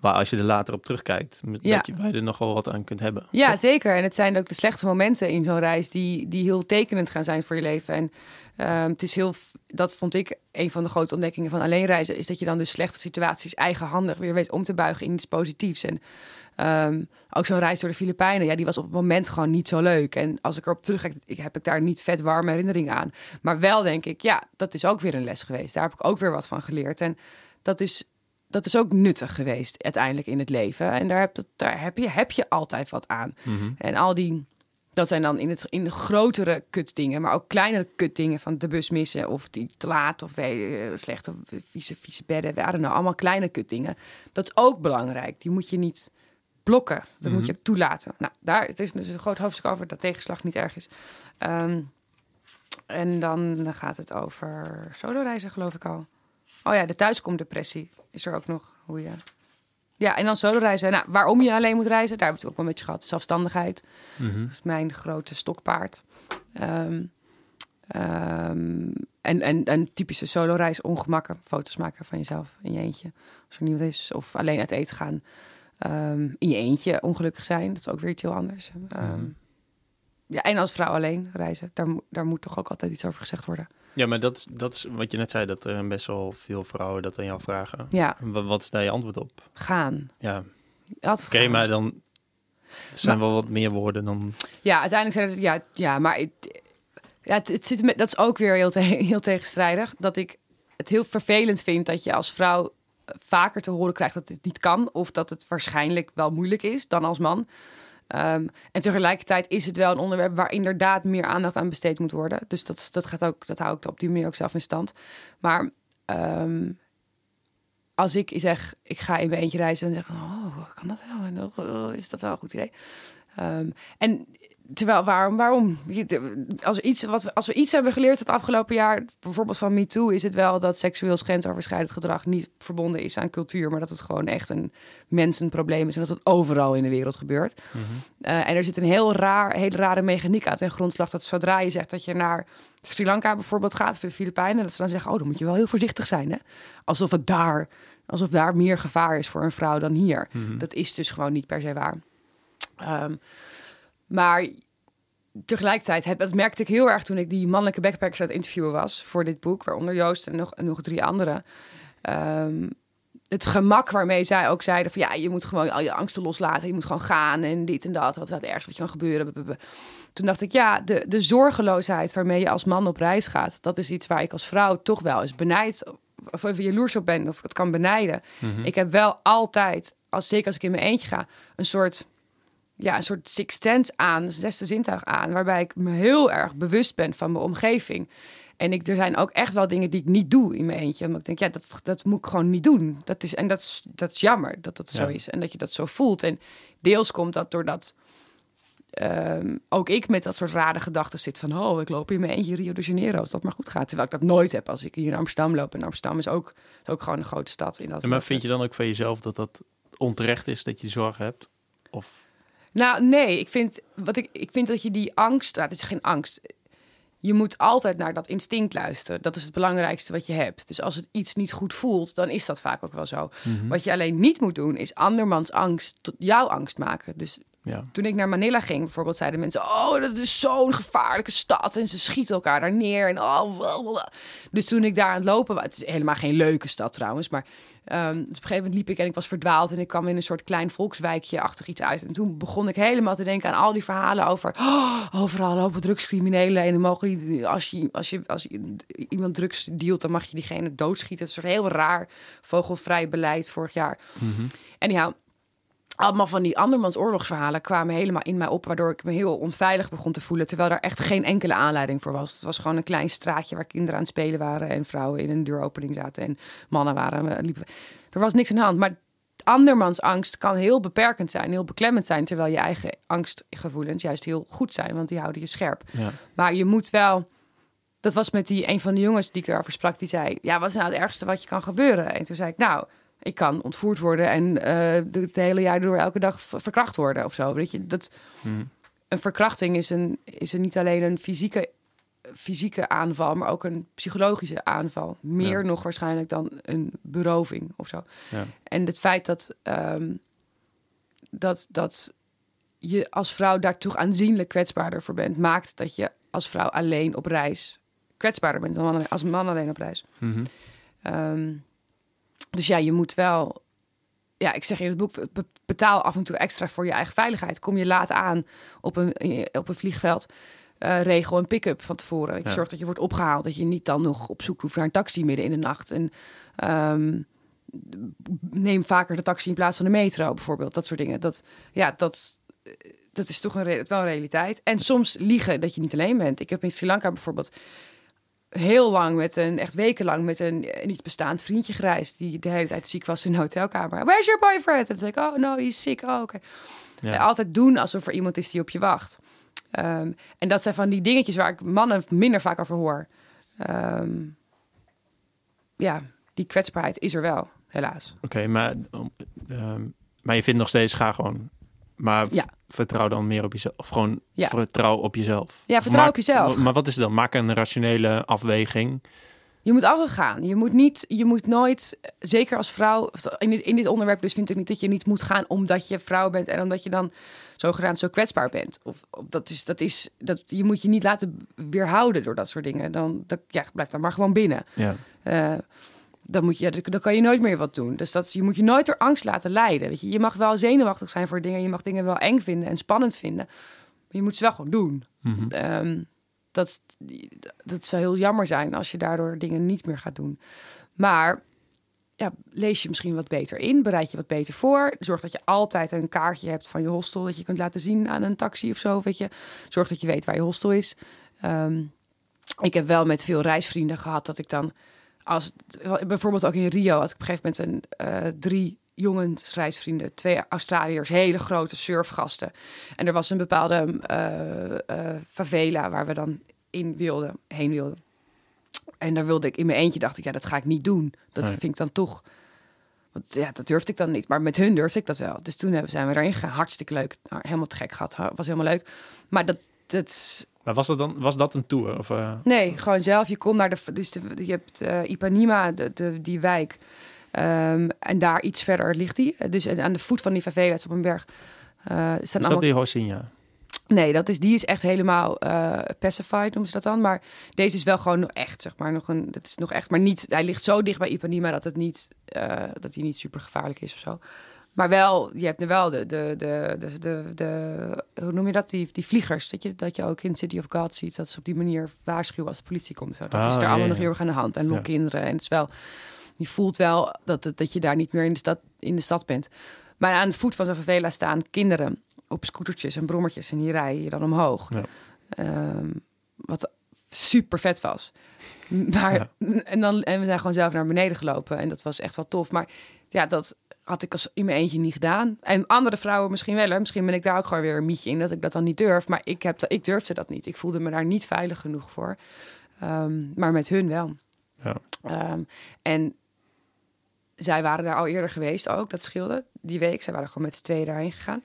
waar als je er later op terugkijkt, met, Ja. dat je, je er nog wel wat aan kunt hebben. Ja, zeker. En het zijn ook de slechte momenten in zo'n reis die, die heel tekenend gaan zijn voor je leven. En ehm, het is heel, dat vond ik een van de grote ontdekkingen van alleen reizen, is dat je dan de slechte situaties eigenhandig weer weet om te buigen in iets positiefs. En ehm, ook zo'n reis door de Filipijnen, ja, die was op het moment gewoon niet zo leuk. En als ik erop terugkijk, ik heb ik daar niet vet warme herinneringen aan. Maar wel denk ik, ja, dat is ook weer een les geweest. Daar heb ik ook weer wat van geleerd. En dat is dat is ook nuttig geweest uiteindelijk in het leven. En daar heb, daar heb, je, heb je altijd wat aan. Mhm. En al die, dat zijn dan in, het, in de grotere kutdingen, maar ook kleinere kutdingen van de bus missen of die te laat of eh, slechte vieze, vieze bedden. I don't know, allemaal kleine kutdingen. Dat is ook belangrijk. Die moet je niet blokken. Dat moet je ook toelaten. Nou, daar het is dus een groot hoofdstuk over dat tegenslag niet erg is. Ehm, en dan gaat het over soloreizen, geloof ik al. Oh ja, de thuiskomdepressie is er ook nog. Hoe je... Ja, en dan soloreizen. Nou, waarom je alleen moet reizen, daar hebben we het ook wel een beetje gehad. Zelfstandigheid. Mhm. Dat is mijn grote stokpaard. Ehm, ehm, en, en, en typische solo-reis, ongemakken. Foto's maken van jezelf in je eentje. Als er niemand is. Of alleen uit eten gaan. Ehm, in je eentje ongelukkig zijn. Dat is ook weer iets heel anders. Mhm. Ja, en als vrouw alleen reizen. Daar, moet- daar moet toch ook altijd iets over gezegd worden. Ja, maar dat, is- dat is wat je net zei, dat er best wel veel vrouwen dat aan jou vragen. Ja, Wa- Wat is daar je antwoord op? gaan. Ja, oké, maar dan er zijn wel wat meer woorden dan... Ja, uiteindelijk zijn het... Ja, ja maar het, ja, het, het zit met, dat is ook weer heel, te- heel tegenstrijdig. Dat ik het heel vervelend vind dat je als vrouw vaker te horen krijgt dat het niet kan. Of dat het waarschijnlijk wel moeilijk is dan als man. Ehm, en tegelijkertijd is het wel een onderwerp waar inderdaad meer aandacht aan besteed moet worden. Dus dat, dat, gaat ook, dat hou ik op die manier ook zelf in stand. Maar ehm, als ik zeg, ik ga in mijn eentje reizen, dan zeggen oh, kan dat wel? En, oh, is dat wel een goed idee? Ehm, en terwijl, waarom? waarom? Als, iets, wat we, als we iets hebben geleerd het afgelopen jaar, bijvoorbeeld van MeToo, is het wel dat seksueel grensoverschrijdend gedrag niet verbonden is aan cultuur, maar dat het gewoon echt een mensenprobleem is en dat het overal in de wereld gebeurt. Eh, en er zit een heel raar, hele rare mechaniek aan ten grondslag dat zodra je zegt dat je naar Sri Lanka bijvoorbeeld gaat, of de Filipijnen, dat ze dan zeggen, oh, dan moet je wel heel voorzichtig zijn, hè? Alsof het daar, alsof daar meer gevaar is voor een vrouw dan hier. Dat is dus gewoon niet per se waar. Ehm, maar tegelijkertijd, heb, dat merkte ik heel erg toen ik die mannelijke backpackers aan het interviewen was voor dit boek, waaronder Joost en nog, en nog drie anderen. Ehm, het gemak waarmee zij ook zeiden van ja, je moet gewoon al je angsten loslaten, je moet gewoon gaan en dit en dat, wat gaat ergens wat je kan gebeuren. Toen dacht ik ja, de, de zorgeloosheid waarmee je als man op reis gaat, dat is iets waar ik als vrouw toch wel eens benijd of even jaloers op ben of het kan benijden. Ik heb wel altijd, als, zeker als ik in mijn eentje ga, een soort ja, een soort sixth sense aan, zesde zintuig aan, waarbij ik me heel erg bewust ben van mijn omgeving. En ik, er zijn ook echt wel dingen die ik niet doe in mijn eentje. Omdat ik denk, ja, dat, dat moet ik gewoon niet doen. Dat is, en dat is, dat is jammer dat dat zo is. En dat je dat zo voelt. En deels komt dat doordat ehm, ook ik met dat soort rare gedachten zit van... oh, ik loop in mijn eentje Rio de Janeiro, als dat maar goed gaat. Terwijl ik dat nooit heb als ik hier in Amsterdam loop. En Amsterdam is ook, is ook gewoon een grote stad. In dat maar vind je dan ook van jezelf dat dat onterecht is dat je zorg hebt? Of Nou, nee, ik vind, wat ik, ik vind dat je die angst, nou, het is geen angst. Je moet altijd naar dat instinct luisteren. Dat is het belangrijkste wat je hebt. Dus als het iets niet goed voelt, dan is dat vaak ook wel zo. Wat je alleen niet moet doen, is andermans angst tot jouw angst maken. Dus Ja. toen ik naar Manila ging, bijvoorbeeld, zeiden mensen: Oh, dat is zo'n gevaarlijke stad. En ze schieten elkaar daar neer. En oh, blablabla. Dus toen ik daar aan het lopen was, het is helemaal geen leuke stad trouwens, maar ehm, dus op een gegeven moment liep ik en ik was verdwaald. En ik kwam in een soort klein volkswijkje achter iets uit. En toen begon ik helemaal te denken aan al die verhalen over: oh, overal lopen drugscriminelen. En dan mogen die, als, je, als, je, als je iemand drugs dealt, dan mag je diegene doodschieten. Het is een soort heel raar vogelvrij beleid vorig jaar. En ja, allemaal van die andermans oorlogsverhalen kwamen helemaal in mij op, waardoor ik me heel onveilig begon te voelen, terwijl daar echt geen enkele aanleiding voor was. Het was gewoon een klein straatje waar kinderen aan het spelen waren en vrouwen in een deuropening zaten en mannen waren eh, liepen. Er was niks aan de hand, maar andermans angst kan heel beperkend zijn, heel beklemmend zijn, terwijl je eigen angstgevoelens juist heel goed zijn, want die houden je scherp. Ja. Maar je moet wel. Dat was met die een van de jongens die ik erover sprak. Die zei: Ja, wat is nou het ergste wat je kan gebeuren? En toen zei ik: Nou, ik kan ontvoerd worden en de- het hele jaar door elke dag verkracht worden of zo. Weet je, dat Hmm. een verkrachting is, een, is een, niet alleen een fysieke, fysieke aanval, maar ook een psychologische aanval. Meer Ja. nog waarschijnlijk dan een beroving of zo. Ja. En het feit dat, ehm, dat, dat je als vrouw daartoe aanzienlijk kwetsbaarder voor bent, maakt dat je als vrouw alleen op reis kwetsbaarder bent dan als man alleen op reis. Mhm. Ehm, dus ja, je moet wel. Ja, ik zeg in het boek, be- betaal af en toe extra voor je eigen veiligheid. Kom je laat aan op een, op een vliegveld, eh, regel een pick-up van tevoren. Ja. zorgt dat je wordt opgehaald, dat je niet dan nog op zoek hoeft naar een taxi midden in de nacht. En ehm, neem vaker de taxi in plaats van de metro, bijvoorbeeld. Dat soort dingen. Dat, ja, dat, dat is toch een, wel een realiteit. En soms liegen dat je niet alleen bent. Ik heb in Sri Lanka bijvoorbeeld heel lang met een, echt wekenlang met een eh, niet bestaand vriendje gereisd. Die de hele tijd ziek was in een hotelkamer. Where's your boyfriend? En dan zei ik, oh no, he's sick. Oh, oké. Ja. En Altijd doen alsof er iemand is die op je wacht. Ehm, en dat zijn van die dingetjes waar ik mannen minder vaak over hoor. Ehm, ja, die kwetsbaarheid is er wel, helaas. Oké, maar, um, ehm, maar je vindt nog steeds, ga gewoon. Maar Ja. vertrouw dan meer op jezelf. Of gewoon Ja. vertrouw op jezelf. Ja, vertrouw maak- op jezelf. Maar wat is het dan? Maak een rationele afweging. Je moet altijd gaan. Je moet niet, je moet nooit, zeker als vrouw, in dit, in dit onderwerp dus vind ik niet dat je niet moet gaan omdat je vrouw bent en omdat je dan zogenaamd zo kwetsbaar bent. Of, of dat is, dat is, dat je moet je niet laten weerhouden door dat soort dingen. Dan, dat, ja, blijf dan maar gewoon binnen. Ja. Eh, dan, moet je, dan kan je nooit meer wat doen. Dus dat, je moet je nooit door angst laten leiden. Weet je. je mag wel zenuwachtig zijn voor dingen. Je mag dingen wel eng vinden en spannend vinden. Maar je moet ze wel gewoon doen. Mhm. Ehm, dat, dat zou heel jammer zijn als je daardoor dingen niet meer gaat doen. Maar ja, lees je misschien wat beter in, bereid je wat beter voor. Zorg dat je altijd een kaartje hebt van je hostel dat je kunt laten zien aan een taxi of zo. Weet je. Zorg dat je weet waar je hostel is. Ehm, ik heb wel met veel reisvrienden gehad dat ik dan, als bijvoorbeeld ook in Rio, had ik op een gegeven moment een, eh, drie jongensreisvrienden, twee Australiërs, hele grote surfgasten. En er was een bepaalde eh, eh, favela waar we dan in wilden, heen wilden. En daar wilde ik in mijn eentje, dacht ik, ja, dat ga ik niet doen. Dat Nee. vind ik dan toch. Want ja, dat durfde ik dan niet. Maar met hun durfde ik dat wel. Dus toen hebben, zijn we erin gegaan. Hartstikke leuk. Nou, helemaal te gek gehad. Ha- Was helemaal leuk. Maar dat, dat Maar was dat dan was dat een tour? Of, eh, Nee, gewoon zelf. Je komt naar de. Dus de, je hebt eh, Ipanema, de, de, die wijk. Ehm, en daar iets verder ligt die. Dus aan de voet van die favela's op een berg. eh staan is allemaal... dat die Rocinha? Nee, dat is, die is echt helemaal eh pacified, noemen ze dat dan. Maar deze is wel gewoon nog echt, zeg maar. Nog een, dat is nog echt, maar niet... Hij ligt zo dicht bij Ipanema dat het niet... eh, dat hij niet super gevaarlijk is of zo. Maar wel, je hebt er wel de, de, de, de, de, de- hoe noem je dat? Die, die vliegers. Dat je, dat je ook in City of God ziet. Dat ze op die manier waarschuwen als de politie komt. Zo. Dat Ah, is er ja, allemaal ja. nog heel erg aan de hand. En Ja. lokkinderen. En het is wel, je voelt wel dat, dat je daar niet meer in de, stad, in de stad bent. Maar aan de voet van zo'n favela staan kinderen op scootertjes en brommertjes. En hier rij je dan omhoog. Ehm, wat super vet was. Maar, en, dan, en we zijn gewoon zelf naar beneden gelopen. En dat was echt wel tof. Maar ja, dat had ik als in mijn eentje niet gedaan. En andere vrouwen misschien wel. Hè. Misschien ben ik daar ook gewoon weer een mietje in dat ik dat dan niet durf. Maar ik, heb, ik durfde dat niet. Ik voelde me daar niet veilig genoeg voor. Ehm, maar met hun wel. Ja. Ehm, en zij waren daar al eerder geweest ook. Dat scheelde die week. Zij waren gewoon met z'n tweeën daarheen gegaan.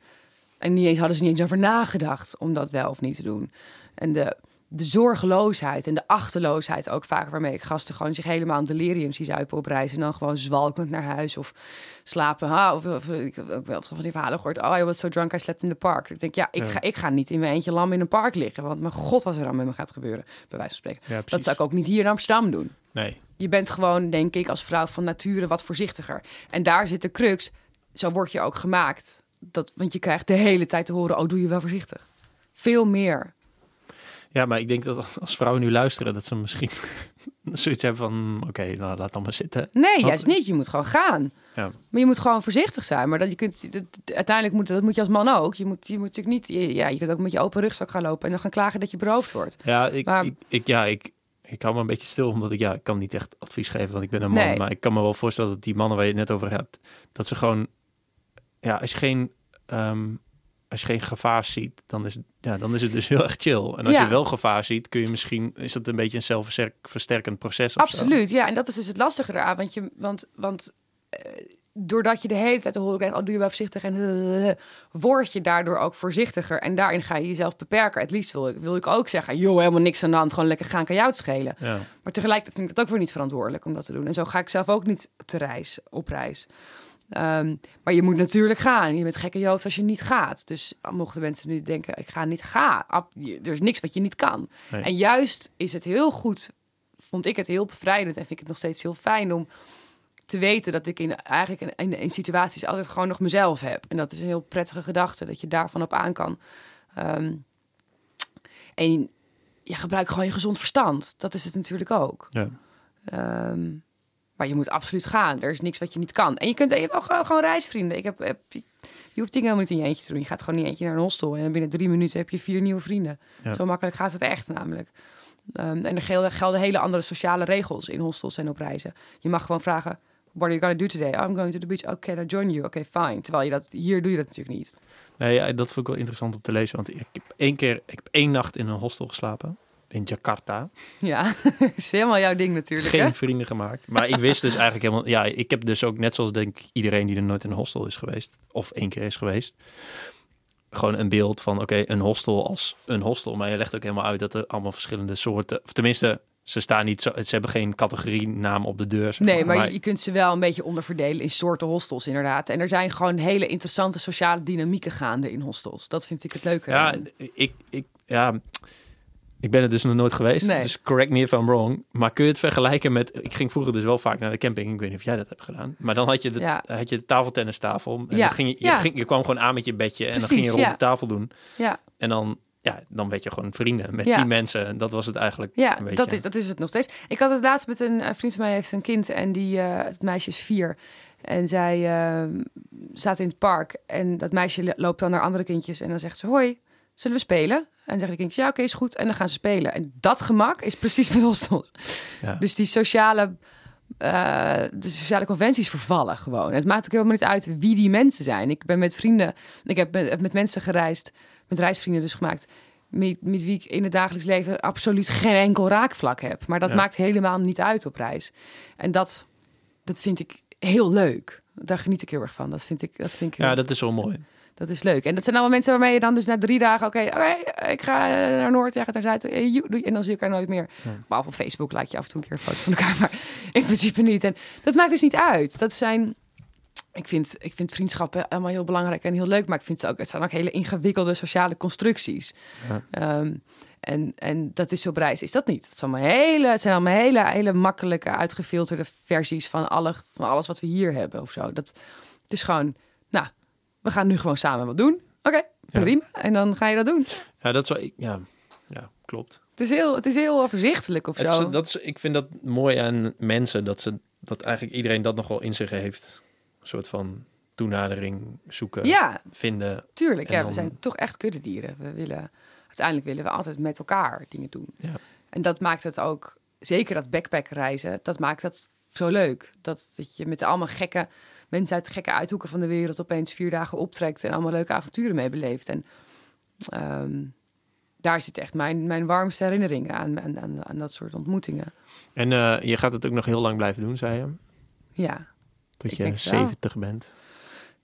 En niet eens, hadden ze niet eens over nagedacht om dat wel of niet te doen. En de, de zorgeloosheid en de achterloosheid ook vaak waarmee ik gasten gewoon zich helemaal in delirium zie zuipen op reis en dan gewoon zwalkend naar huis of slapen. Ha, of, of, ik heb ook wel van die verhalen gehoord. Oh, je was zo drunk, I slept in the park. Ik denk, ja, ik, Ja. Ga, ik ga niet in mijn eentje lam in een park liggen, want mijn god, wat er dan met me gaat gebeuren, bij wijze van spreken. Ja, Dat zou ik ook niet hier in Amsterdam doen. Nee. Je bent gewoon, denk ik, als vrouw van nature wat voorzichtiger. En daar zit de crux. Zo word je ook gemaakt. Dat, want je krijgt de hele tijd te horen, oh, doe je wel voorzichtig. Veel meer. Ja, maar ik denk dat als vrouwen nu luisteren, dat ze misschien zoiets hebben van, hm, oké, nou laat dan maar zitten. Nee, juist niet. Je moet gewoon gaan. Ja. Maar je moet gewoon voorzichtig zijn. Maar dat je kunt, dat, uiteindelijk moet, dat moet je als man ook. Je moet, je moet natuurlijk niet, je- ja, je kunt ook met je open rugzak gaan lopen en dan gaan klagen dat je beroofd wordt. Ja, ik, Maar- ik, ik, ja, ik, ik hou me een beetje stil, omdat ik, ja, ik kan niet echt advies geven, want ik ben een man. Nee. Maar ik kan me wel voorstellen dat die mannen waar je het net over hebt, dat ze gewoon, ja, als je geen, ehm, als je geen gevaar ziet, dan is, het- ja, dan is het dus heel erg chill. En als Ja. je wel gevaar ziet, kun je misschien, is dat een beetje een zelfversterkend proces zo. Absoluut, ja. En dat is dus het lastige eraan. Want, je, want, want eh, doordat je de hele tijd te horen krijgt... oh, doe je wel voorzichtig en... word je daardoor ook voorzichtiger. En daarin ga je jezelf beperken. Het liefst wil ik, wil ik ook zeggen... joh, helemaal niks aan de hand, gewoon lekker gaan, kan jou het schelen. Ja. Maar tegelijkertijd vind ik het ook weer niet verantwoordelijk om dat te doen. En zo ga ik zelf ook niet te reis, op reis. Ehm, maar je moet natuurlijk gaan. Je bent gekke Jood als je niet gaat. Dus mochten mensen nu denken, ik ga niet gaan. Je- Er is niks wat je niet kan. Nee. En juist is het heel goed, vond ik het heel bevrijdend... en vind ik het nog steeds heel fijn om te weten... dat ik in, eigenlijk in, in, in situaties altijd gewoon nog mezelf heb. En dat is een heel prettige gedachte, dat je daarvan op aan kan. Ehm, en ja, gebruik gewoon je gezond verstand. Dat is het natuurlijk ook. Ja. Ehm, maar je moet absoluut gaan. Er is niks wat je niet kan. En je kunt je hebt wel gewoon, reisvrienden. Ik heb, heb, je hoeft dingen helemaal niet in je eentje te doen. Je gaat gewoon in je eentje naar een hostel. En binnen drie minuten heb je vier nieuwe vrienden. Ja. Zo makkelijk gaat het echt namelijk. Ehm, en er gelden, gelden hele andere sociale regels in hostels en op reizen. Je mag gewoon vragen... What are you gonna do today? I'm going to the beach. Okay, I join you. Okay, fine. Terwijl je dat... Hier doe je dat natuurlijk niet. Nee, ja, dat vond ik wel interessant om te lezen, want ik heb één keer, ik heb één nacht in een hostel geslapen. In Jakarta. Ja, is helemaal jouw ding natuurlijk, Geen hè? vrienden gemaakt. Maar ik wist dus eigenlijk helemaal... Ja, ik heb dus ook net zoals denk ik iedereen die er nooit in een hostel is geweest. Of één keer is geweest. Gewoon een beeld van, oké, een hostel als een hostel. Maar je legt ook helemaal uit dat er allemaal verschillende soorten... Of tenminste, ze staan niet zo... Ze hebben geen categorie naam op de deur. zeg Nee, maar je, je kunt ze wel een beetje onderverdelen in soorten hostels, inderdaad. En er zijn gewoon hele interessante sociale dynamieken gaande in hostels. Dat vind ik het leuke. Ja, ik, ik, ja, ik ben er dus nog nooit geweest. Nee. Dus correct me if I'm wrong. Maar kun je het vergelijken met... Ik ging vroeger dus wel vaak naar de camping. Ik weet niet of jij dat hebt gedaan. Maar dan had je de, Ja. had je de tafeltennistafel. En Ja. dan ging je, je, Ja. ging, je kwam gewoon aan met je bedje. En dan ging je rond de tafel doen. ja, En dan, ja, dan werd je gewoon vrienden met Ja. die mensen. En dat was het eigenlijk ja een dat, is, dat is het nog steeds. Ik had het laatst met een, een vriend van mij, heeft een kind en die, eh, het meisje is vier. En zij staat in het park en dat meisje loopt dan naar andere kindjes en dan zegt ze, hoi, zullen we spelen? En dan zeggen de kindjes, ja oké, is goed. En dan gaan ze spelen. En dat gemak is precies met hostels. Ja. Dus die sociale, eh, de sociale conventies vervallen gewoon. Het maakt ook helemaal niet uit wie die mensen zijn. Ik ben met vrienden, ik heb met, met mensen gereisd, met reisvrienden dus gemaakt, met, met wie ik in het dagelijks leven absoluut geen enkel raakvlak heb. Maar dat Ja. maakt helemaal niet uit op reis. En dat, dat vind ik heel leuk. Daar geniet ik heel erg van. Dat vind ik, dat vind ik, ja, dat is wel mooi. Dat is leuk. En dat zijn allemaal mensen waarmee je dan dus na drie dagen... oké, oké, ik ga eh, naar Noord, jij gaat naar Zuid. eh. En dan zie je elkaar nooit meer. Ja. Behalve op Facebook laat je af en toe een keer een foto van elkaar. Maar in principe niet. En dat maakt dus niet uit. Dat zijn... Ik vind, ik vind vriendschappen allemaal heel belangrijk en heel leuk. Maar ik vind het ook... Het zijn ook hele ingewikkelde sociale constructies. Ja. Ehm, en, en dat is op reis is dat niet. Het, zijn allemaal hele, het zijn allemaal hele, hele makkelijke, uitgefilterde versies van, alle, van alles wat we hier hebben of zo. Dat, het is gewoon, nou, we gaan nu gewoon samen wat doen. Oké, Ja. prima. En dan ga je dat doen. Ja, dat is wel... Ja, ja klopt. Het is heel, het is heel overzichtelijk of Het zo. is, dat is, ik vind dat mooi aan mensen, dat, ze, dat eigenlijk iedereen dat nog wel in zich heeft. Een soort van toenadering zoeken, ja, vinden. tuurlijk. Ja, dan- we zijn toch echt kuddedieren. We willen, uiteindelijk willen we altijd met elkaar dingen doen. Ja. En dat maakt het ook, zeker dat backpackreizen, dat maakt dat zo leuk. Dat, dat je met allemaal gekke mensen uit gekke uithoeken van de wereld opeens vier dagen optrekt en allemaal leuke avonturen mee beleeft. En ehm, daar zit echt mijn, mijn warmste herinneringen aan, aan, aan, aan dat soort ontmoetingen. En eh, je gaat het ook nog heel lang blijven doen, zei je. Ja. Tot je denk het wel. 70 bent.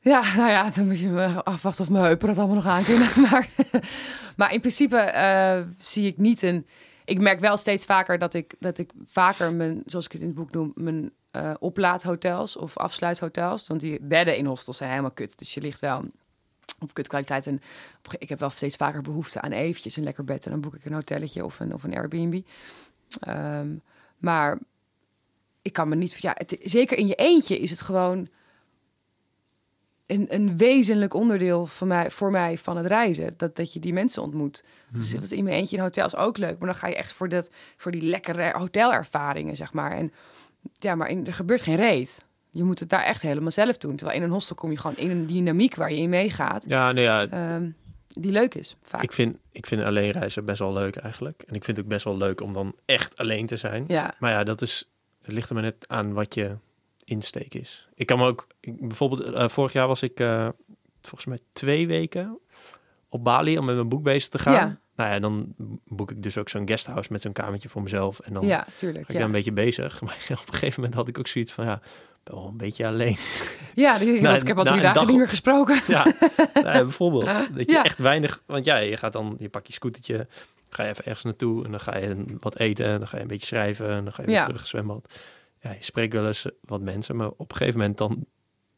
Ja, nou ja, dan moet je me afwachten of mijn heupen dat allemaal nog aan kunnen. Maar, maar in principe eh, zie ik niet een... Ik merk wel steeds vaker dat ik, dat ik vaker mijn, zoals ik het in het boek noem, mijn eh oplaathotels of afsluithotels. Want die bedden in hostels zijn helemaal kut. Dus je ligt wel op kutkwaliteit. En ik heb wel steeds vaker behoefte aan eventjes een lekker bed. En dan boek ik een hotelletje of een, of een Airbnb. Ehm, maar ik kan me niet... Ja, het, zeker in je eentje is het gewoon een, een wezenlijk onderdeel van mij, voor mij van het reizen. Dat, dat je die mensen ontmoet. Dus wat in mijn eentje in hotels ook leuk. Maar dan ga je echt voor, dat, voor die lekkere hotelervaringen, zeg maar. En ja, maar in, er gebeurt geen reet. Je moet het daar echt helemaal zelf doen. Terwijl in een hostel kom je gewoon in een dynamiek waar je in meegaat. Ja, nou ja, ehm, die leuk is, vaak. ik vind, ik vind alleen reizen best wel leuk eigenlijk. En ik vind het ook best wel leuk om dan echt alleen te zijn. ja, Maar ja, dat is, het ligt er maar net aan wat je insteek is. Ik kan me ook, ik, bijvoorbeeld eh, vorig jaar was ik eh, volgens mij twee weken op Bali om met mijn boek bezig te gaan. Ja. Nou ja, dan boek ik dus ook zo'n guesthouse met zo'n kamertje voor mezelf. En dan ja, tuurlijk. ga ik Ja, daar een beetje bezig. Maar op een gegeven moment had ik ook zoiets van, ja, wel een beetje alleen. ja die, Nou, ik heb al nou, drie een dagen dag niet meer gesproken. Ja, nou bijvoorbeeld. Dat je Ja. echt weinig... Want ja, je gaat dan, je pak je scootertje, ga je even ergens naartoe en dan ga je wat eten en dan ga je een beetje schrijven en dan ga je weer terug zwembad. Ja, je spreekt wel eens wat mensen, maar op een gegeven moment dan...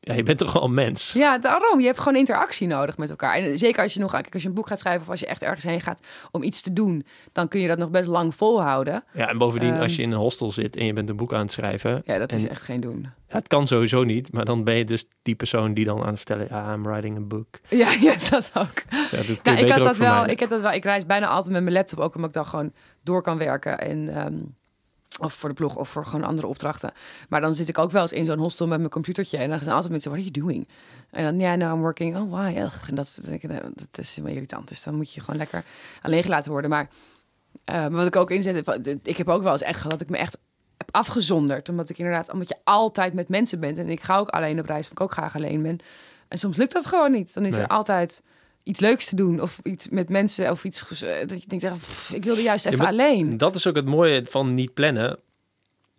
Ja, je bent toch wel een mens. Ja, daarom. Je hebt gewoon interactie nodig met elkaar. En zeker als je nog, kijk, als je een boek gaat schrijven of als je echt ergens heen gaat om iets te doen, dan kun je dat nog best lang volhouden. Ja, en bovendien, Ehm. als je in een hostel zit en je bent een boek aan het schrijven... Ja, dat is echt geen doen. Ja, het kan sowieso niet, maar dan ben je dus die persoon die dan aan het vertellen... Ja, I'm writing a book. Ja, ja dat ook. Dus ja, dat Nou, ik had dat wel. Ik heb dat wel. Ik reis bijna altijd met mijn laptop ook omdat ik dan gewoon door kan werken en ehm, of voor de blog of voor gewoon andere opdrachten. Maar dan zit ik ook wel eens in zo'n hostel met mijn computertje en dan zijn altijd mensen, what are you doing? En dan ja, nou I'm working. Oh why? Ugh. En dat, dat is wel irritant. Dus dan moet je gewoon lekker alleen gelaten worden. Maar eh, wat ik ook inzet, ik heb ook wel eens echt gehad dat ik me echt heb afgezonderd, omdat ik inderdaad, omdat je altijd met mensen bent en ik ga ook alleen op reis, omdat ik ook graag alleen ben. En soms lukt dat gewoon niet. Dan is Nee. er altijd iets leuks te doen of iets met mensen of iets eh, dat je denkt, pff, ik wilde juist even alleen. Dat is ook het mooie van niet plannen.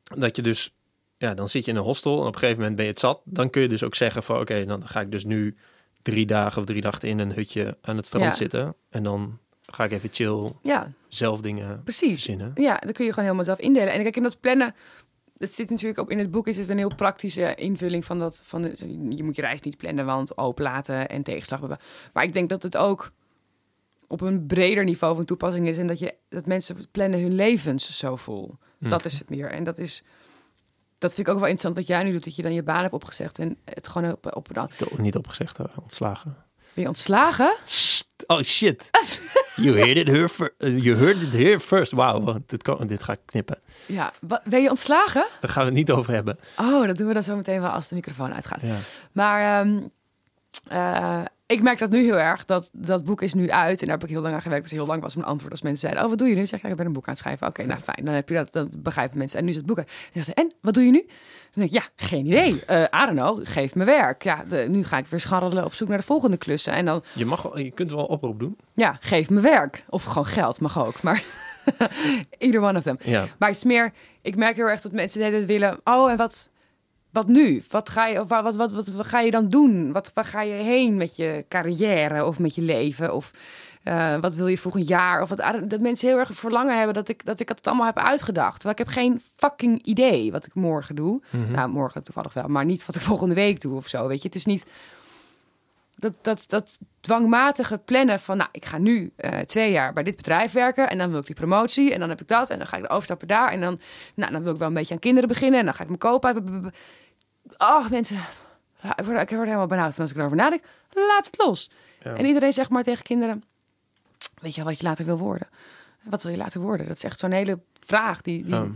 Dat je dus, ja, dan zit je in een hostel en op een gegeven moment ben je het zat. Dan kun je dus ook zeggen van, oké, dan ga ik dus nu drie dagen of drie nachten in een hutje aan het strand Ja. zitten. En dan ga ik even chill Ja, zelf dingen precies. verzinnen. Ja, dan kun je gewoon helemaal zelf indelen. En kijk, in dat plannen, dat zit natuurlijk ook in het boek, is het een heel praktische invulling van dat. Van de, je moet je reis niet plannen, want openlaten en tegenslag. Maar ik denk dat het ook op een breder niveau van toepassing is en dat je dat mensen plannen hun levens zo vol. Hm. Dat is het meer. En dat is. Dat vind ik ook wel interessant wat jij nu doet, dat je dan je baan hebt opgezegd en het gewoon op, op dan. Niet opgezegd, hoor, ontslagen. Ben je ontslagen? Sst. Oh shit. You heard it here, fir- uh, you heard it here first. Wauw, dit, kan, dit ga ik knippen. Ja. Wat, ben je ontslagen? Daar gaan we het niet over hebben. Oh, dat doen we dan zo meteen wel als de microfoon uitgaat. Ja. Maar ehm, eh, ik merk dat nu heel erg. Dat dat boek is nu uit. En daar heb ik heel lang aan gewerkt. Dus heel lang was mijn antwoord als mensen zeiden... Oh, wat doe je nu? Zeg ik, ja, ik ben een boek aan het schrijven. Oké, nou fijn. Dan heb je dat. Dan begrijpen mensen. En nu is het boek uit. Dan zeggen ze, en, wat doe je nu? Dan denk ik, ja, geen idee. Eh I don't know. Geef me werk. Ja, de- nu ga ik weer scharrelen op zoek naar de volgende klussen. En dan, Je, mag, je kunt wel een oproep doen. ja, geef me werk. Of gewoon geld, mag ook. Maar either one of them. Ja. Maar het is meer, ik merk heel erg dat mensen tijd willen. Oh, en wat, wat nu? Wat ga je, of wat, wat, wat, wat, wat ga je dan doen? Wat, waar ga je heen met je carrière of met je leven? Of eh, wat wil je volgend jaar? Of wat, dat mensen heel erg verlangen hebben dat ik, dat ik het allemaal heb uitgedacht. Terwijl ik heb geen fucking idee wat ik morgen doe. Mhm. Nou, morgen toevallig wel, maar niet wat ik volgende week doe of zo. Weet je, het is niet dat, dat, dat dwangmatige plannen van, nou, ik ga nu eh, twee jaar bij dit bedrijf werken en dan wil ik die promotie en dan heb ik dat en dan ga ik de overstappen daar en dan, nou, dan wil ik wel een beetje aan kinderen beginnen en dan ga ik mijn kopen. Oh, mensen, ik word, ik word helemaal benauwd van als ik erover nadenk. Laat het los. Ja. En iedereen zegt maar tegen kinderen, weet je wat je later wil worden? Wat wil je later worden? Dat is echt zo'n hele vraag die, die,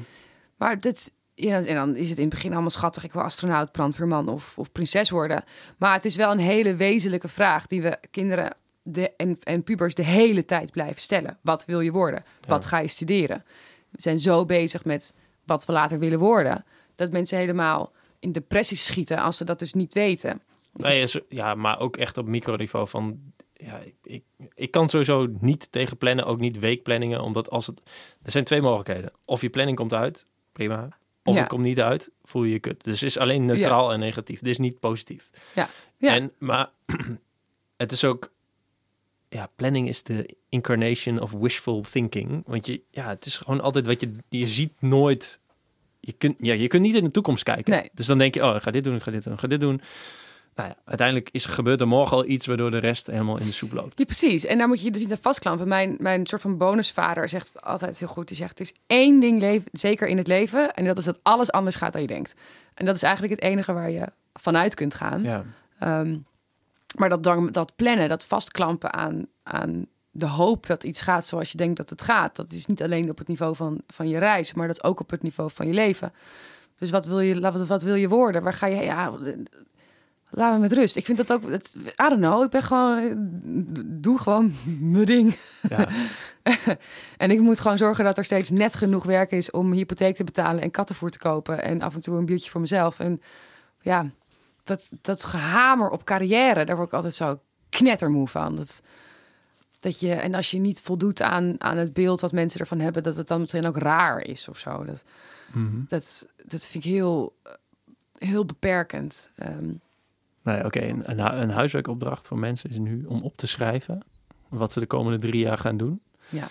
maar dit, ja, en dan is het in het begin allemaal schattig. Ik wil astronaut, brandweerman of, of prinses worden. Maar het is wel een hele wezenlijke vraag die we kinderen de, en, en pubers de hele tijd blijven stellen. Wat wil je worden? Wat ga je studeren? We zijn zo bezig met wat we later willen worden, dat mensen helemaal in depressies schieten als ze dat dus niet weten. Nee, ja, maar ook echt op microniveau van... Ja, ik, ik, ik kan sowieso niet tegen plannen, ook niet weekplanningen. Omdat als het... Er zijn twee mogelijkheden. Of je planning komt uit, prima. of Ja. het komt niet uit, voel je je kut. Dus het is alleen neutraal en negatief. Dit is niet positief. Ja. Ja. En, maar het is ook... Ja, planning is de incarnation of wishful thinking. Want je, ja, het is gewoon altijd wat je... Je ziet nooit... Je kunt, ja, je kunt niet in de toekomst kijken. Nee. Dus dan denk je, oh, ik ga dit doen, ik ga dit doen, ik ga dit doen. Nou ja, uiteindelijk is, gebeurt er morgen al iets... waardoor de rest helemaal in de soep loopt. Ja, precies. En daar moet je dus niet aan vastklampen. Mijn, mijn soort van bonusvader zegt altijd heel goed. Die zegt, er is één ding leven, zeker in het leven. En dat is dat alles anders gaat dan je denkt. En dat is eigenlijk het enige waar je vanuit kunt gaan. Ja. Ehm, maar dat, dat plannen, dat vastklampen aan, aan de hoop dat iets gaat zoals je denkt dat het gaat. Dat is niet alleen op het niveau van, van je reis, maar dat is ook op het niveau van je leven. Dus wat wil je, wat, wat wil je worden? Waar ga je, ja, laat me met rust. Ik vind dat ook, I don't know, ik ben gewoon, doe gewoon mijn ding. Ja. En ik moet gewoon zorgen dat er steeds net genoeg werk is om hypotheek te betalen en kattenvoer te kopen en af en toe een biertje voor mezelf. En ja, dat, dat gehamer op carrière, daar word ik altijd zo knettermoe van. Dat, dat je, en als je niet voldoet aan, aan het beeld wat mensen ervan hebben, dat het dan meteen ook raar is of zo. Dat, Mhm. dat, dat vind ik heel, heel beperkend. Ehm, Nee, oké. Een, een, hu- een huiswerkopdracht voor mensen is nu om op te schrijven wat ze de komende drie jaar gaan doen. Ja.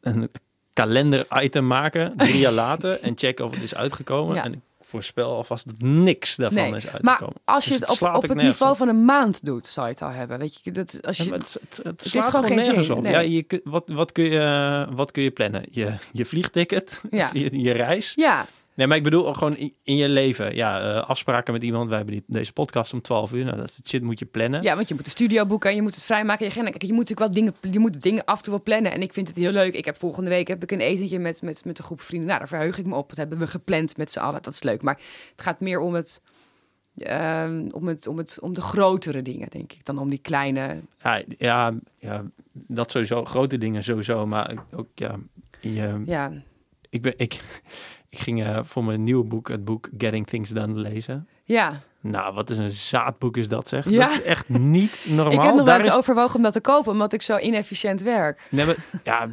Een kalender-item maken, drie jaar later, en checken of het is uitgekomen. Ja. En ik voorspel alvast dat niks daarvan Nee, is maar uitgekomen. als je Dus het, het op, op het niveau op. van een maand doet, zal je het al hebben. Weet je, dat als je, maar het, het, het slaat gewoon nergens zin, op. nee. Ja, je, wat, wat, kun je, wat kun je plannen? Je, je vliegticket, Ja. je, je reis. ja, Nee, maar ik bedoel gewoon in, in je leven. Ja, eh, afspraken met iemand. Wij hebben die, deze podcast om 12 uur. Nou, dat shit moet je plannen. Ja, want je moet de studio boeken en je moet het vrijmaken. Je. Kijk, je moet natuurlijk wel dingen, je moet dingen af en toe wel plannen. En ik vind het heel leuk. Ik heb volgende week heb ik een etentje met, met, met een groep vrienden. Nou, daar verheug ik me op. Dat hebben we gepland met z'n allen. Dat is leuk. Maar het gaat meer om het, ehm, om het, om het, om de grotere dingen, denk ik, dan om die kleine. Ja, ja, ja, dat sowieso. Grote dingen sowieso. Maar ook, ja, je, Ja, ik, ben, ik, ik ging eh, voor mijn nieuwe boek, het boek Getting Things Done, lezen. ja. Nou, wat is een zaadboek is dat zeg. Ja. Dat is echt niet normaal. ik heb nog wel eens is- overwogen om dat te kopen, omdat ik zo inefficiënt werk. Nee, maar, ja,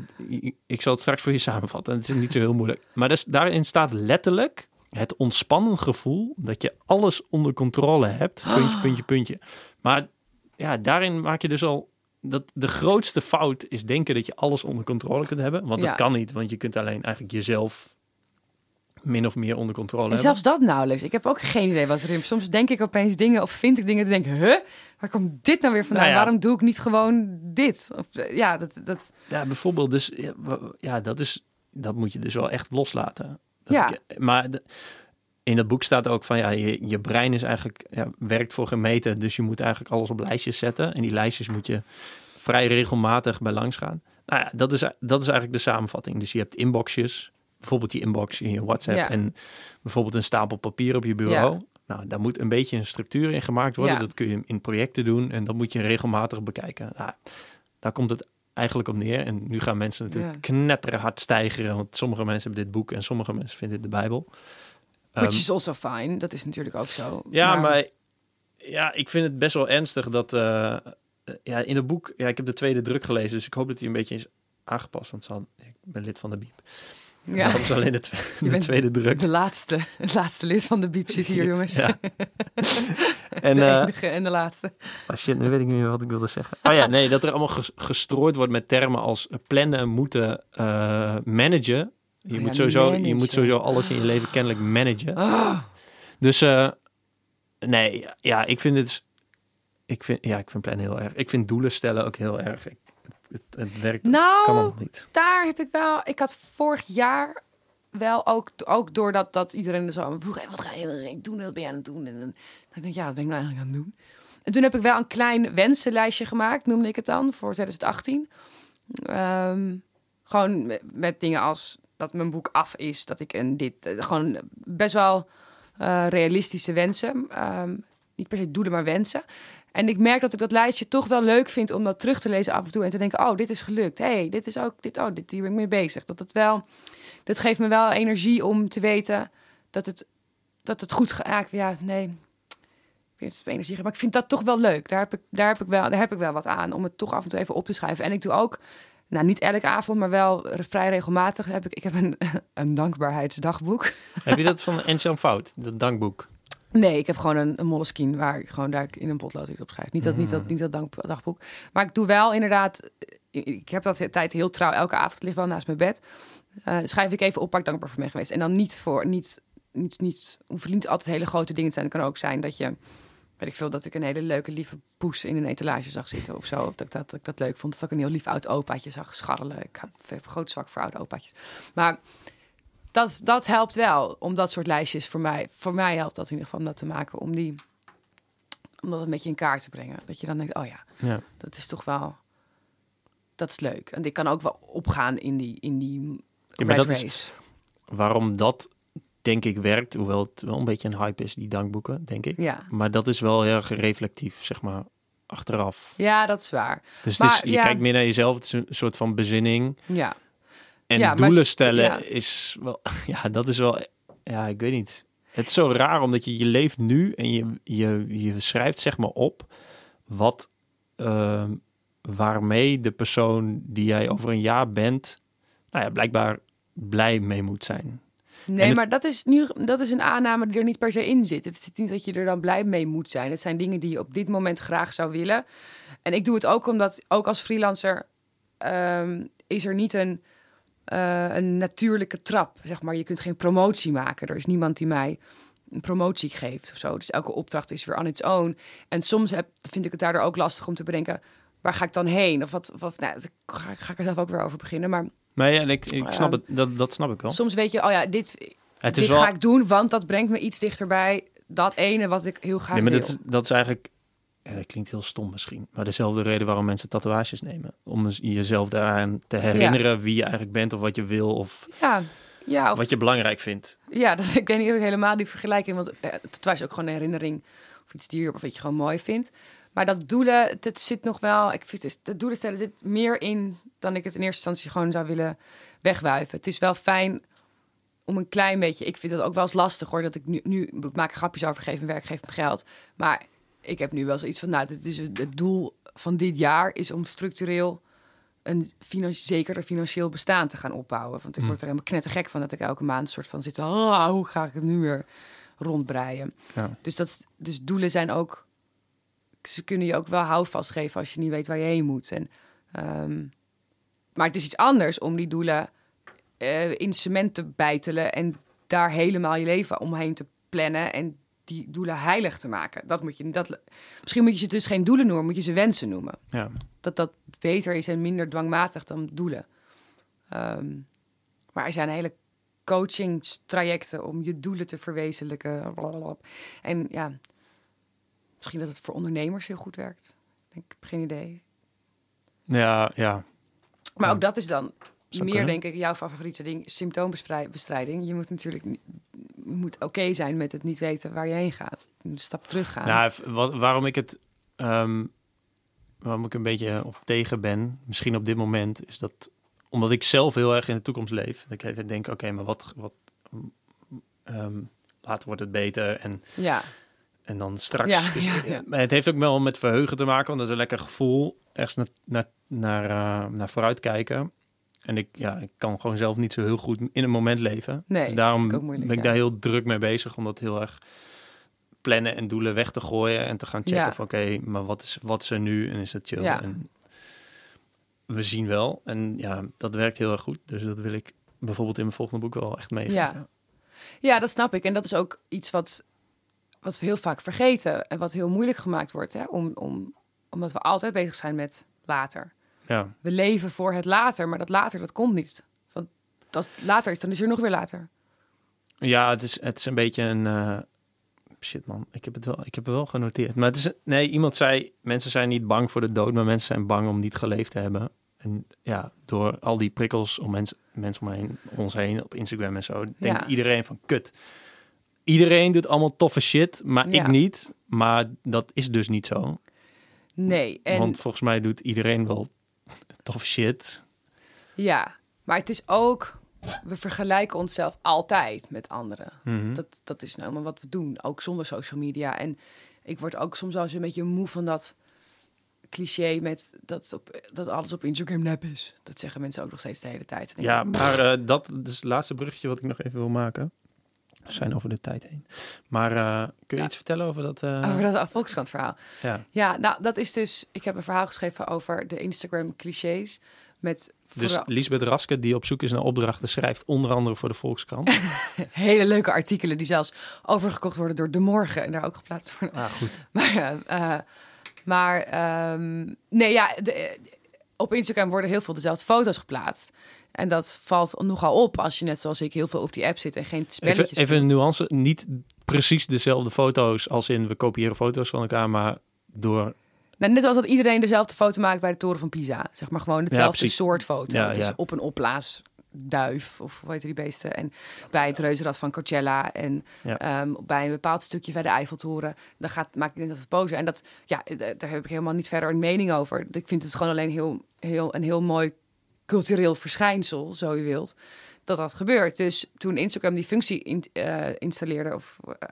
ik- zal het straks voor je samenvatten. Het is niet zo heel moeilijk. Maar dus, daarin staat letterlijk het ontspannen gevoel dat je alles onder controle hebt. Puntje, puntje, puntje. Maar ja, daarin maak je dus al dat de grootste fout is denken dat je alles onder controle kunt hebben. Want Ja. dat kan niet, want je kunt alleen eigenlijk jezelf min of meer onder controle En hebben. zelfs dat nauwelijks. Ik heb ook geen idee wat erin. Soms denk ik opeens dingen of vind ik dingen te denken, huh? Waar komt dit nou weer vandaan? Nou ja. Waarom doe ik niet gewoon dit? Of, eh, ja, dat, dat, Ja, bijvoorbeeld, dus ja, dat is dat moet je dus wel echt loslaten. Dat Ja. ik- maar de- in het boek staat ook van ja, je, je brein is eigenlijk ja, werkt voor gemeten, dus je moet eigenlijk alles op lijstjes zetten en die lijstjes moet je vrij regelmatig bij langs gaan. Nou ja, dat is dat is eigenlijk de samenvatting. Dus je hebt inboxjes, bijvoorbeeld je inbox in je WhatsApp Ja. en bijvoorbeeld een stapel papier op je bureau. Nou, daar moet een beetje een structuur in gemaakt worden. Ja. Dat kun je in projecten doen en dat moet je regelmatig bekijken. Nou, daar komt het eigenlijk op neer. En nu gaan mensen natuurlijk Ja. knetteren hard stijgeren. Want sommige mensen hebben dit boek en sommige mensen vinden dit de Bijbel. which Ehm, is also fine. Dat is natuurlijk ook zo. ja, maar... ja, ik vind het best wel ernstig dat... eh, ja, in het boek... Ja, ik heb de tweede druk gelezen, dus ik hoop dat hij een beetje is aangepast. Want ik ben lid van de Biep. Ja. Dat is alleen de, tweede druk. De laatste, het laatste lid van de biep zit hier, jongens. Ja. En, de eh, enige en de laatste. Oh shit, nu weet ik niet meer wat ik wilde zeggen. Oh ja, nee, dat er allemaal ges- gestrooid wordt met termen als plannen, moeten, eh, managen. Je, Oh moet ja, sowieso, je moet sowieso alles in je leven kennelijk managen. Oh, Dus eh, nee, ja, ik vind het... Ik vind, ja, ik vind plannen heel erg. Ik vind doelen stellen ook heel erg. Ik, het, werkt, Nou, kan niet. daar heb ik wel... Ik had vorig jaar wel ook, ook doordat dat iedereen er zo aan vroeg... "Hey, wat ga je doen? Wat ben je aan het doen? En dan, denk ik, ja, wat ben ik nou eigenlijk aan het doen? En toen heb ik wel een klein wensenlijstje gemaakt, noemde ik het dan, voor 2018. Ehm, gewoon met, met dingen als dat mijn boek af is, dat ik een dit... eh, gewoon best wel eh, realistische wensen. Ehm, niet per se doelen, maar wensen. En ik merk dat ik dat lijstje toch wel leuk vind om dat terug te lezen af en toe en te denken: oh, dit is gelukt. hey, dit is ook dit. Oh, dit hier ben ik mee bezig. Dat het wel, dat geeft me wel energie om te weten dat het, dat het goed gaat. Ja, nee, energie maar ik vind dat toch wel leuk. Daar heb ik, daar heb ik wel, daar heb ik wel wat aan om het toch af en toe even op te schrijven. En ik doe ook nou niet elke avond, maar wel vrij regelmatig heb ik, ik heb een, een dankbaarheidsdagboek. Heb je dat van Ernst-Jan Fout, dat dankboek? Nee, ik heb gewoon een, een Moleskine waar ik gewoon daar in een potlood iets op schrijf. Niet dat, niet Mm. dat, niet dat dank- dagboek. Maar ik doe wel inderdaad, ik, ik heb dat de tijd heel trouw elke avond, ligt wel naast mijn bed. Eh, schrijf ik even op waar ik dankbaar voor ben geweest. En dan niet voor, niet, niet, niet, hoeven niet altijd hele grote dingen te zijn. Het kan ook zijn dat je, weet ik veel, dat ik een hele leuke lieve poes in een etalage zag zitten of zo. Of dat ik dat, dat ik dat leuk vond. Of dat ik een heel lief oud opaatje zag scharrelen. Ik heb groot zwak voor oude opaatjes. Maar dat, dat helpt wel om dat soort lijstjes voor mij. Voor mij helpt dat in ieder geval om dat te maken. Om die om dat een beetje in kaart te brengen. Dat je dan denkt, oh ja, Ja. dat is toch wel. Dat is leuk. En ik kan ook wel opgaan in die, in die Ja, maar dat is- race. Waarom dat, denk ik, werkt, hoewel het wel een beetje een hype is, die dankboeken, denk ik. Ja. Maar dat is wel heel erg reflectief, zeg maar, achteraf. ja, dat is waar. Dus Maar, het is, je ja. kijkt meer naar jezelf, het is een soort van bezinning. Ja, En Ja, doelen st- stellen ja. is wel, ja, dat is wel, ja, ik weet niet. Het is zo raar, omdat je, je leeft nu en je, je, je schrijft zeg maar op wat, ehm, waarmee de persoon die jij over een jaar bent, nou ja, blijkbaar blij mee moet zijn. nee, het- maar dat is nu dat is een aanname die er niet per se in zit. Het is niet dat je er dan blij mee moet zijn. Het zijn dingen die je op dit moment graag zou willen. En ik doe het ook omdat, ook als freelancer, ehm, is er niet een, eh, een natuurlijke trap. Zeg maar, je kunt geen promotie maken. Er is niemand die mij een promotie geeft of zo. Dus elke opdracht is weer on its own. En soms heb, vind ik het daardoor ook lastig om te bedenken, waar ga ik dan heen? Of wat, wat nou, ga, ga ik er zelf ook weer over beginnen. Maar Maar ja, ik, ik snap het, dat, dat snap ik wel. soms weet je, oh ja, dit, Het dit wel, ga ik doen, want dat brengt me iets dichterbij. Dat ene wat ik heel graag nee, maar wil. dat, dat is eigenlijk, ja, dat klinkt heel stom misschien, maar dezelfde reden waarom mensen tatoeages nemen. Om eens jezelf daaraan te herinneren wie je eigenlijk bent of wat je wil of Ja, ja, of, wat je belangrijk vindt. ja dat, ik weet niet of ik helemaal die vergelijking, want eh, het was ook gewoon een herinnering of iets die je, of wat je gewoon mooi vindt. Maar dat doelen, het, zit nog wel, ik vind het, doelen stellen zit meer in dan ik het in eerste instantie gewoon zou willen wegwuiven. Het is wel fijn om een klein beetje, ik vind het ook wel eens lastig hoor, dat ik nu, nu ik maak grapjes over, geef mijn werk, geef me geld. Maar ik heb nu wel zoiets van, nou, het, is het doel van dit jaar is om structureel een financi zekerder financieel bestaan te gaan opbouwen. Want ik Hm. word er helemaal knettergek van dat ik elke maand een soort van zit, ah, hoe ga ik het nu weer rondbreien? Ja. Dus, dat, dus doelen zijn ook, ze kunnen je ook wel houvast geven als je niet weet waar je heen moet. En, ehm, maar het is iets anders om die doelen eh, in cement te bijtelen en daar helemaal je leven omheen te plannen en die doelen heilig te maken. Dat moet je, dat, misschien moet je ze dus geen doelen noemen, moet je ze wensen noemen. Ja. Dat dat beter is en minder dwangmatig dan doelen. Ehm, maar er zijn hele coachingstrajecten om je doelen te verwezenlijken. Blablabla. En ja, misschien dat het voor ondernemers heel goed werkt. Ik denk, heb geen idee. Ja, ja. Maar Ja. ook dat is dan meer, kunnen. denk ik, jouw favoriete ding, symptoombestrijding. Je moet natuurlijk moet oké zijn met het niet weten waar je heen gaat. Een stap terug gaan. Nou, wat, waarom ik het, ehm, waarom ik een beetje op tegen ben, misschien op dit moment, is dat omdat ik zelf heel erg in de toekomst leef. Dat ik denk, oké, maar wat, wat, ehm, later wordt het beter en ja, En dan straks. Ja, ja, ja. Maar het heeft ook wel met verheugen te maken, want dat is een lekker gevoel. Ergens naar, naar, naar, eh, naar vooruit kijken. En ik, ja, ik kan gewoon zelf niet zo heel goed in een moment leven. Nee, dus daarom ik ook moeilijk, ben ik ja. daar heel druk mee bezig. Om dat heel erg plannen en doelen weg te gooien. En te gaan checken Ja. van oké, maar wat is, wat is er nu? En is dat chill? Ja. En we zien wel. En ja, dat werkt heel erg goed. Dus dat wil ik bijvoorbeeld in mijn volgende boek wel echt meegeven. Ja. Ja, dat snap ik. En dat is ook iets wat, wat we heel vaak vergeten en wat heel moeilijk gemaakt wordt. Hè? Om, om, omdat we altijd bezig zijn met later. Ja. We leven voor het later, maar dat later, dat komt niet. Want dat later is, dan is er nog weer later. Ja, het is, het is een beetje een. eh, shit, man. Ik heb het wel, ik heb het wel genoteerd. Maar het is. Nee, iemand zei: mensen zijn niet bang voor de dood, maar mensen zijn bang om niet geleefd te hebben. En ja, door al die prikkels om mensen, mensen om, heen, ons heen op Instagram en zo, denkt Ja. iedereen van kut. Iedereen doet allemaal toffe shit, maar Ja. ik niet. Maar dat is dus niet zo. Nee, en Want volgens mij doet iedereen wel toffe shit. ja, maar het is ook, we vergelijken onszelf altijd met anderen. Mhm. Dat, dat is nou helemaal wat we doen, ook zonder social media. En ik word ook soms wel eens een beetje moe van dat cliché met dat, op, dat alles op Instagram nep is. Dat zeggen mensen ook nog steeds de hele tijd. Ja, maar eh, dat is het laatste bruggetje wat ik nog even wil maken. Zijn over de tijd heen. Maar eh, kun je Ja. iets vertellen over dat? eh, Over dat Volkskrant verhaal. ja. Ja, nou, dat is dus... Ik heb een verhaal geschreven over de Instagram clichés. Met Dus vooral Lisbeth Raske, die op zoek is naar opdrachten, schrijft onder andere voor de Volkskrant. hele leuke artikelen die zelfs overgekocht worden door De Morgen. En daar ook geplaatst worden. ah, goed. Maar, ja, eh, maar ehm, nee, ja, de- op Instagram worden heel veel dezelfde foto's geplaatst. En dat valt nogal op als je net zoals ik heel veel op die app zit en geen spelletjes even een nuance. Niet precies dezelfde foto's als in we kopiëren foto's van elkaar, maar door... Nou, net als dat iedereen dezelfde foto maakt bij de toren van Pisa. Zeg maar gewoon hetzelfde soort foto. Ja, dus ja. op een opblaasduif of hoe heet die beesten. En bij het reuzenrad van Coachella en ehm, bij een bepaald stukje bij de Eiffeltoren. Dan gaat, maak ik net dat pose. En dat, ja, d- daar heb ik helemaal niet verder een mening over. Ik vind het gewoon alleen heel, heel, een heel mooi cultureel verschijnsel, zo je wilt, dat dat gebeurt. Dus toen Instagram die functie in, eh, installeerde of eh,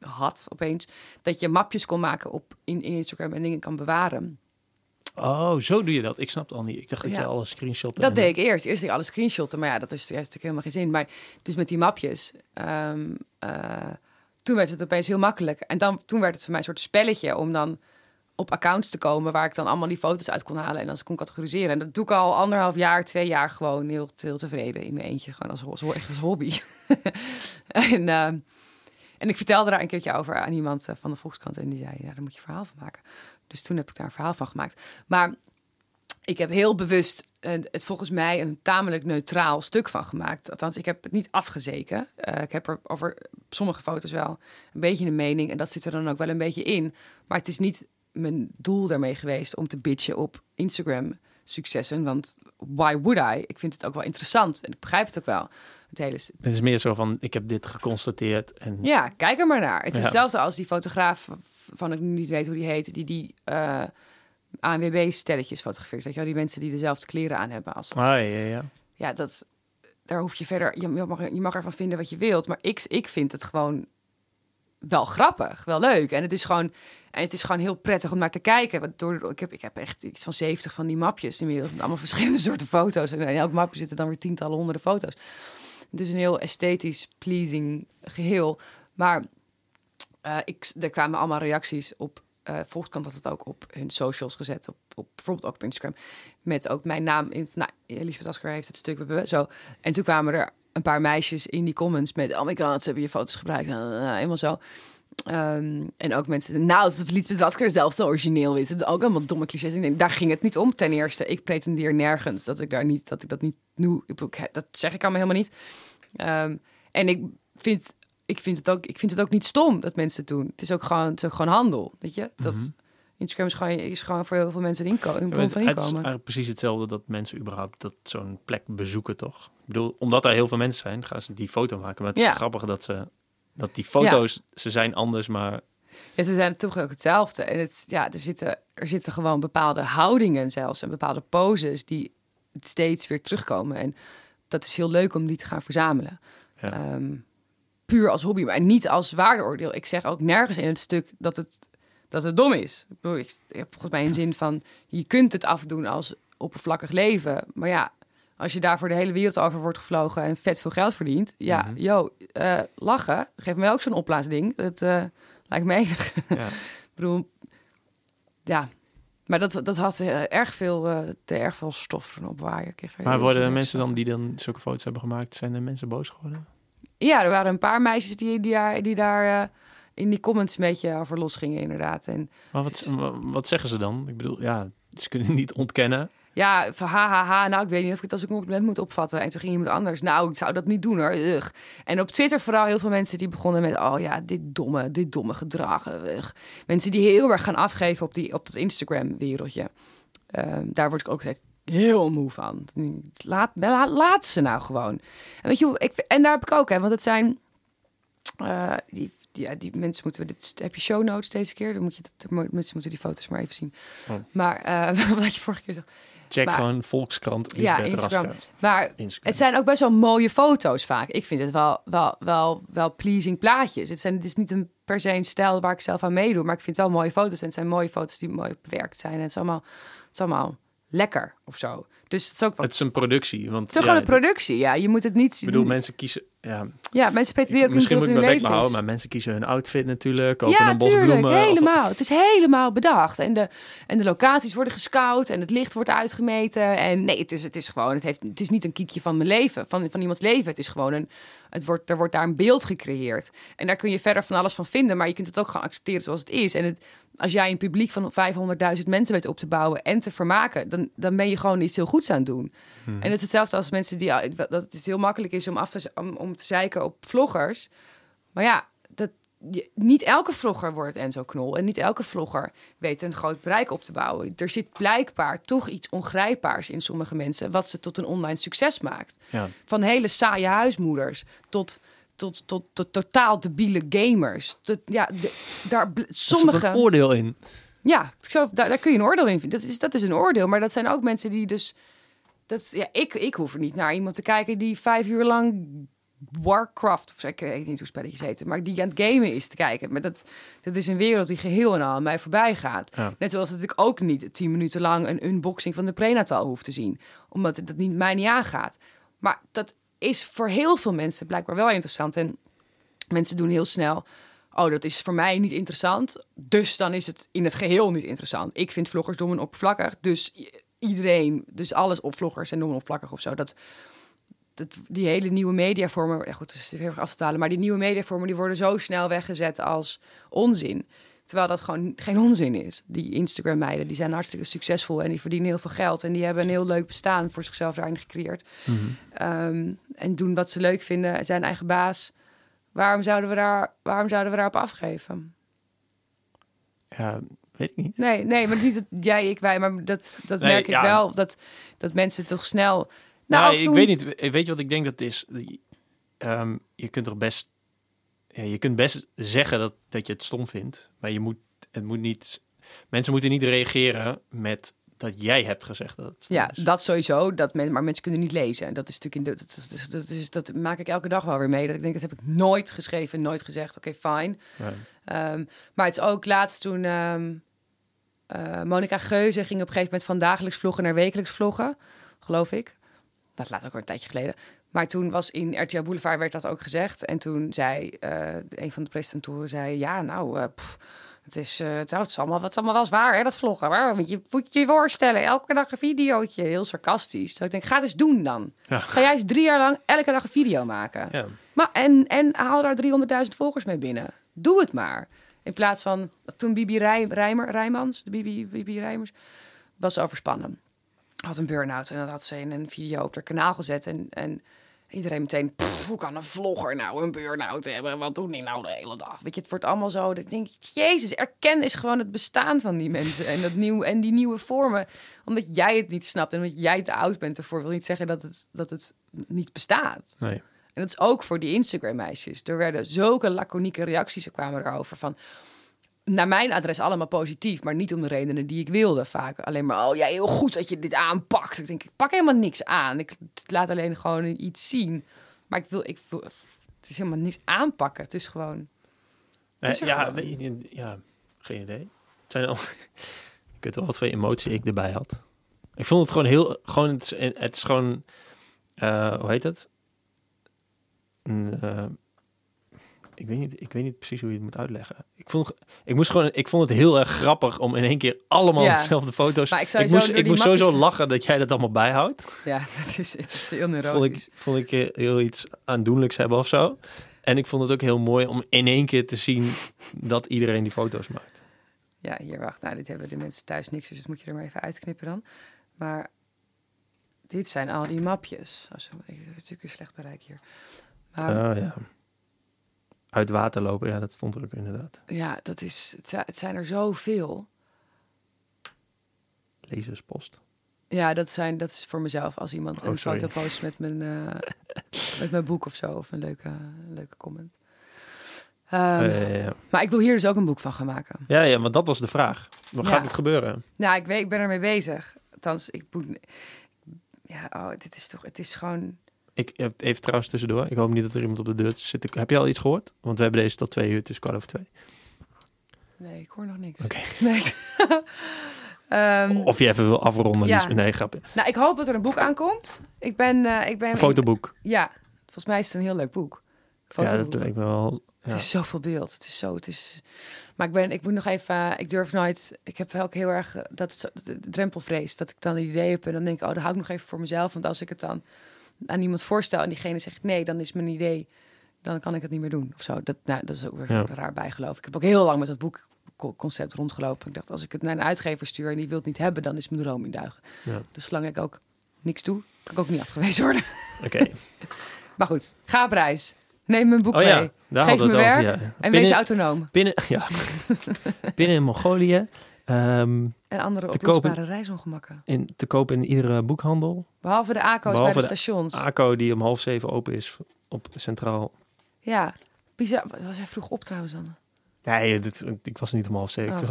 had opeens, dat je mapjes kon maken op in, in Instagram en dingen kan bewaren. Oh, zo doe je dat. Ik snap het al niet. Ik dacht dat Ja. je alle screenshotten... Dat en- deed ik eerst. Eerst deed ik alle screenshotten, maar ja, dat is natuurlijk helemaal geen zin. Maar dus met die mapjes, eh, toen werd het opeens heel makkelijk. En dan, toen werd het voor mij een soort spelletje om dan op accounts te komen waar ik dan allemaal die foto's uit kon halen en dan kon categoriseren. En dat doe ik al anderhalf jaar, twee jaar gewoon heel, heel tevreden in mijn eentje, gewoon als, zo echt als hobby. en, ehm, en ik vertelde daar een keertje over aan iemand eh, van de Volkskrant en die zei, ja, daar moet je verhaal van maken. Dus toen heb ik daar een verhaal van gemaakt. Maar ik heb heel bewust eh, het volgens mij een tamelijk neutraal stuk van gemaakt. Althans, ik heb het niet afgezeken. Eh, ik heb er over sommige foto's wel een beetje een mening. En dat zit er dan ook wel een beetje in. Maar het is niet mijn doel daarmee geweest om te bitchen op Instagram successen. Want why would I? Ik vind het ook wel interessant. En ik begrijp het ook wel. Het hele... Het is meer zo van, ik heb dit geconstateerd en... Ja, kijk er maar naar. Het is Ja. hetzelfde als die fotograaf van ik niet weet hoe die heet, die die eh, ANWB-stelletjes fotografeert. Weet je wel, die mensen die dezelfde kleren aan hebben als. Ah, ja, ja. Ja, dat, daar hoef je verder. Je, je, mag, je mag ervan vinden wat je wilt, maar ik, ik vind het gewoon wel grappig, wel leuk. En het is gewoon, en het is gewoon heel prettig om naar te kijken. Want door, ik, heb, ik heb echt iets van 70 van die mapjes inmiddels. Met allemaal verschillende soorten foto's. En in elk mapje zitten dan weer tientallen, honderden foto's. Het is een heel esthetisch pleasing geheel. Maar eh, ik, er kwamen allemaal reacties op. eh Volkskrant had het ook op hun socials gezet. Op, op, bijvoorbeeld ook op Instagram. Met ook mijn naam in. Nou, Elisabeth Asker heeft het stuk. Zo. En toen kwamen er een paar meisjes in die comments met... Oh my god, ze hebben je foto's gebruikt. Nou, nou, helemaal zo. Ehm, en ook mensen... Nou, dat Lisbeth Asker zelf zo origineel is. Het is ook allemaal domme clichés. Ik denk, daar ging het niet om. Ten eerste, ik pretendeer nergens dat ik daar niet... Dat ik dat niet... Ik- dat zeg ik allemaal helemaal niet. Ehm, en ik vind, ik, vind het ook, ik vind het ook niet stom dat mensen het doen. Het is ook gewoon, het is ook gewoon handel, weet je? Dat, Mhm. Instagram is gewoon, is gewoon voor heel veel mensen een, inko- een Ja, bron van het, het is inkomen. eigenlijk precies hetzelfde dat mensen überhaupt dat zo'n plek bezoeken, toch? Ik bedoel, omdat er heel veel mensen zijn, gaan ze die foto maken. Maar het is Ja. grappig dat ze dat die foto's, ze zijn anders, maar Ja, ze zijn toch ook hetzelfde. En het, ja, er, zitten, er zitten gewoon bepaalde houdingen zelfs en bepaalde poses die steeds weer terugkomen. En dat is heel leuk om die te gaan verzamelen. Ja. Ehm, puur als hobby, maar niet als waardeoordeel. Ik zeg ook nergens in het stuk dat het, dat het dom is. Ik, bedoel, ik, heb volgens mij een zin van... je kunt het afdoen als oppervlakkig leven. Maar ja, als je daarvoor de hele wereld over wordt gevlogen... en vet veel geld verdient... ja, Mhm. yo, eh, lachen. Geef mij ook zo'n opblaasding. Dat eh, lijkt me enig. ja. Ik bedoel, ja... Maar dat, dat had eh, erg veel, te erg veel stof erop waar. Ik kreeg er maar worden de mensen dan die dan zulke foto's hebben gemaakt, zijn de mensen boos geworden? Ja, er waren een paar meisjes die, die daar, die daar in die comments een beetje over losgingen, inderdaad. En Maar wat, wa- wat zeggen ze dan? Ik bedoel, ja, ze kunnen niet ontkennen. ja, van ha, ha, ha, nou, ik weet niet of ik het als een compliment moet opvatten. En toen ging iemand anders. Nou, ik zou dat niet doen hoor. Ugh. En op Twitter vooral heel veel mensen die begonnen met... oh ja, dit domme, dit domme gedrag. Ugh. Mensen die heel erg gaan afgeven op, die, op dat Instagram-wereldje. Ehm, daar word ik ook steeds heel moe van. Laat, laat, laat ze nou gewoon. En weet je ik, en daar heb ik ook, hè, want het zijn... eh, die, ja, die mensen moeten... Dit, heb je show notes deze keer? Dan moet je, dat, mensen moeten die foto's maar even zien. Oh. Maar, eh, wat je vorige keer? Check Maar- gewoon Volkskrant, Ja, Lisbeth Instagram. Rasker. Maar Instagram. het zijn ook best wel mooie foto's vaak. Ik vind het wel, wel, wel, wel pleasing plaatjes. Het, zijn, het is niet een, per se een stijl waar ik zelf aan meedoe. Maar ik vind het wel mooie foto's. En het zijn mooie foto's die mooi bewerkt zijn. En het is allemaal, het is allemaal lekker of zo. Dus het is ook. Het is een productie. Want Het is toch ja, gewoon een productie. Ja, je moet het niet... Ik bedoel, mensen kiezen... Ja, ja, mensen pretenderen misschien moet ik mijn bek behouden, maar mensen kiezen hun outfit natuurlijk. Kopen Ja, een tuurlijk. of- Helemaal. Het is helemaal bedacht. En de, en de locaties worden gescout en het licht wordt uitgemeten. En nee, het is, het is gewoon, het, heeft, het is niet een kiekje van mijn leven, van, van iemands leven. Het is gewoon een, het wordt, er wordt daar een beeld gecreëerd. En daar kun je verder van alles van vinden, maar je kunt het ook gewoon accepteren zoals het is. En het, als jij een publiek van 500.000 mensen weet op te bouwen en te vermaken, dan, dan ben je gewoon iets heel goeds aan het doen. En het is hetzelfde als mensen die, dat het heel makkelijk is om, af te, om, om te zeiken op vloggers. Maar ja, je- niet elke vlogger wordt Enzo Knol. En niet elke vlogger weet een groot bereik op te bouwen. Er zit blijkbaar toch iets ongrijpbaars in sommige mensen... wat ze tot een online succes maakt. Ja. Van hele saaie huismoeders tot, tot, tot, tot totaal debiele gamers. Tot, ja, de- daar, Er sommige... een oordeel in. Ja, ik zou, daar, daar kun je een oordeel in vinden. Dat is, dat is een oordeel. Maar dat zijn ook mensen die dus... Dat, ja, ik, ik hoef er niet naar iemand te kijken die vijf uur lang Warcraft, of ik weet niet hoe spelletjes heten, maar die aan het gamen is te kijken. Maar dat, dat is een wereld die geheel en al aan mij voorbij gaat. Ja. Net zoals dat ik ook niet tien minuten lang een unboxing van de prenatal hoef te zien. Omdat het dat niet, mij niet aangaat. Maar dat is voor heel veel mensen blijkbaar wel interessant. En mensen doen heel snel. Oh, dat is voor mij niet interessant. Dus dan is het in het geheel niet interessant. Ik vind vloggers dom en oppervlakkig. Dus iedereen, dus alles op vloggers en dom en oppervlakkig of zo. Dat, die hele nieuwe mediavormen, ja goed, het is heel erg af te halen, maar die nieuwe mediavormen die worden zo snel weggezet als onzin. Terwijl dat gewoon geen onzin is. Die Instagram-meiden, die zijn hartstikke succesvol en die verdienen heel veel geld. En die hebben een heel leuk bestaan voor zichzelf daarin gecreëerd. Ehm, en doen wat ze leuk vinden, zijn eigen baas. Waarom zouden we, daar, waarom zouden we daarop afgeven? Ja, weet ik niet. Nee, nee, maar niet dat jij, ik, wij, maar dat, dat Nee, merk ik wel. Dat, dat mensen toch snel... Nou, Nou, ik weet niet. Weet je wat ik denk dat het is? Ehm, je kunt er best... Ja, je kunt best zeggen dat, dat je het stom vindt. Maar je moet, het moet niet... Mensen moeten niet reageren met dat jij hebt gezegd dat het Ja, is. dat sowieso. Dat men, maar mensen kunnen niet lezen. En dat is natuurlijk in de, dat, is, dat, is, dat maak ik elke dag wel weer mee. Dat ik denk, dat heb ik nooit geschreven, nooit gezegd. Oké, fijn. Ja. Ehm, maar het is ook laatst toen eh, Monica Geuze ging op een gegeven moment van dagelijks vloggen naar wekelijks vloggen, geloof ik. Dat laat ook al een tijdje geleden. Maar toen was in RTL Boulevard werd dat ook gezegd. En toen zei eh, een van de presentatoren, zei, ja, nou, eh, pff, het is, eh, het, het is allemaal, is allemaal wel zwaar, hè, dat vloggen. Waar? Want je moet je voorstellen, elke dag een videootje, heel sarcastisch. Ik denk, ga het eens doen dan. Ja. Ga jij eens drie jaar lang elke dag een video maken. Ja. Maar, en, en haal daar 300.000 volgers mee binnen. Doe het maar. In plaats van toen Bibi Rij, Rijmer, Rijmans, de Bibi, Bibi Rijmers, was overspannen. Had een burn-out en dan had ze in een video op haar kanaal gezet. En, en iedereen meteen, "Pff, hoe kan een vlogger nou een burn-out hebben? Wat doen die nou de hele dag? Weet je, het wordt allemaal zo. Dat ik denk, jezus, erken is gewoon het bestaan van die mensen. En, dat nieuw, en die nieuwe vormen. Omdat jij het niet snapt en omdat jij te oud bent ervoor, wil niet zeggen dat het, dat het niet bestaat. Nee. En dat is ook voor die Instagram-meisjes. Er werden zulke laconieke reacties er kwamen erover van... Naar mijn adres allemaal positief, maar niet om de redenen die ik wilde. Vaak alleen maar, oh ja, heel goed dat je dit aanpakt. Ik denk, ik pak helemaal niks aan. Ik laat alleen gewoon iets zien. Maar ik wil, ik wil het is helemaal niks aanpakken. Het is gewoon... Is er ja, gewoon. weet je, niet- ja, geen idee. Het zijn al, ik weet wel wat voor emotie ik erbij had. Ik vond het gewoon heel, gewoon, het is, het is gewoon, eh, hoe heet het? Een, eh, ik weet niet, ik weet niet precies hoe je het moet uitleggen. Ik vond, ik moest gewoon, ik vond het heel erg grappig om in één keer allemaal Ja. dezelfde foto's. Maar ik, Ik moest, ik moest sowieso lachen dat jij dat allemaal bijhoudt. Ja, dat is, het is heel Vond neurotisch. ik, vond ik eh, heel iets aandoenlijks hebben of zo. En ik vond het ook heel mooi om in één keer te zien dat iedereen die foto's maakt. Ja, hier, wacht. Nou, dit hebben de mensen thuis niks, dus dat moet je er maar even uitknippen dan. Maar dit zijn al die mapjes. Als, ik heb natuurlijk een slecht bereik hier. Maar Ah, ja. Uit water lopen, ja, dat stond er ook inderdaad. ja, dat is, het, zi- het zijn er zoveel. Lezerspost. Ja, dat, zijn, dat is voor mezelf als iemand Oh, een sorry. foto post met mijn, eh, met mijn boek of zo. Of een leuke, leuke comment. Ehm, ja, ja, ja. Maar ik wil hier dus ook een boek van gaan maken. ja, ja, maar dat was de vraag. Wat Ja. gaat het gebeuren? Nou, ik, weet, ik ben ermee bezig. althans, ik moet... Ja, oh, dit is toch... Het is gewoon... Ik heb even trouwens tussendoor. Ik hoop niet dat er iemand op de deur zit. Ik- Heb je al iets gehoord? Want we hebben deze tot twee uur. Het is kwart over twee. Nee, ik hoor nog niks. Oké. Nee. Ehm, Of je even wil afronden. Ja. Lies. Nee, grapje. Nou, ik hoop dat er een boek aankomt. Ik ben... eh, ik ben Een fotoboek. Ja, volgens mij is het een heel leuk boek. Ja, dat lijkt me wel... Het is zoveel beeld. Het is zo. Het is. Maar ik ben. Ik moet nog even. eh, Ik durf nooit. Ik heb ook heel erg eh, dat zo- de, de drempelvrees. Dat ik dan een idee heb en dan denk ik, oh, dat hou ik nog even voor mezelf. Want als ik het dan aan iemand voorstel en diegene zegt nee, dan is mijn idee. Dan kan ik het niet meer doen of zo. Dat, nou, dat is ook weer Ja. raar bijgeloof. Ik heb ook heel lang met dat boekconcept rondgelopen. Ik dacht, als ik het naar een uitgever stuur en die wil het niet hebben, dan is mijn droom in duigen. Ja. Dus zolang ik ook niks doe, kan ik ook niet afgewezen worden. Oké. Maar goed, ga op reis. Neem mijn boek Oh ja, mee. daar Geef me over. werk Ja. En Binnen, wees autonoom. binnen, ja. binnen in Mongolië. Ehm, En andere oplosbare reisongemakken. in, te koop in iedere boekhandel. Behalve de ACO's Behalve bij de de stations. ACO die om half zeven open is op Centraal. ja, bizar. Was hij vroeg op trouwens dan? Nee, dit, ik was niet om half zeven. Oh.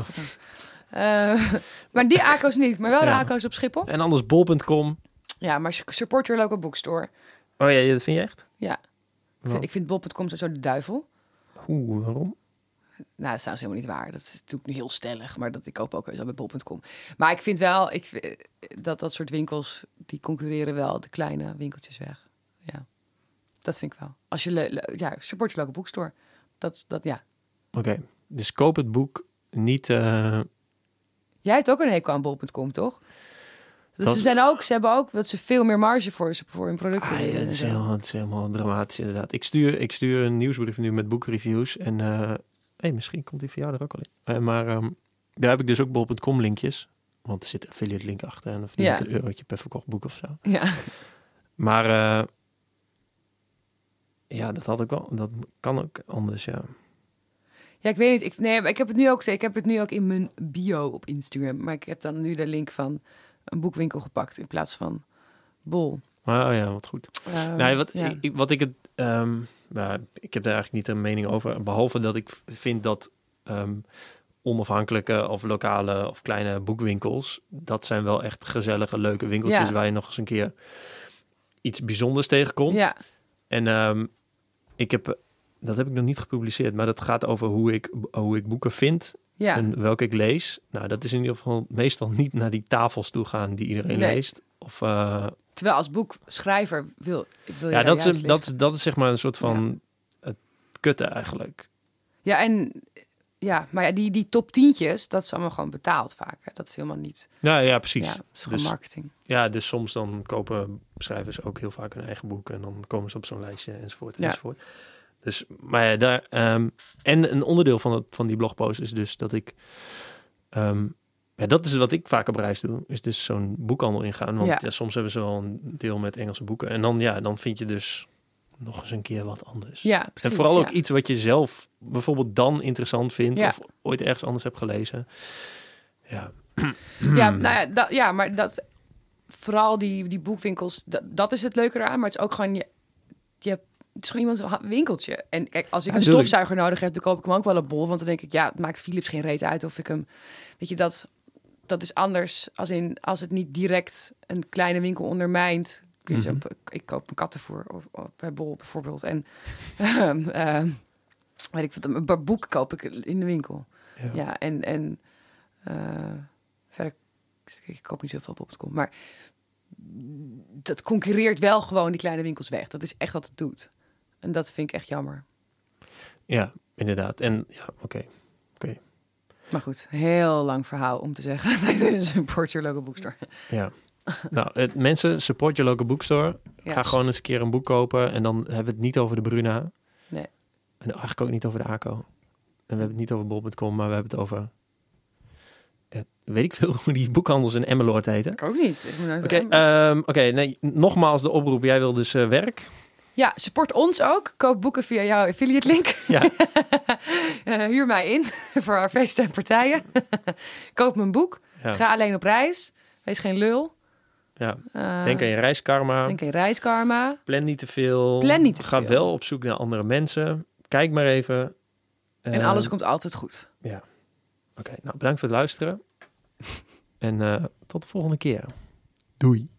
Eh, maar die ACO's niet, maar wel de. ACO's op Schiphol. En anders bol.com. Ja, maar su- support your local bookstore. Oh ja, dat vind je echt? Ja. Ik vind, ik vind bol.com zo de duivel. Oeh, waarom? Nou, dat is trouwens helemaal niet waar. Dat is natuurlijk nu heel stellig, maar dat ik koop ook zo bij bol.com. Maar ik vind wel ik, vind- dat dat soort winkels, die concurreren wel de kleine winkeltjes weg. Ja, dat vind ik wel. Als je, le- le- ja, support your local bookstore. Dat, dat, ja. Oké, dus koop het boek niet... eh, Jij hebt ook een hekel aan bol.com, toch? Dus Dat- ze, zijn ook, ze hebben ook dat ze veel meer marge voor, ze- voor hun producten Ah, ja, is helemaal, het is helemaal dramatisch inderdaad. Ik stuur, ik stuur een nieuwsbrief nu met boekreviews. En eh hey, misschien komt die voor jou er ook al in. Eh, maar ehm, daar heb ik dus ook bol.com linkjes. Want er zit een affiliate link achter. En dan verdien Ja. ik een eurotje per verkocht boek of zo. Ja. Maar eh, ja, dat had ik wel. Dat kan ook anders, ja. ja, ik weet niet. Ik, nee, ik heb het nu ook. Ik heb het nu ook in mijn bio op Instagram. Maar ik heb dan nu de link van een boekwinkel gepakt in plaats van bol. Oh ja, wat goed. Ehm, nee, wat, ja. ik, ik- wat ik het... ehm, nou, ik heb daar eigenlijk niet een mening over. Behalve dat ik vind dat ehm, onafhankelijke of lokale of kleine boekwinkels... dat zijn wel echt gezellige, leuke winkeltjes... Ja. waar je nog eens een keer iets bijzonders tegenkomt. Ja, En ehm, ik heb... Dat heb ik nog niet gepubliceerd, maar dat gaat over hoe ik, hoe ik boeken vind ja. en welke ik lees. Nou, dat is in ieder geval meestal niet naar die tafels toe gaan die iedereen Nee. leest. Of, eh, Terwijl als boekschrijver wil, ik wil je ja, dat is, dat, dat is zeg maar een soort van het kutte eigenlijk. Ja, en ja, maar ja, die, die top tientjes, dat is allemaal gewoon betaald vaak. Hè. Dat is helemaal niet. Ja, ja precies. Ja, Ja. is Dus- marketing. dus soms dan kopen schrijvers ook heel vaak hun eigen boek en dan komen ze op zo'n lijstje enzovoort Ja. enzovoort. Dus, maar ja, daar, ehm, en een onderdeel van, het, van die blogpost is dus dat ik, ehm, ja, dat is wat ik vaak op reis doe, is dus zo'n boekhandel ingaan. Want Ja. ja. soms hebben ze wel een deel met Engelse boeken en dan, ja, dan vind je dus nog eens een keer wat anders. Ja, precies. en vooral ook iets wat je zelf bijvoorbeeld dan interessant vindt Ja. of ooit ergens anders hebt gelezen. Ja, Ja, nou ja, dat, ja, maar dat vooral die, die boekwinkels, dat, dat is het leuke eraan. Maar het is ook gewoon je, je het is gewoon iemand een winkeltje. En kijk, als ik Ja, een stofzuiger nodig heb, dan koop ik hem ook wel op bol. Want dan denk ik, ja, het maakt Philips geen reet uit of ik hem, weet je, dat, dat is anders. Als in als het niet direct een kleine winkel ondermijnt. Kun je zo, Mhm. ik koop een kattenvoer of, of bij bol bijvoorbeeld. En ehm, weet ik wat, een boek koop ik in de winkel. ja. Ja, en, en eh, verder, ik koop niet zoveel op bol.com, maar dat concurreert wel gewoon die kleine winkels weg. Dat is echt wat het doet. En dat vind ik echt jammer. ja inderdaad. En ja, oké. Maar goed, heel lang verhaal om te zeggen. Support your local bookstore. Ja. nou, het, mensen, support je local bookstore. Ja. Ga gewoon eens een keer een boek kopen. En dan hebben we het niet over de Bruna. Nee. En eigenlijk ook niet over de ACO. En we hebben het niet over bol.com, maar we hebben het over... eh, weet ik veel hoe die boekhandels in Emmeloord heten. Ik ook niet. Ik moet nooit Oké, ehm, oké, nee, nogmaals de oproep. Jij wil dus eh, werk. Ja, support ons ook. Koop boeken via jouw affiliate link. Ja. Eh, huur mij in voor haar feesten en partijen. Koop mijn boek. Ja. Ga alleen op reis. Wees geen lul. ja. Eh, Denk aan je reiskarma. denk aan je reiskarma. Plan niet te veel. Plan niet te Ga veel. wel op zoek naar andere mensen. Kijk maar even. En Eh, alles komt altijd goed. Oké, nou bedankt voor het luisteren. En eh, tot de volgende keer. Doei.